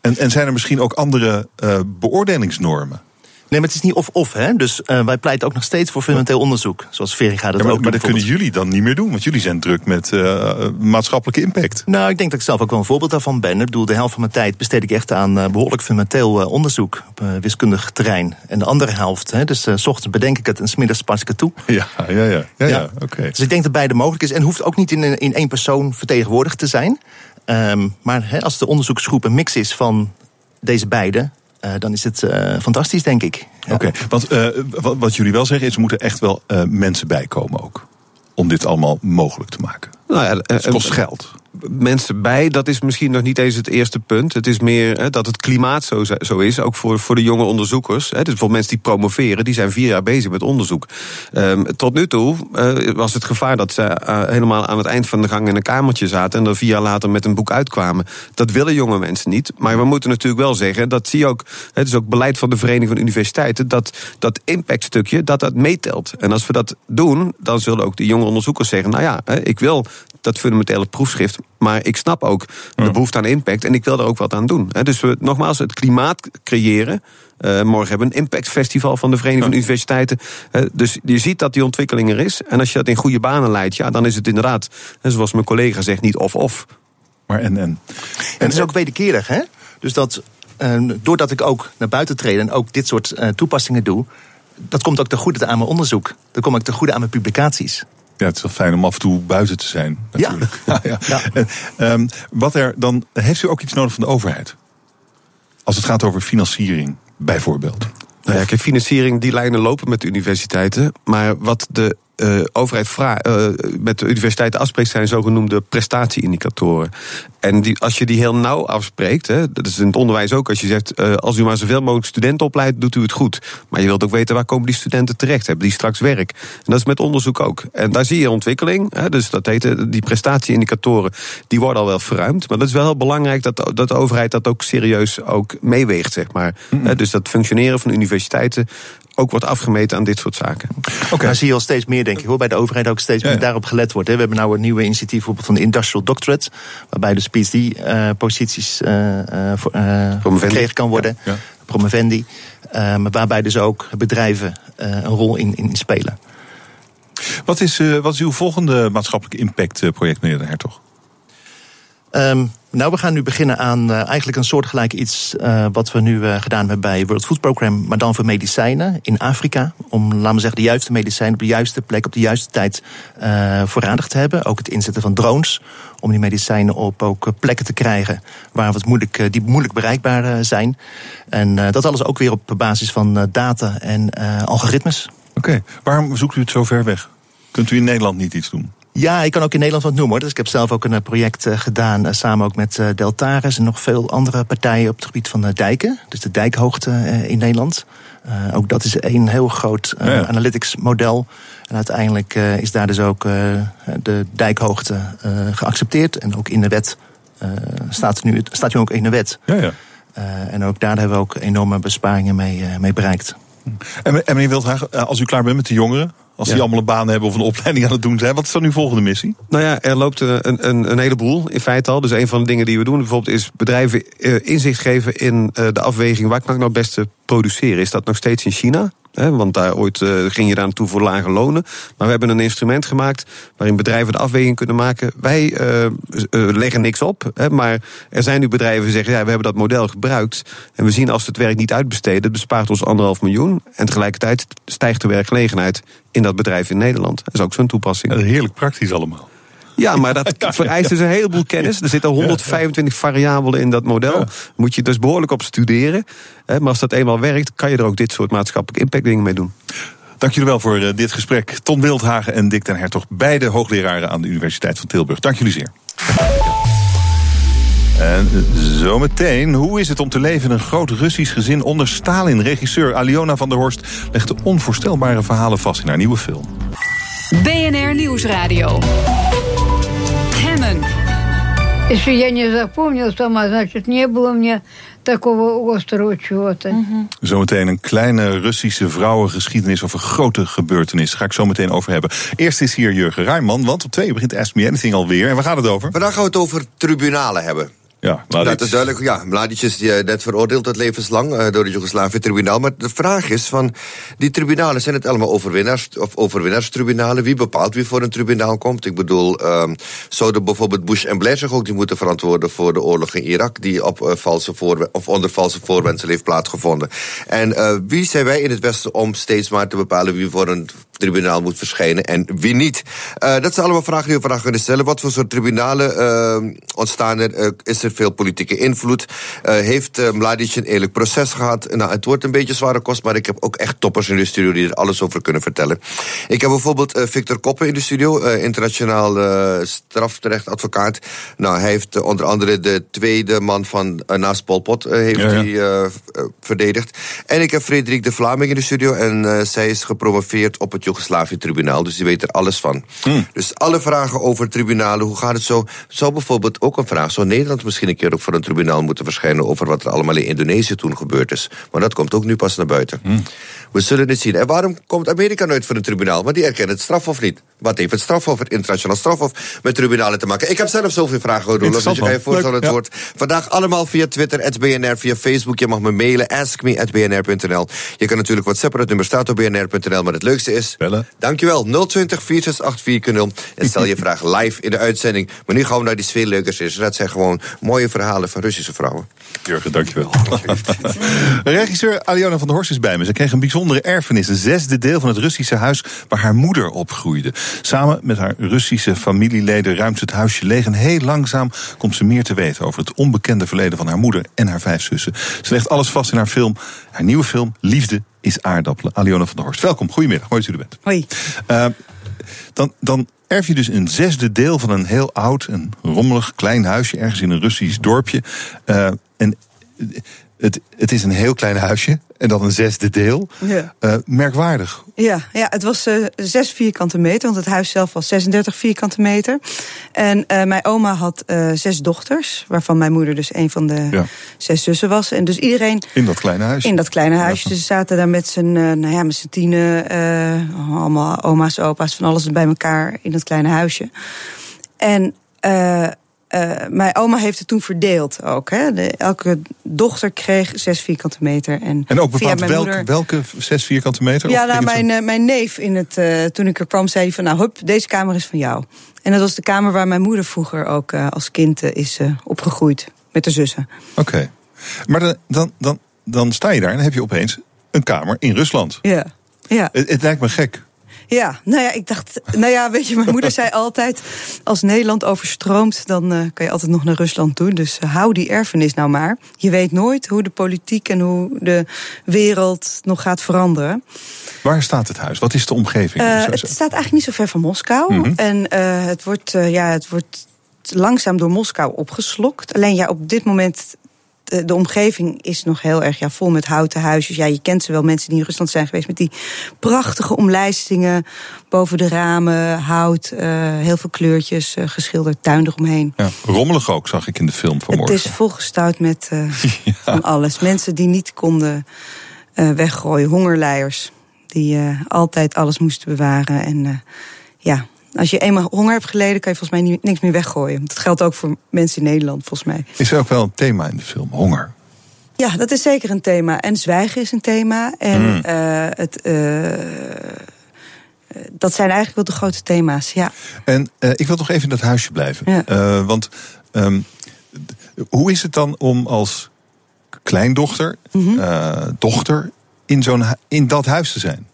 En, en zijn er misschien ook andere beoordelingsnormen? Nee, maar het is niet of-of, hè. Dus eh, wij pleiten ook nog steeds voor fundamenteel onderzoek. Zoals Veriga dat Ja, maar ook maar dat kunnen jullie dan niet meer doen, want jullie zijn druk met eh, maatschappelijke impact. Nou, ik denk dat ik zelf ook wel een voorbeeld daarvan ben. Ik bedoel, de helft van mijn tijd besteed ik echt aan eh, behoorlijk fundamenteel onderzoek op wiskundig terrein. En de andere helft, hè, dus s ochtends bedenk ik het en smiddags pas ik het toe. Ja, ja, ja. ja, ja. oké. Dus ik denk dat beide mogelijk is. En hoeft ook niet in, in één persoon vertegenwoordigd te zijn. Ehm, maar hè, als de onderzoeksgroep een mix is van deze beide, eh, dan is het eh, fantastisch, denk ik. Oké, want eh, wat, wat jullie wel zeggen is, er moeten echt wel eh, mensen bijkomen ook. Om dit allemaal mogelijk te maken. Nou ja, het kost geld. Mensen bij, dat is misschien nog niet eens het eerste punt. Het is meer hè, dat het klimaat zo, zo is, ook voor, voor de jonge onderzoekers. Hè. Dus voor mensen die promoveren, die zijn vier jaar bezig met onderzoek. Um, tot nu toe uh, was het gevaar dat ze uh, helemaal aan het eind van de gang in een kamertje zaten... en er vier jaar later met een boek uitkwamen. Dat willen jonge mensen niet. Maar we moeten natuurlijk wel zeggen, dat zie je ook... het is ook beleid van de Vereniging van Universiteiten... dat dat impactstukje, dat dat meetelt. En als we dat doen, dan zullen ook de jonge onderzoekers zeggen... nou ja, ik wil dat fundamentele proefschrift. Maar ik snap ook de behoefte aan impact en ik wil er ook wat aan doen. Dus we, nogmaals, het klimaat creëren. Uh, morgen hebben we een Impact Festival van de Vereniging van Universiteiten. Uh, dus je ziet dat die ontwikkeling er is. En als je dat in goede banen leidt, ja, dan is het inderdaad, zoals mijn collega zegt, niet of-of. Maar en, en. En het is ook wederkerig, hè? Dus dat, uh, doordat ik ook naar buiten treed en ook dit soort toepassingen doe, dat komt ook ten goede aan mijn onderzoek. Dat komt ook ten goede aan mijn publicaties. Ja, het is wel fijn om af en toe buiten te zijn, natuurlijk. Ja. ja, ja. En, um, wat er dan, heeft u ook iets nodig van de overheid? Als het gaat over financiering, bijvoorbeeld. Nou ja, kijk, financiering, die lijnen lopen met de universiteiten. Maar wat de uh, overheid vraagt, uh, met de universiteiten afspreekt, zijn zogenoemde prestatieindicatoren. En die, als je die heel nauw afspreekt, hè, dat is in het onderwijs ook, als je zegt, uh, als u maar zoveel mogelijk studenten opleidt, doet u het goed. Maar je wilt ook weten waar komen die studenten terecht, hebben die straks werk. En dat is met onderzoek ook. En daar zie je ontwikkeling, hè, dus dat heet, die prestatieindicatoren, die worden al wel verruimd. Maar dat is wel heel belangrijk dat, dat de overheid dat ook serieus ook meeweegt, zeg maar. Mm -hmm. Dus dat functioneren van universiteiten ook wordt afgemeten aan dit soort zaken. Oké, okay. Daar zie je al steeds meer, denk ik, hoor, bij de overheid ook steeds meer ja. daarop gelet wordt. Hè. We hebben nou een nieuwe initiatief bijvoorbeeld van de Industrial Doctorate, waarbij dus PhD-posities uh, uh, uh, gekregen kan worden. Ja. Ja. Promovendi. maar waarbij dus ook bedrijven een rol in, in spelen. Wat is, wat is uw volgende maatschappelijke impactproject, meneer de Hertog? Um, nou, we gaan nu beginnen aan uh, eigenlijk een soortgelijk iets uh, wat we nu uh, gedaan hebben bij World Food Program, maar dan voor medicijnen in Afrika. Om, laten we zeggen, de juiste medicijnen op de juiste plek, op de juiste tijd voorradig te hebben. Ook het inzetten van drones om die medicijnen op ook plekken te krijgen waar wat moeilijk, die moeilijk bereikbaar zijn. En dat alles ook weer op basis van data en algoritmes. Oké, waarom zoekt u het zo ver weg? Kunt u in Nederland niet iets doen? Ja, ik kan ook in Nederland wat noemen hoor. Dus ik heb zelf ook een project uh, gedaan, uh, samen ook met Deltaris en nog veel andere partijen op het gebied van dijken. Dus de dijkhoogte in Nederland. ook dat is een heel groot ja. analytics model. En uiteindelijk is daar dus ook de dijkhoogte geaccepteerd. En ook in de wet staat, nu, staat nu ook in de wet. Ja, ja. en ook daar hebben we ook enorme besparingen mee, mee bereikt. En, en meneer Wildhaag, als u klaar bent met de jongeren, als ja. die allemaal een baan hebben of een opleiding aan het doen zijn. Wat is dan uw volgende missie? Nou ja, er loopt een, een, een heleboel in feite al. Dus een van de dingen die we doen bijvoorbeeld is bedrijven inzicht geven in de afweging waar kan ik nou het beste produceren. Is dat nog steeds in China? Hè, want daar ooit uh, ging je daar naartoe voor lage lonen. Maar we hebben een instrument gemaakt waarin bedrijven de afweging kunnen maken. Wij uh, uh, leggen niks op, hè, maar er zijn nu bedrijven die zeggen: ja, we hebben dat model gebruikt. En we zien als het werk niet uitbesteden, het bespaart ons anderhalf miljoen. En tegelijkertijd stijgt de werkgelegenheid in dat bedrijf in Nederland. Dat is ook zo'n toepassing. Heerlijk praktisch allemaal. Ja, maar dat vereist dus een heleboel kennis. Er zitten 125 variabelen in dat model. Moet je dus behoorlijk op studeren. Maar als dat eenmaal werkt, kan je er ook dit soort maatschappelijk impactdingen mee doen. Dank jullie wel voor dit gesprek. Ton Wildhagen en Dick den Hertog, beide hoogleraren aan de Universiteit van Tilburg. Dank jullie zeer. En zometeen, hoe is het om te leven in een groot Russisch gezin onder Stalin? Regisseur Aliona van der Horst legt de onvoorstelbare verhalen vast in haar nieuwe film. BNR Nieuwsradio. Хэммон. Если я не запомнил сама, значит, не было мне такого острого чего-то. Zometeen een kleine Russische vrouwengeschiedenis over grote gebeurtenissen. Ga ik zo meteen over hebben. Eerst is hier Jurgen Ruijman, want op twee begint Ask Me Anything alweer. En waar gaat het over? Vandaag gaan we het over tribunalen hebben. Ja, dat is duidelijk. Ja, Mladic is die, net veroordeeld tot levenslang uh, door het Joegoslavië-tribunaal. Maar de vraag is van, die tribunalen, zijn het allemaal overwinnaars, of overwinnaarstribunalen? Wie bepaalt wie voor een tribunaal komt? Ik bedoel, um, zouden bijvoorbeeld Bush en Blair zich ook die moeten verantwoorden voor de oorlog in Irak, die op uh, valse voor, of onder valse voorwendsel heeft plaatsgevonden? En uh, wie zijn wij in het Westen om steeds maar te bepalen wie voor een tribunaal moet verschijnen en wie niet. Uh, dat zijn allemaal vragen die we vandaag kunnen stellen. Wat voor soort tribunalen uh, ontstaan er? Uh, is er veel politieke invloed? heeft Mladic een eerlijk proces gehad? Nou, het wordt een beetje zware kost, maar ik heb ook echt toppers in de studio die er alles over kunnen vertellen. Ik heb bijvoorbeeld Victor Koppen in de studio, internationaal strafrechtadvocaat. Nou, hij heeft onder andere de tweede man van naast Pol Pot heeft ja, ja. hij verdedigd. En ik heb Frederik de Vlaming in de studio en zij is gepromoveerd op het Joegoslavië-tribunaal. Dus die weet er alles van. Hmm. Dus alle vragen over tribunalen, hoe gaat het zo? Zou bijvoorbeeld ook een vraag, zou Nederland misschien een keer ook voor een tribunaal moeten verschijnen over wat er allemaal in Indonesië toen gebeurd is? Maar dat komt ook nu pas naar buiten. Hmm. We zullen het zien. En waarom komt Amerika nooit voor een tribunaal? Want die erkennen het strafhof niet. Wat heeft het strafhof, het internationaal strafhof, met tribunalen te maken? Ik heb zelf zoveel vragen, Roelof, dus je kan je voorstellen het woord. Vandaag allemaal via Twitter, BNR, via Facebook. Je mag me mailen, askme.bnr.nl. Je kan natuurlijk WhatsAppen, het nummer staat op bnr.nl. Maar het leukste is, Bellen. dankjewel, 020 468 En stel je vraag live in de uitzending. Maar nu gaan we naar die sfeerleukers. Dat zijn gewoon mooie verhalen van Russische vrouwen. Jurgen, dankjewel. Regisseur Aliona van der Horst is bij me. Ze kreeg een bijzondere erfenis. Een zesde deel van het Russische huis waar haar moeder opgroeide. Samen met haar Russische familieleden ruimt ze het huisje leeg. En heel langzaam komt ze meer te weten over het onbekende verleden van haar moeder en haar vijf zussen. Ze legt alles vast in haar film. Haar nieuwe film, Liefde is aardappelen. Aliona van der Horst, welkom. Goedemiddag, mooi dat u er bent. Hoi. Uh, dan, dan erf je dus een zesde deel van een heel oud en rommelig klein huisje ergens in een Russisch dorpje. Uh, en het, het is een heel klein huisje en dan een zesde deel. Ja. Uh, merkwaardig. Ja, ja het was uh, zes vierkante meter, want het huis zelf was 36 vierkante meter. En uh, mijn oma had zes dochters, waarvan mijn moeder dus een van de ja. zes zussen was. En dus iedereen. In dat kleine huisje? In dat kleine huisje. Dus ze zaten daar met z'n nou ja, met tienen, allemaal oma's, opa's, van alles bij elkaar in dat kleine huisje. En uh, mijn oma heeft het toen verdeeld ook. Hè. De, elke dochter kreeg zes vierkante meter. En, en ook bepaald welk, moeder... welke zes vierkante meter? Ja, nou, mijn, uh, mijn neef, in het, uh, toen ik er kwam, zei hij van... nou, hup, deze kamer is van jou. En dat was de kamer waar mijn moeder vroeger ook als kind is opgegroeid. Met de zussen. Oké. Maar dan, dan, dan, dan sta je daar en dan heb je opeens een kamer in Rusland. Ja. ja. Het, het lijkt me gek. Ja, nou ja, ik dacht, nou ja, weet je, mijn moeder zei altijd: als Nederland overstroomt, dan uh, kan je altijd nog naar Rusland toe. Dus uh, hou die erfenis nou maar. Je weet nooit hoe de politiek en hoe de wereld nog gaat veranderen. Waar staat het huis? Wat is de omgeving? Uh, het staat eigenlijk niet zo ver van Moskou. Mm -hmm. En het, wordt, ja, het wordt langzaam door Moskou opgeslokt. Alleen ja, op dit moment de, de, omgeving is nog heel erg ja, vol met houten huisjes. Ja, je kent ze wel, mensen die in Rusland zijn geweest... met die prachtige omlijstingen boven de ramen, hout, uh, heel veel kleurtjes, uh, geschilderd tuin eromheen. Ja, rommelig ook, zag ik in de film vanmorgen. Het is volgestouwd met uh, ja. van alles. Mensen die niet konden weggooien, hongerleiers... die altijd alles moesten bewaren en ja... Als je eenmaal honger hebt geleden, kan je volgens mij niks meer weggooien. Dat geldt ook voor mensen in Nederland, volgens mij. Is er ook wel een thema in de film, honger? Ja, dat is zeker een thema. En zwijgen is een thema. En mm. uh, het. Uh, dat zijn eigenlijk wel de grote thema's, ja. En uh, ik wil toch even in dat huisje blijven. Ja. want um, hoe is het dan om als kleindochter, mm -hmm. dochter, in, zo'n, in dat huis te zijn?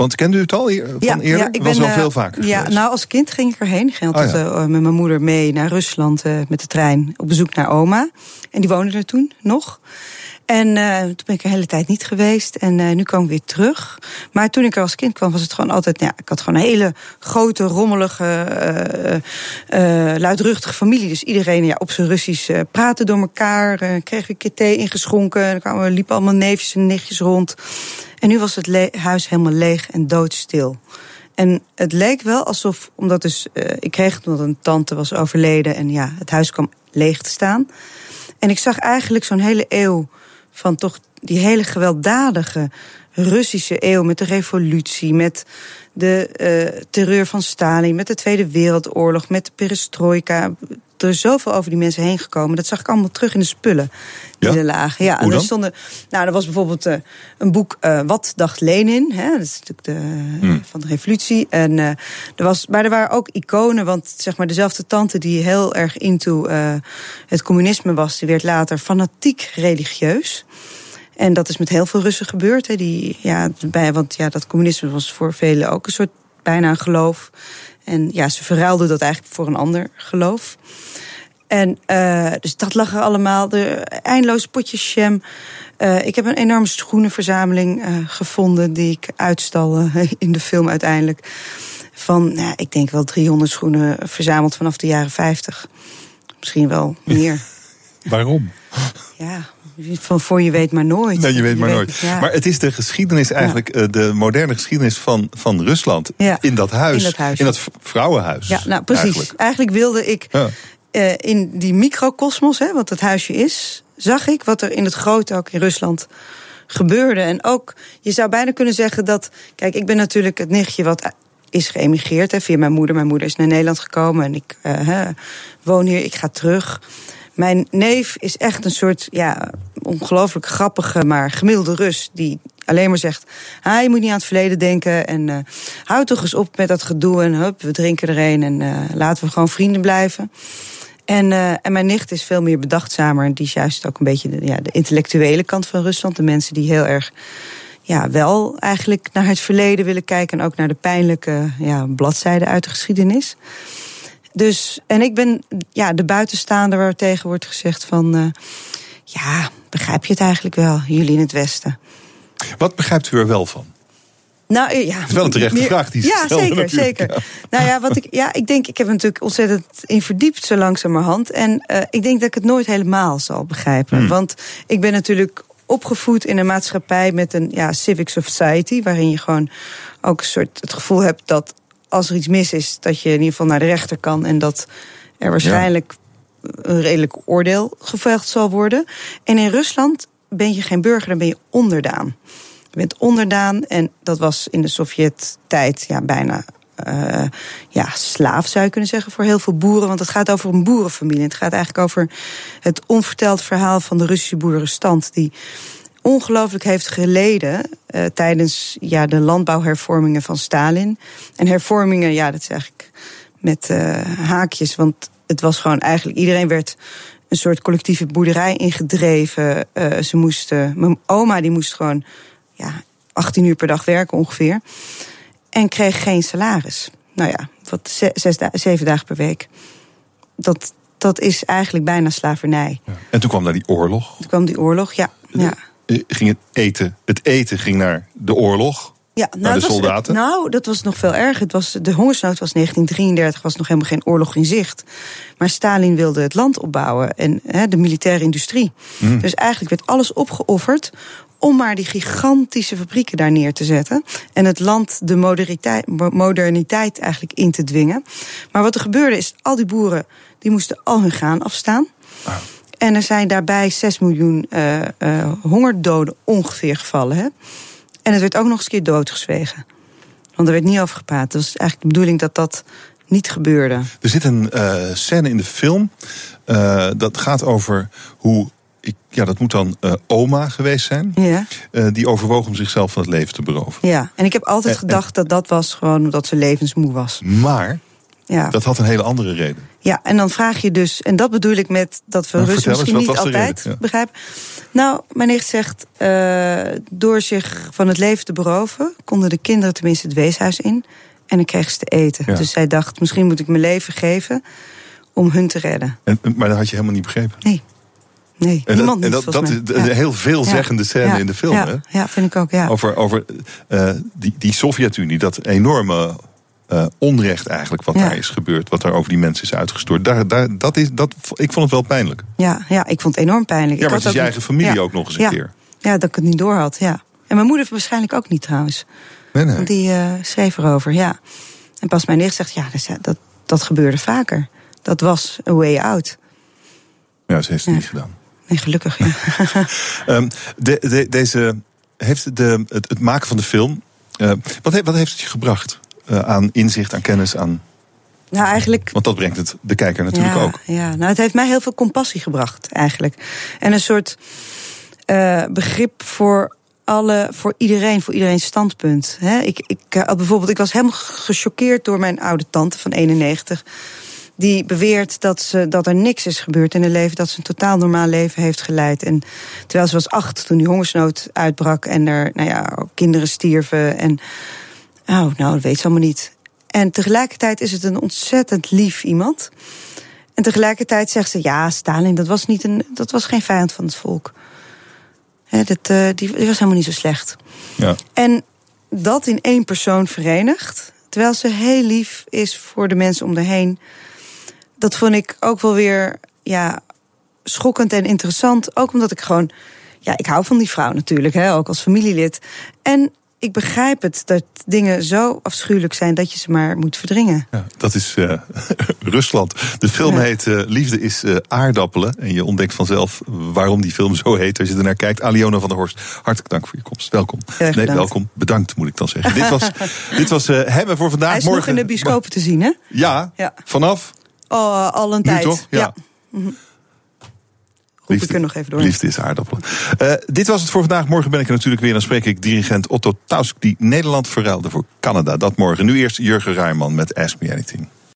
Want kende u het al van ja, eerder? Ja, ik was ben, al veel vaker Ja, nou als kind ging ik erheen. Ik ging altijd oh, ja. uh, met mijn moeder mee naar Rusland uh, met de trein op bezoek naar oma. En die woonde er toen nog. En uh, toen ben ik er de hele tijd niet geweest. En uh, nu kwam ik weer terug. Maar toen ik er als kind kwam, was het gewoon altijd. Ja, ik had gewoon een hele grote, rommelige, uh, luidruchtige familie. Dus iedereen ja, op zijn Russisch praatte door elkaar. kreeg een keer thee ingeschonken. En dan kwamen, liepen allemaal neefjes en nichtjes rond. En nu was het huis helemaal leeg en doodstil. En het leek wel alsof, omdat dus, uh, ik kreeg het omdat een tante was overleden en ja, het huis kwam leeg te staan. En ik zag eigenlijk zo'n hele eeuw van toch die hele gewelddadige Russische eeuw met de revolutie, met de uh, terreur van Stalin, met de Tweede Wereldoorlog, met de perestroika. Er is zoveel over die mensen heen gekomen. Dat zag ik allemaal terug in de spullen die ja? er lagen. Ja, en er stonden. Nou, er was bijvoorbeeld uh, een boek uh, Wat dacht Lenin? Hè? Dat is natuurlijk de, hmm. van de revolutie. En uh, er was, maar er waren ook iconen, want zeg maar dezelfde tante die heel erg into het communisme was, die werd later fanatiek religieus. En dat is met heel veel Russen gebeurd. Hè. Die, ja, bij, want ja, dat communisme was voor velen ook een soort bijna een geloof. En ja, ze verruilden dat eigenlijk voor een ander geloof. En uh, dus dat lag er allemaal. De eindeloze potjes jam. Uh, ik heb een enorme schoenenverzameling uh, gevonden die ik uitstal in de film uiteindelijk. Van, nou, ik denk wel 300 schoenen verzameld vanaf de jaren 50. Misschien wel meer. Waarom? Ja, van voor je weet maar nooit. Nee, je weet maar nooit. Maar het is de geschiedenis eigenlijk, ja. de moderne geschiedenis van, van Rusland. Ja. In dat huis. In dat, huis. In dat vrouwenhuis. Ja, nou precies. Eigenlijk, eigenlijk wilde ik uh, in die microcosmos, hè, wat het huisje is, zag ik wat er in het grote ook in Rusland gebeurde. En ook, je zou bijna kunnen zeggen dat. Kijk, ik ben natuurlijk het nichtje wat is geëmigreerd hè, via mijn moeder. Mijn moeder is naar Nederland gekomen en ik uh, hè, woon hier, ik ga terug. Mijn neef is echt een soort, ja, ongelooflijk grappige, maar gemiddelde Rus. Die alleen maar zegt, ah, je moet niet aan het verleden denken. En uh, houd toch eens op met dat gedoe. En hup, we drinken er een en uh, laten we gewoon vrienden blijven. En, uh, en mijn nicht is veel meer bedachtzamer. En die is juist ook een beetje de, ja, de intellectuele kant van Rusland. De mensen die heel erg ja, wel eigenlijk naar het verleden willen kijken. En ook naar de pijnlijke ja, bladzijden uit de geschiedenis. Dus, en ik ben ja, de buitenstaander waar tegen wordt gezegd van... Uh, ja, begrijp je het eigenlijk wel, jullie in het Westen? Wat begrijpt u er wel van? Nou ja, het is wel een terechte meer, vraag die Ja, stelde, zeker, zeker. Ja. Nou ja, wat ik, ja, ik denk, ik heb er natuurlijk ontzettend in verdiept zo langzamerhand. En uh, ik denk dat ik het nooit helemaal zal begrijpen. Hmm. Want ik ben natuurlijk opgevoed in een maatschappij met een ja, civic society, waarin je gewoon ook een soort het gevoel hebt dat als er iets mis is, dat je in ieder geval naar de rechter kan en dat er waarschijnlijk een redelijk oordeel geveld zal worden. En in Rusland ben je geen burger, dan ben je onderdaan. Je bent onderdaan en dat was in de Sovjet-tijd ja, bijna uh, ja, slaaf, zou je kunnen zeggen, voor heel veel boeren. Want het gaat over een boerenfamilie. Het gaat eigenlijk over het onverteld verhaal van de Russische boerenstand. Die ongelooflijk heeft geleden uh, tijdens ja, de landbouwhervormingen van Stalin. En hervormingen, ja, dat is eigenlijk met uh, haakjes. Want het was gewoon eigenlijk, iedereen werd een soort collectieve boerderij ingedreven. Uh, ze moesten, mijn oma die moest gewoon ja, 18 uur per dag werken ongeveer. En kreeg geen salaris. Nou ja, wat zes, zeven dagen per week. Dat, dat is eigenlijk bijna slavernij. Ja. En toen kwam daar die oorlog. Toen kwam die oorlog, ja. ja. Ging het eten, het eten ging naar de oorlog. Ja, nou, naar de soldaten. Nou, dat was nog veel erger. Het was, de hongersnood was 1933, was nog helemaal geen oorlog in zicht. Maar Stalin wilde het land opbouwen en he, de militaire industrie. Mm. Dus eigenlijk werd alles opgeofferd om maar die gigantische fabrieken daar neer te zetten. En het land de moderniteit, moderniteit eigenlijk in te dwingen. Maar wat er gebeurde is, al die boeren die moesten al hun graan afstaan. Ah. En er zijn daarbij 6 miljoen uh, uh, hongerdoden ongeveer gevallen. Hè? En het werd ook nog eens een keer doodgezwegen. Want er werd niet over gepraat. Het was eigenlijk de bedoeling dat dat niet gebeurde. Er zit een uh, scène in de film. dat gaat over hoe ik, ja, dat moet dan uh, oma geweest zijn. Ja. Uh, die overwoog om zichzelf van het leven te beroven. Ja, en ik heb altijd en, gedacht dat dat was gewoon omdat ze levensmoe was. Maar ja. dat had een hele andere reden. Ja, en dan vraag je dus, en dat bedoel ik met dat we nou, Russen misschien niet altijd ja. begrijpen. Nou, mijn nicht zegt, uh, door zich van het leven te beroven, konden de kinderen tenminste het weeshuis in. En dan kregen ze te eten. Ja. Dus zij dacht, misschien moet ik mijn leven geven om hun te redden. En, maar dat had je helemaal niet begrepen. Nee. Nee, en niemand dat, niet, en dat, dat is een ja. heel veelzeggende scène in de film. Ja. Hè? ja, vind ik ook, ja. Over, over uh, die, die Sovjet-Unie, dat enorme uh, onrecht eigenlijk wat Ja. daar is gebeurd. Wat daar over die mensen is uitgestort. Daar, daar, dat is, dat, ik vond het wel pijnlijk. Ja, ja, ik vond het enorm pijnlijk. Ja, ik maar het is je eigen familie ja. ook nog eens een ja. keer. Ja, dat ik het niet door had, ja. En mijn moeder waarschijnlijk ook niet trouwens. Nee, Die uh, schreef erover, ja. En pas mijn nicht zegt, ja, dat, dat, dat gebeurde vaker. Dat was a way out. Ja, ze heeft het niet gedaan. Nee, gelukkig, ja. um, de, de, deze, heeft de, het, het, maken van de film... Uh, wat, wat heeft het je gebracht? Uh, aan inzicht, aan kennis, aan... Nou, eigenlijk... Want dat brengt het de kijker natuurlijk ja, ook. Ja, nou, het heeft mij heel veel compassie gebracht, eigenlijk. En een soort uh, begrip voor alle, voor iedereen, voor iedereen's standpunt. He, ik, ik, bijvoorbeeld, ik was helemaal gechoqueerd door mijn oude tante van 91 die beweert dat, ze, dat er niks is gebeurd in haar leven, dat ze een totaal normaal leven heeft geleid. En terwijl ze was acht toen die hongersnood uitbrak en er nou ja, kinderen stierven. En oh, nou, dat weet ze allemaal niet. En tegelijkertijd is het een ontzettend lief iemand. En tegelijkertijd zegt ze: ja, Stalin, dat was, niet een, dat was geen vijand van het volk. dat, uh, die, die was helemaal niet zo slecht. Ja. En dat in één persoon verenigd, terwijl ze heel lief is voor de mensen om haar heen, dat vond ik ook wel weer ja, schokkend en interessant. Ook omdat ik gewoon, ja, ik hou van die vrouw natuurlijk, hè, ook als familielid. En ik begrijp het dat dingen zo afschuwelijk zijn dat je ze maar moet verdringen. Ja, dat is uh, Rusland. De film heet uh, Liefde is uh, aardappelen. En je ontdekt vanzelf waarom die film zo heet als je ernaar kijkt. Aliona van der Horst, hartelijk dank voor je komst. Welkom. Nee, welkom. Bedankt moet ik dan zeggen. dit was, dit was Hebben voor vandaag. Hij is Morgen... nog in de bioscopen te zien, hè? Ja, ja. vanaf? Oh, al een nu tijd. toch? Ja. ja. Mm -hmm. Liefde, ik nog even door. Liefde is aardappelen. Uh, dit was het voor vandaag. Morgen ben ik er natuurlijk weer. Dan spreek ik dirigent Otto Tausk, die Nederland verruilde voor Canada. Dat morgen. Nu eerst Jurgen Ruijman met Ask Me Anything.